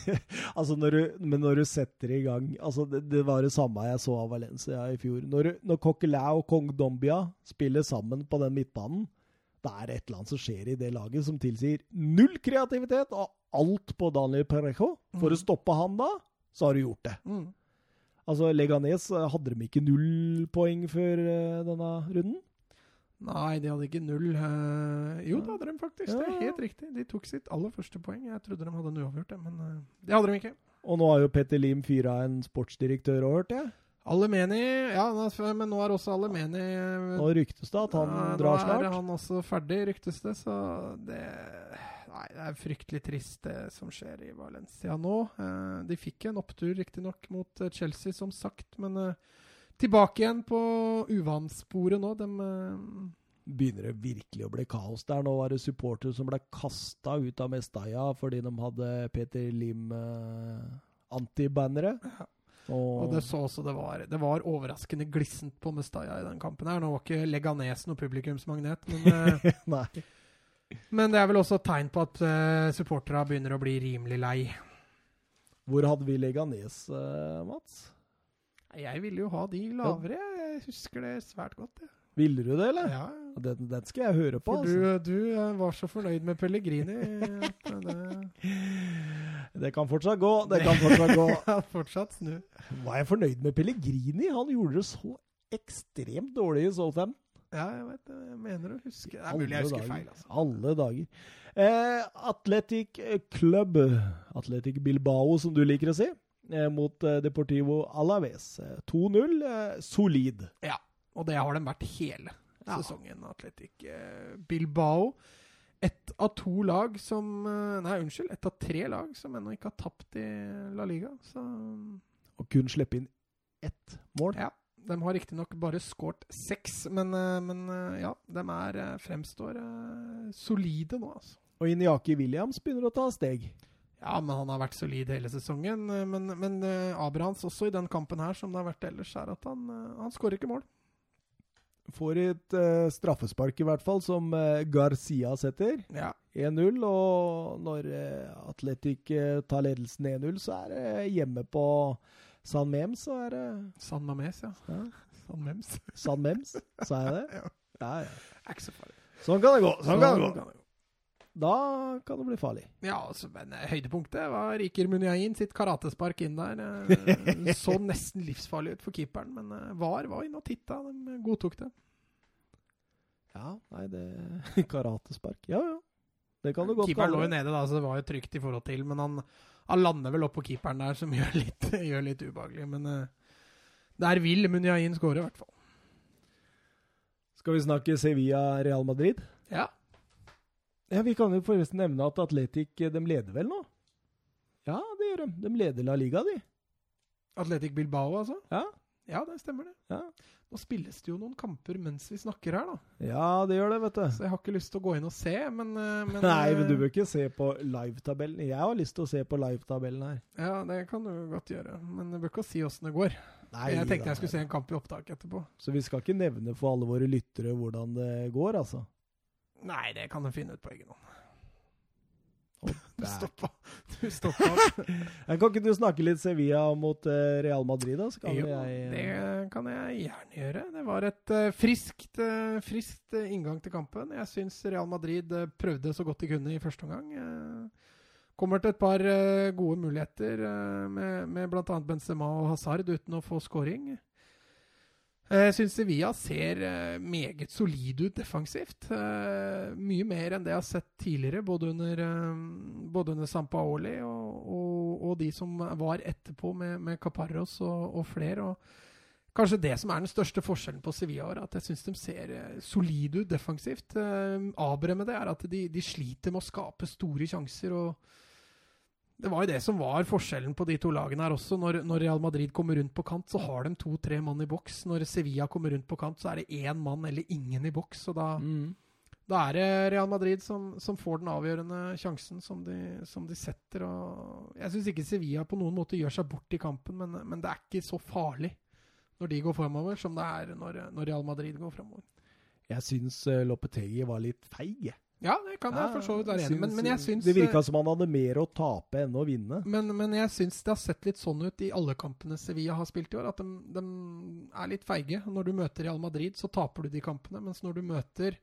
Altså, når du, men når du setter i gang altså det, det var det samme jeg så av Valencia i fjor. Når, du- når Coquelin og Kong Dombia spiller sammen på den midtbanen, det er et eller annet som skjer i det laget som tilsier null kreativitet og alt på Daniel Perejo. For Mm. å stoppe han da, så har du gjort det. Mm. Altså, Leganes eh, hadde de ikke null poeng før uh, denne runden? Nei, de hadde ikke null. Uh, jo, det hadde de faktisk. Det er helt riktig. De tok sitt aller første poeng. Jeg trodde de hadde en uavgjort, men uh, det hadde de ikke. Og nå har jo Petter Lim fyra en sportsdirektør òg, hørte jeg. Alemeni Ja, men nå er også Alemeni eh, Nå ryktes det at han Nei, drar Nå snart. er han også ferdig, ryktes det, så det Nei, det er fryktelig trist, det som skjer i Valencia nå. Eh, de fikk en opptur, riktignok, mot eh, Chelsea, som sagt, men tilbake igjen på uvanesporet nå. De, begynner det virkelig å bli kaos der. Nå var det supportere som ble kasta ut av Mestalla fordi de hadde Peter Lim eh, antibannere. Ja. Og, Og det så også det var, det var overraskende glissent på Mestaya i den kampen. her. Nå var ikke Leganes noe publikumsmagnet, men, eh, Nei. men det er vel også et tegn på at uh, supporterne begynner å bli rimelig lei. Hvor hadde vi Leganes, uh, Mats? Jeg ville jo ha de lavere. Jeg husker det svært godt. Ja. Ville du det, eller? Ja, Den, den skal jeg høre på. For altså. du, du eh, var så fornøyd med Pellegrini det kan fortsatt gå. Det kan fortsatt gå. kan fortsatt snu. Var jeg fornøyd med Pellegrini? Han gjorde det så ekstremt dårlig i Southampton. Ja, jeg vet det. Jeg mener å huske Det er mulig jeg husker dager. feil. altså. Alle dager. Eh, Athletic Club, Athletic Bilbao som du liker å si, eh, mot eh, Deportivo Alaves. Eh, 2-0, eh, solid. Og det har de vært hele Ja. sesongen. Atletic eh, Bilbao. Ett av to lag som eh, Nei, unnskyld. Ett av tre lag som ennå ikke har tapt i La Liga. Så Og kun slippe inn ett mål. ja. De har riktignok bare skåret seks, men, eh, men eh, ja, de er, fremstår solide nå, altså. Og Inyaki Williams begynner å ta steg. Ja, men han har vært solid hele sesongen. Men, men Abrahams også i den kampen her, som det har vært ellers, er at han, han skårer ikke mål. Får et uh, straffespark, i hvert fall, som uh, Garcia setter. Ja. 1-0, og når uh, Atletic eh, tar ledelsen 1-0, så er det hjemme på San Mems, så er det San Mames, ja. ja, San Mems. San Mems, sa jeg det? Ja. Ja. Sånn kan det gå. Sånn gå. kan det gå. Da kan det bli farlig. Ja, altså, men eh, høydepunktet var Iker Munyain sitt karatespark inn der. eh, Så nesten livsfarlig ut for keeperen, men eh, VAR var inne og titta. De godtok det. Ja, nei, det Karatespark. Ja, ja. Det kan du godt Keeperen lå jo nede, da, så det var jo trygt i forhold til. Men han, han lander vel opp på keeperen der, som gjør litt, gjør litt ubehagelig. Men uh, der vil Munyain skåre, i hvert fall. Skal vi snakke Sevilla-Real Madrid? Ja. Ja, Vi kan jo forresten nevne at Atletic eh, de leder vel nå? Ja, det gjør de. De leder La Liga, de. Atletic Bilbao, altså? Ja. Ja, det stemmer det. Ja, Nå spilles det jo noen kamper mens vi snakker her, da. ja det gjør det, vet du. Så jeg har ikke lyst til å gå inn og se, men, eh, men Nei, men du eh, bør ikke se på livetabellen. Jeg har lyst til å se på livetabellen her. Ja, det kan du godt gjøre. Men du bør ikke si åssen det går. Nei, jeg tenkte jeg skulle se en kamp i opptak etterpå. Så vi skal ikke nevne for alle våre lyttere hvordan det går, altså. Nei, det kan du finne ut på egen hånd. Du stoppa. Du stoppa. Kan ikke du snakke litt Sevilla mot eh, Real Madrid, da? Så kan Jo, jeg eh, det kan jeg gjerne gjøre. Det var et eh, friskt, friskt eh, inngang til kampen. Jeg syns Real Madrid eh, prøvde så godt de kunne i første omgang. Eh, kommer til et par eh, gode muligheter eh, med, med bl.a. Benzema og Hazard uten å få scoring. Eh, Jeg syns Sevilla ser eh, meget solid ut defensivt. Eh, Mye mer enn det jeg har sett tidligere, både under, både under Sampaoli og, og, og de som var etterpå, med, med Caparros og, og flere. Kanskje det som er den største forskjellen på Sevilla, er at jeg syns de ser solide ut defensivt. Eh, det er at de, de sliter med å skape store sjanser. og det var jo det som var forskjellen på de to lagene her også. Når, når Real Madrid kommer rundt på kant, så har de to-tre mann i boks. Når Sevilla kommer rundt på kant, så er det én mann eller ingen i boks. Og da, mm. da er det Real Madrid som, som får den avgjørende sjansen som de, som de setter. Og jeg syns ikke Sevilla på noen måte gjør seg bort i kampen, men, men det er ikke så farlig når de går fremover, som det er når, når Real Madrid går fremover. Jeg syns uh, Lopetegi var litt feig. jeg. Ja, det kan jeg for så vidt være enig i, men, men jeg syns Det virka som han hadde mer å tape enn å vinne. Men, men jeg syns det har sett litt sånn ut i alle kampene Sevilla har spilt i år. At de, de er litt feige. Når du møter Real Madrid, så taper du de kampene. Mens når du møter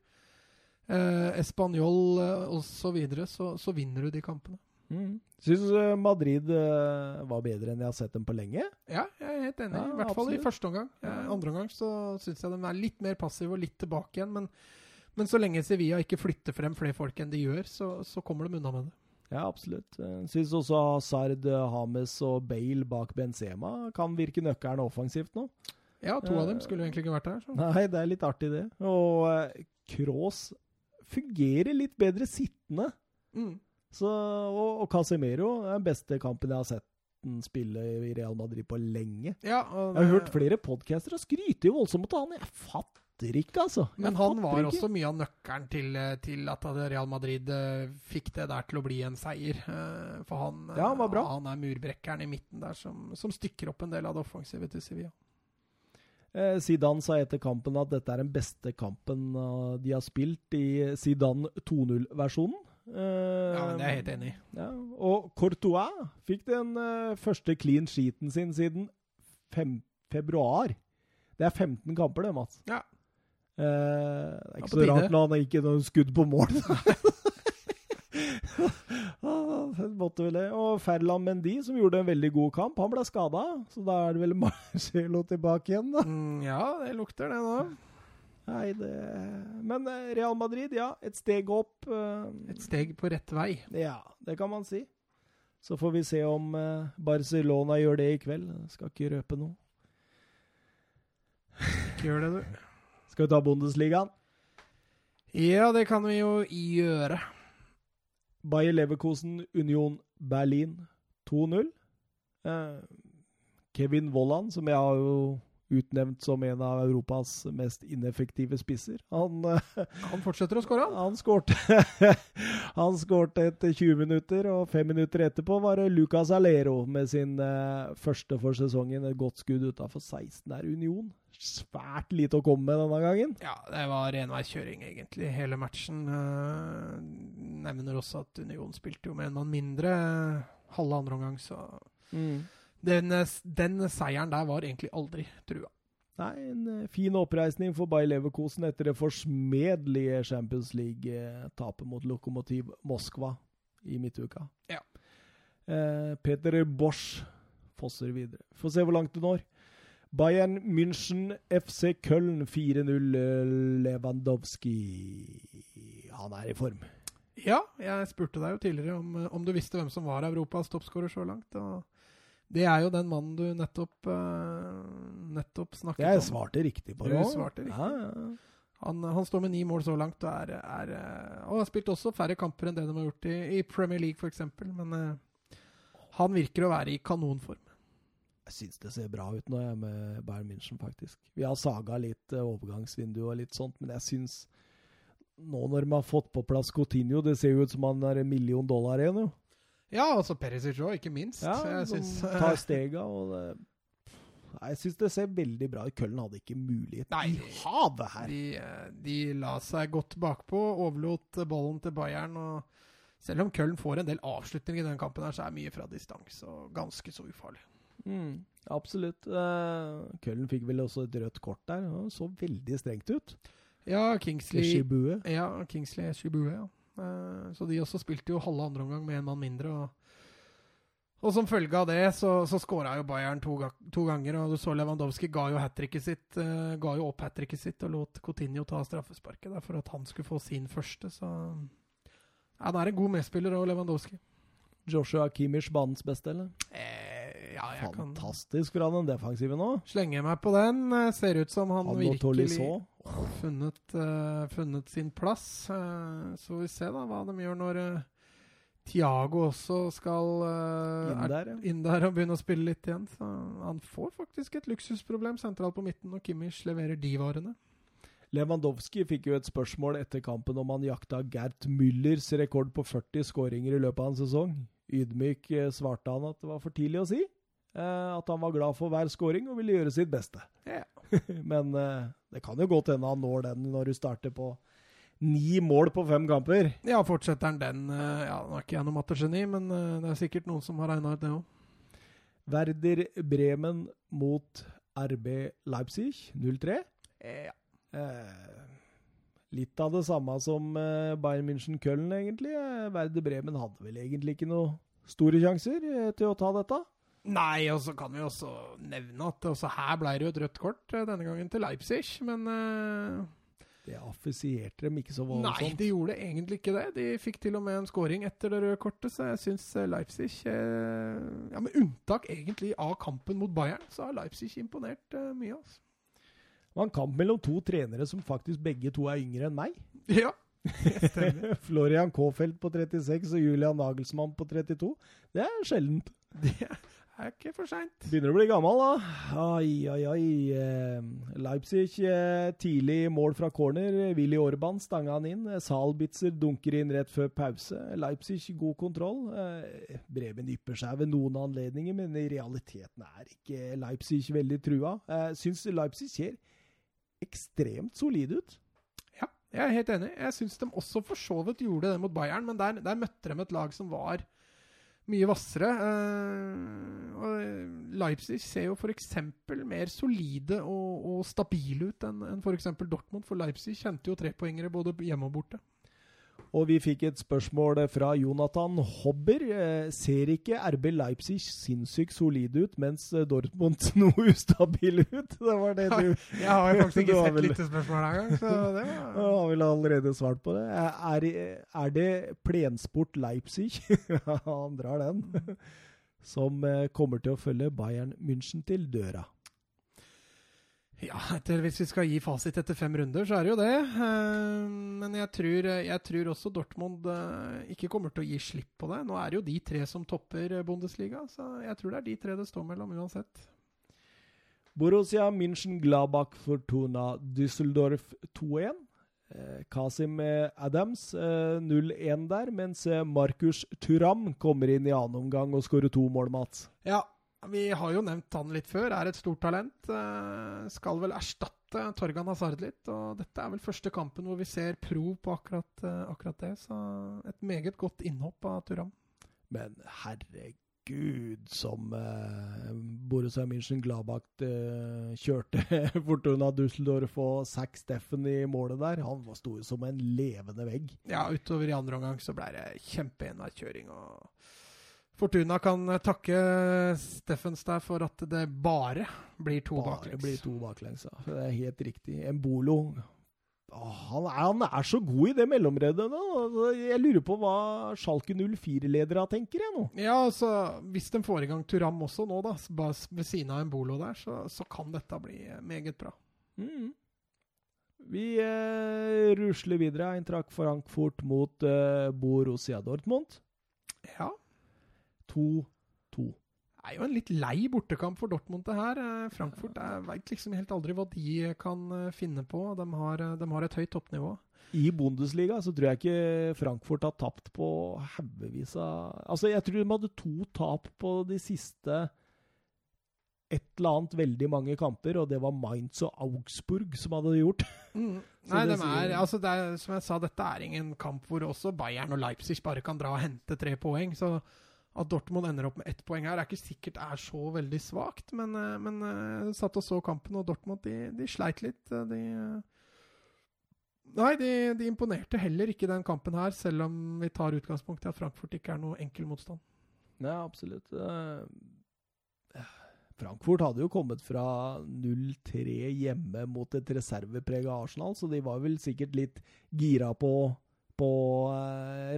eh, Español eh, osv., så, så så vinner du de kampene. Mm. Syns uh, Madrid uh, var bedre enn jeg har sett dem på lenge. Ja, jeg er helt enig. Ja, I hvert fall i første omgang. Ja. Eh, andre omgang så syns jeg de er litt mer passive og litt tilbake igjen. Men, men så lenge Sevilla ikke flytter frem flere folk enn de gjør, så, så kommer de unna med det. Ja, absolutt. Jeg Syns også Hazard, Hames og Bale bak Benzema kan virke nøkkelen offensivt nå. Ja, to av dem Eh, skulle jo egentlig ikke vært der. Så. Nei, det er litt artig, det. Og Cross Kroos fungerer litt bedre sittende. Mm. Så, og, og Casemiro er den beste kampen jeg har sett spille i Real Madrid på lenge. Ja, og Jeg har hørt flere podcaster og skryter jo voldsomt av han. Jeg fatter fatter ikke, altså. Jeg Men han var ikke. også mye av nøkkelen til, eh, til at Real Madrid eh, fikk det der til å bli en seier. Eh, For han, Ja, han var bra. han er murbrekkeren i midten der som, som stykker opp en del av det offensive til Sevilla. Eh, Zidane sa etter kampen at dette er den beste kampen de har spilt i Zidane 2-0-versjonen. Eh, Ja, men det er jeg helt enig i. Ja, og Courtois fikk den første clean sheeten sin siden fem, februar. Det er 15 kamper, det, Mats. Ja. Eh, det er ikke så rart når han ikke noe skudd på mål. Ah, måtte vel det. Og Ferland Mendy, som gjorde en veldig god kamp, han ble skada. Så da er det vel Marcelo tilbake igjen, da. Mm, ja, det lukter det nå. Nei, det Men eh, Real Madrid, ja. Et steg opp. eh, Et steg på rett vei. Ja, det kan man si. Så får vi se om eh, Barcelona gjør det i kveld. Jeg skal ikke røpe noe. Ikke gjør det, du. Skal vi ta Bundesligaen? Ja, det kan vi jo gjøre. Bayer Leverkosen, Union Berlin 2-0. Eh, Kevin Vollan, som jeg har jo utnevnt som en av Europas mest ineffektive spisser. Han, eh, Han fortsetter å skåre, han. han skårte Han skårte etter 20 minutter, og fem minutter etterpå var det Lucas Alero med sin eh, første for sesongen. Et godt skudd utafor 16 der. Union. Svært lite å komme med denne gangen. Ja, det var renveiskjøring, egentlig, hele matchen. Eh, nevner også at Union spilte jo med en mann mindre eh, halve andre omgang, så den, eh, den seieren der var egentlig aldri trua. Nei, en fin oppreisning for Bayer Leverkosen etter det forsmedelige Champions League-tapet mot Lokomotiv Moskva i midtuka. Ja. Eh, Peter Bosch fosser videre. Får se hvor langt det når. Bayern München, FC Köln 4-0. eh, Lewandowski Han er i form. Ja, jeg spurte deg jo tidligere om, eh, om du visste hvem som var Europas toppskårer så langt. og det er jo den mannen du nettopp, eh, nettopp snakket Jeg om. svarte riktig på det. Du svarte riktig. Ja, ja. Han, han står med ni mål så langt og, er, er, og har spilt også færre kamper enn det de har gjort i, i Premier League f.eks. Men han virker å være i kanonform. Jeg syns det ser bra ut nå, jeg, med Bayern München, faktisk. Vi har saga litt eh, overgangsvindu og litt sånt, men jeg syns nå når de har fått på plass Coutinho, det ser jo ut som han er en million dollar igjen, jo. Ja, altså Perisic òg, ikke minst. Ja, jeg syns tar stega, og det Nei, Jeg syns det ser veldig bra ut. Køllen hadde ikke mulighet Nei. i havet her. de, eh, de la seg godt bakpå, overlot ballen til Bayern. og Selv om Køllen får en del avslutninger i den kampen, her, så er mye fra distanse og ganske så ufarlig. Mm, absolutt. Uh, Køllen fikk vel også et rødt kort der. Og så veldig strengt ut. Ja, Kingsley Shibue. Ja, Kingsley Shibue, ja. Eh, Så de også spilte jo halve andre omgang med en mann mindre. Og, og som følge av det så, så skåra jo Bayern to, to ganger. Og du så Lewandowski ga jo, sitt, eh, ga jo opp hat tricket sitt og lot Coutinho ta straffesparket der for at han skulle få sin første. Så ja, det er en god medspiller òg, Lewandowski. Joshua Kimmich banens beste, eller? Eh, ja, Fantastisk fra den defensiven nå. Slenger meg på den. Eh, Ser ut som han, Han virkelig har funnet, uh, funnet sin plass. Uh, så får vi se da hva de gjør når uh, Tiago også skal Inn er der, ja. inn der og begynne å spille litt igjen. Så han får faktisk et luksusproblem sentralt på midten når Kimmich leverer de varene. Lewandowski fikk jo et spørsmål etter kampen om han jakta Gert Müllers rekord på 40 skåringer i løpet av en sesong. Ydmyk svarte han at det var for tidlig å si. Eh, at han var glad for hver scoring og ville gjøre sitt beste. Ja. Men eh, det kan jo godt hende han når den når du starter på ni mål på fem kamper. Ja, fortsetter han den eh, Ja, Nå er ikke jeg noe mattegeni, men det er sikkert noen som har regna ut det òg. Werder Bremen mot RB Leipzig 0-3. Ja. Eh, litt av det samme som Bayern München Köln, egentlig. Verder Werder Bremen hadde vel egentlig ikke noe store sjanser til å ta dette. Nei, og så kan vi også nevne at også her ble det jo et rødt kort, eh, denne gangen til Leipzig. Men uh, Det affisierte dem ikke så Nei, de gjorde egentlig ikke det. De fikk til og med en scoring etter det røde kortet, så jeg syns Leipzig uh, Ja, Med unntak egentlig av kampen mot Bayern, så har Leipzig imponert uh, mye. Altså. Det var en kamp mellom to trenere som faktisk begge to er yngre enn meg. Ja. Florian Kofeld på 36 og Julian Nagelsmann på 32. Det er sjeldent. Det er ikke for seint. Begynner å bli gammel, da. Ai, ai, ai. Eh, Leipzig eh, tidlig mål fra corner. Willy Orban stanga han inn. Salbitzer dunker inn rett før pause. Leipzig god kontroll. Breven ypper seg ved noen anledninger, men i realiteten er ikke Leipzig veldig trua. Eh, syns Leipzig ser ekstremt solide ut. Ja, jeg er helt enig. Jeg syns de også for så vidt gjorde det mot Bayern, men der, der møtte de et lag som var mye hvassere. Uh, og Leipzig ser jo f.eks. mer solide og, og stabile ut enn en f.eks. Dortmund. For Leipzig kjente jo trepoengere både hjemme og borte. Og vi fikk et spørsmål fra Jonathan Hobber. Eh, ser ikke RB Leipzig sinnssykt solide ut, mens Dortmund noe ustabil ut? Det var det du Jeg har jo faktisk ikke sett lyttespørsmål engang, så det var Du har vel allerede svart på det. Er, er det Plensport Leipzig? Han drar den. Som eh, kommer til å følge Bayern München til døra. Ja, etter, hvis vi skal gi fasit etter fem runder, så er det jo det. Uh, men jeg tror, jeg tror, også Dortmund uh, ikke kommer til å gi slipp på det. Nå er det jo de tre som topper Bundesliga, så jeg tror det er de tre det står mellom uansett. Borussia München Gladbach Fortuna Düsseldorf 2-1. Eh, Kasim Adams 0-1 der, mens Markus Turam kommer inn i annen omgang og skårer to mål, Mats. Ja, vi har jo nevnt han litt før. Er et stort talent. Eh, skal vel erstatte Torgan Hazard litt. Og dette er vel første kampen hvor vi ser prov på akkurat, eh, akkurat det. Så et meget godt innhopp av Turam. Men herregud, som eh, Borussia München Gladbach eh, kjørte Fortuna Dusseldorf og Zack Steffen i målet der. Han sto stor som en levende vegg. Ja, utover i andre omgang så ble det kjempeenveiskjøring. og Fortuna kan eh, takke Steffens der for at det bare blir to bare baklengs. blir to baklengs, ja. Det er helt riktig. Embolo han, er, han, er, så god i det mellomreddet nå. Altså, jeg lurer på hva Schalke 04-ledere tenker jeg nå. Ja, altså, Hvis de får i gang Turam også nå, da, ved siden av Embolo der, så, så kan dette bli meget bra. Mm. Vi eh, rusler videre. Eintracht Frankfurt mot eh, Borussia Dortmund. Ja. 2-2. Det er jo en litt lei bortekamp for Dortmund, det her. Eh, Frankfurt jeg veit liksom helt aldri hva de kan eh, finne på. De har, eh, de har, et høyt toppnivå. I Bundesliga så tror jeg ikke Frankfurt har tapt på haugevis av Altså, jeg tror de hadde to tap på de siste et eller annet veldig mange kamper, og det var Mainz og Augsburg som hadde gjort. Mm. Nei, de er, altså det er, som jeg sa, dette er ingen kamp hvor også Bayern og Leipzig bare kan dra og hente tre poeng. så at Dortmund ender opp med ett poeng her, er ikke sikkert er så veldig svakt. Men, eh, men uh, satt og så kampen, og Dortmund de, de sleit litt. Eh, de, nei, de, de, imponerte heller ikke den kampen her, selv om vi tar utgangspunkt i at Frankfurt ikke er noe enkel motstand. Nei, absolutt. Frankfurt hadde jo kommet fra 0-3 hjemme mot et reserveprega Arsenal, så de var vel sikkert litt gira på, på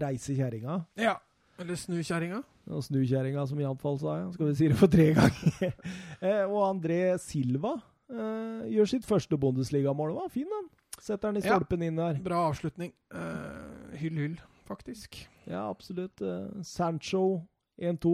reise kjerringa. Ja, eller snukjerringa. Og snukjerringa, som iallfall sa. jeg. Skal vi si det for tre ganger. eh, og André Silva eh, gjør sitt første Bundesligamål. Var fin, den. Setter den i stolpen ja, inn der. Bra avslutning. Uh, hyll, hyll, faktisk. Ja, absolutt. Uh, Sancho 1-2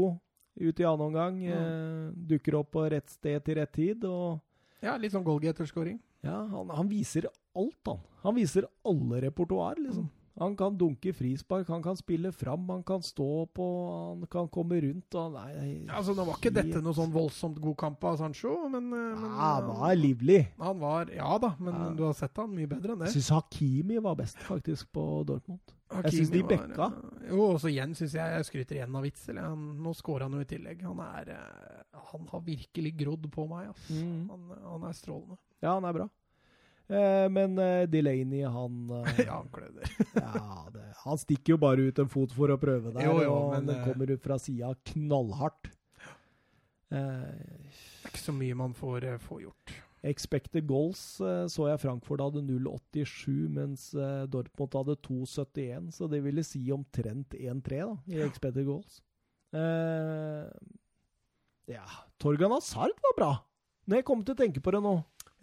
ut i annen omgang. Ja. Uh, dukker opp på rett sted til rett tid. Og ja, litt sånn goalgetter-skåring. Ja, han, han, viser alt, han. Han viser alle repertoar, liksom. Mm. Han kan dunke frispark, han kan spille fram, han kan stå på, han kan komme rundt. Og nei, altså, Nå var ikke dette noe sånn voldsomt god kamp av Sancho, men, eh, men ja, Han var livlig. Han var, Ja da, men ja. du har sett han mye bedre enn det. Jeg syns Hakimi var best, faktisk, på Dortmund. Hakimi jeg syns de bekka. Var, jo, også igjen syns jeg jeg skryter igjen av Witzel. Nå skårer han jo i tillegg. Han er eh, Han har virkelig grodd på meg, altså. Mm. Han, han er strålende. Ja, han er bra. Eh, men eh, Delaney, han eh, Ja, han kløner. ja, det, han stikker jo bare ut en fot for å prøve der, jo, jo, og men, den kommer ut fra sida knallhardt. det er ikke så mye man får, får gjort. Expected goals så jeg Frankfurt hadde 0,87, mens Dortmund hadde 2,71. Så det ville si omtrent 1-3 da, i expected goals. Ja Torgan Hazard var bra, når jeg kom til å tenke på det nå.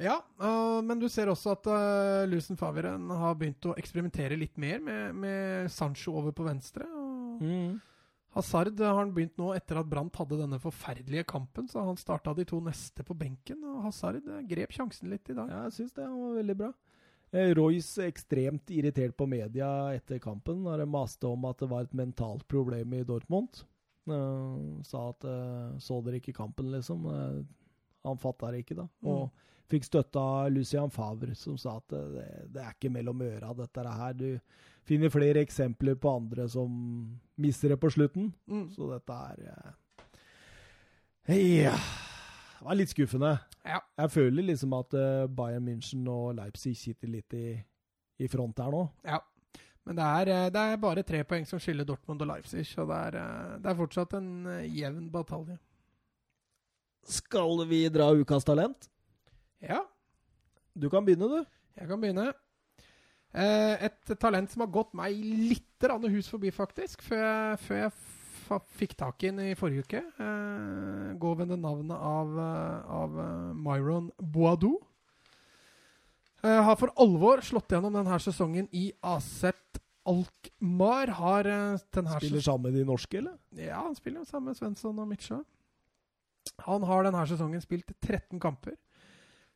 Ja, uh, men du ser også at uh, Lucen Faveren har begynt å eksperimentere litt mer med, med Sancho over på venstre. Mm. Hazard har han begynt nå etter at Brandt hadde denne forferdelige kampen. Så han starta de to neste på benken, og Hazard eh, grep sjansen litt i dag. Ja, jeg syns det var veldig bra. Eh, Royce ekstremt irritert på media etter kampen når de maste om at det var et mentalt problem i Dortmund. Uh, sa at uh, så dere ikke kampen, liksom. Uh, han fatta det ikke, da. Og Mm. fikk støtte av Lucian Favre, som sa at det, det er ikke mellom øra, dette her. Du finner flere eksempler på andre som mister det på slutten. Mm. Så dette er eh, Ja Det var litt skuffende. Ja. Jeg føler liksom at eh, Bayern München og Leipzig sitter litt i, i front her nå. Ja. Men det er, eh, det er bare tre poeng som skiller Dortmund og Leipzig, så det er, det er fortsatt en jevn batalje. Skal vi dra Ukas talent? Ja, Du kan begynne, du. jeg kan begynne. Eh, et talent som har gått meg litt hus forbi, faktisk, før jeg, før jeg fikk tak i den i forrige uke. Eh, går ved det navnet av, eh, av eh, Myron Boadou. Eh, har for alvor slått gjennom denne sesongen i Aset Alkmaar. Har denne Spiller sammen med de norske, eller? Ja, han spiller sammen med Svensson og Mitcha. Han har denne sesongen spilt 13 kamper.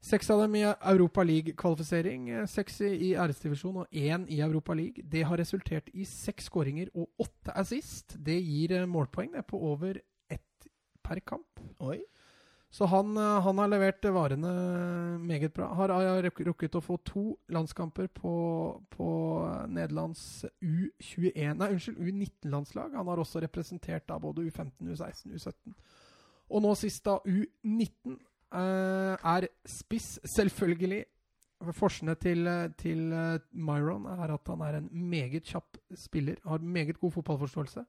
Seks av dem i Europa League-kvalifisering, eh, seks i æresdivisjon og én i Europa League. Det har resultert i seks skåringer og åtte assist. Det gir eh, målpoeng det på over ett per kamp. Oi. Så han, eh, han har levert varene meget bra. Har, har rukket å få to landskamper på, på Nederlands U21 Nei, unnskyld, U19-landslag. Han har også representert da både U15, U16, U17. Og nå sist da U19 eh, er spiss, selvfølgelig. Forsene til, til eh, Myron er at han er en meget kjapp spiller. Har meget god fotballforståelse.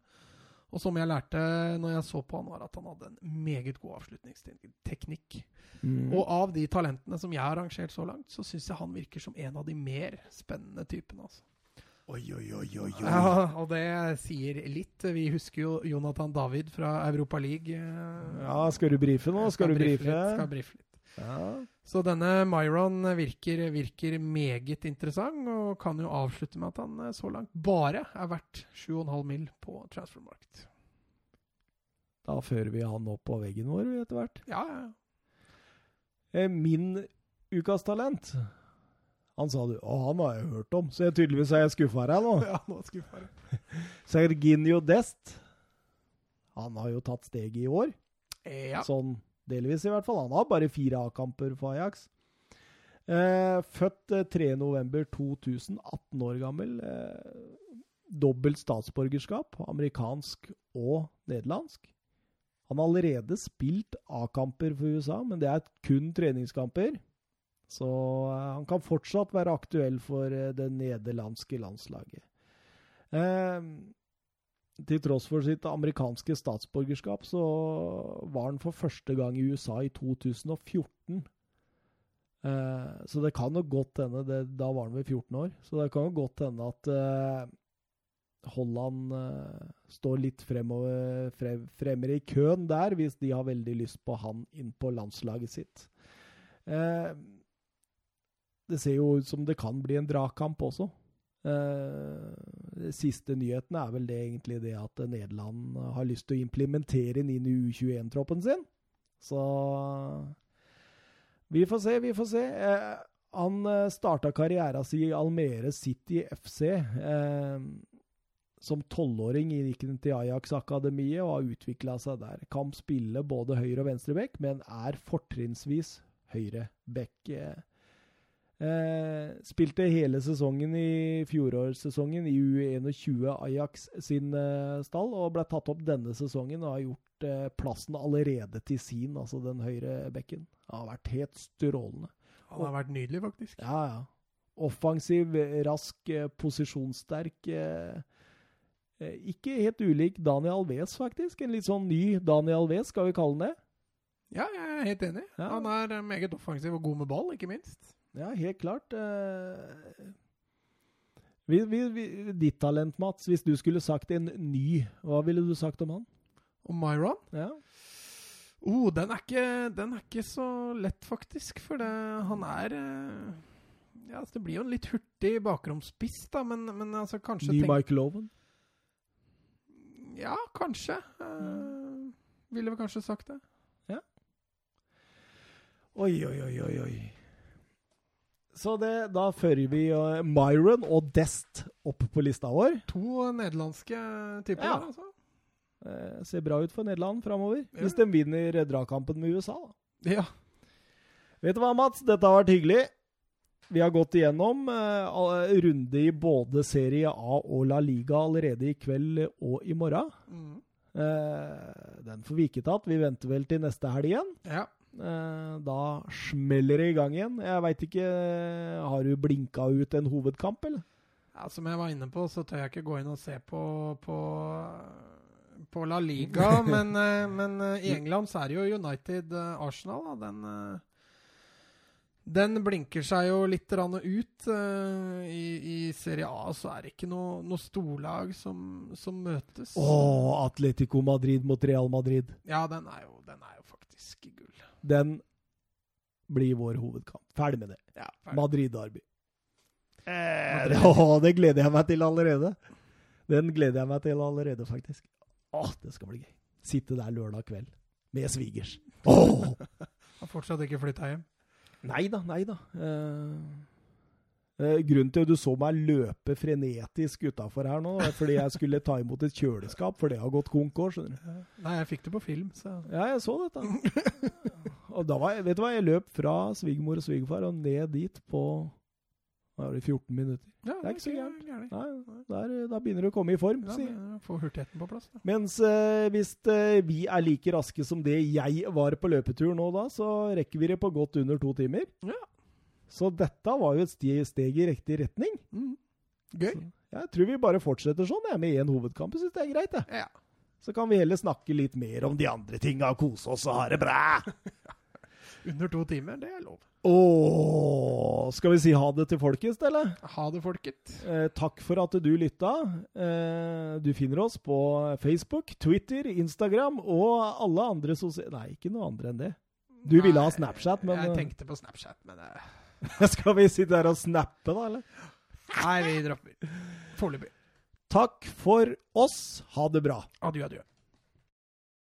Og som jeg lærte når jeg så på han, var at han hadde en meget god avslutningsteknikk. Mm. Og av de talentene som jeg har rangert så langt, så syns jeg han virker som en av de mer spennende typene. altså. Oi, oi, oi, oi, oi. Ja, og det sier litt. Vi husker jo Jonathan David fra Europa League. eh, Ja, skal du brife nå? Skal, du brife? litt, skal brife litt. Ja. Så denne Myron virker, virker meget interessant, og kan jo avslutte med at han eh, så langt bare er verdt 7,5 mill. på transfermarkt. Da fører vi han opp på veggen vår etter hvert. Ja, ja, ja. Eh, Min ukas talent Han sa du Å, han har jeg hørt om. Så jeg, tydeligvis er jeg skuffa her nå. Ja, nå skuffa jeg. Serginio Dest. Han har jo tatt steget i år. Ja. Sånn delvis, i hvert fall. Han har bare fire A-kamper for Ajax. Eh, født eh, 3.11.2000, 18 år gammel. Eh, dobbelt statsborgerskap, amerikansk og nederlandsk. Han har allerede spilt A-kamper for USA, men det er kun treningskamper. Så eh, han kan fortsatt være aktuell for eh, det nederlandske landslaget. Eh, til tross for sitt amerikanske statsborgerskap, så var han for første gang i USA i 2014. Eh, så det kan jo godt hende det, Da var han vel 14 år. Så det kan jo godt hende at eh, Holland eh, står litt fremover, fre, fremere i køen der, hvis de har veldig lyst på han inn på landslaget sitt. Eh, det ser jo ut som det kan bli en dragkamp også. Eh, siste nyheten er vel det egentlig det at Nederland har lyst til å implementere den inn i U21-troppen sin. Så vi får se, vi får se. Eh, han eh, starta karrieren sin i Almere City FC. Eh, som tolvåring gikk han til Ajax-akademiet og har utvikla seg der. Kan spille både høyre- og venstreback, men er fortrinnsvis høyreback. Eh, Eh, spilte hele sesongen i fjorårssesongen i U21 Ajax sin eh, stall, og ble tatt opp denne sesongen og har gjort eh, plassen allerede til sin, altså den høyre bekken. Han Har vært helt strålende. Han har vært nydelig, faktisk. Ja, ja. Offensiv, rask, eh, posisjonssterk. Eh, eh, ikke helt ulik Daniel Alves, faktisk. En litt sånn ny Daniel Alves, skal vi kalle han det. Ja, jeg er helt enig. Ja. Han er meget offensiv og god med ball, ikke minst. Ja, helt klart. Eh, vi, vi, vi, ditt talent, Mats. Hvis du skulle sagt en ny, hva ville du sagt om han? Om Myron Ja. oh, den, er ikke, den er ikke så lett, faktisk. For det, han er eh, Ja, altså, Det blir jo en litt hurtig bakromspiss, da, men, men altså kanskje Ny Mike Michael Owen? Ja, kanskje. Uh, ville vel kanskje sagt det. Ja. Oi, oi, oi, oi. Så det, da fører vi uh, Myron og Dest opp på lista vår. To nederlandske typer. Ja. Der, altså. Eh, ser bra ut for Nederland framover. Ja. Hvis de vinner dragkampen med USA. Da. Ja. Vet du hva, Mats? Dette har vært hyggelig. Vi har gått igjennom eh, runde i både Serie A og La Liga allerede i kveld og i morgen. Mm. Eh, den får vi ikke tatt. Vi venter vel til neste helg igjen. ja. Eh, da smeller det i gang igjen. Jeg veit ikke Har du blinka ut en hovedkamp, eller? Ja, Som jeg var inne på, så tør jeg ikke gå inn og se på, på, på La Liga. men eh, men eh, i England så er det jo United-Arsenal. da, Den, eh, den blinker seg jo litt ut. eh, i, I Serie A så er det ikke noe, noe storlag som, som møtes. Å, Atletico Madrid mot Real Madrid. Ja, den er, jo, den er. Den blir vår hovedkamp. Ferdig med det. Ja. Madrid-derby. Eh, det, å, det gleder jeg meg til allerede. Den gleder jeg meg til allerede, faktisk. Å, det skal bli gøy. Sitte der lørdag kveld med svigers. Åh! Har fortsatt ikke flytta hjem. Nei da, nei da. Eh, eh, grunnen til at du så meg løpe frenetisk utafor her nå, er fordi jeg skulle ta imot et kjøleskap, for det har gått konkurs. skjønner du. Nei, jeg fikk det på film, så Ja, jeg så dette. og da var jeg, vet du hva, jeg løp fra svigermor og svigerfar og ned dit på da var det, 14 minutter. ja, Det er ikke så gærent. Nei, da begynner du å komme i form. Ja, sier Få hurtigheten på plass. Da. Mens eh, hvis eh, vi er like raske som det jeg var på løpetur nå da, så rekker vi det på godt under to timer. Ja. Så dette var jo et steg i riktig retning. Mm. Gøy. Så jeg tror vi bare fortsetter sånn, jeg, med én hovedkamp. Jeg synes det er greit, jeg. Ja. Så kan vi heller snakke litt mer om de andre tinga, kose oss og ha det bra. Under to timer, det er lov. Ååå. skal vi si ha det til folkens, eller? Ha det, folket. Eh, takk for at du lytta. Eh, du finner oss på Facebook, Twitter, Instagram og alle andre sosiale Nei, ikke noe andre enn det. Du ville ha Snapchat, men Jeg eh, tenkte på Snapchat, men eh, Skal vi sitte her og snappe, da, eller? Nei, vi dropper. Foreløpig. Takk for oss. Ha det bra. Adjø, adjø.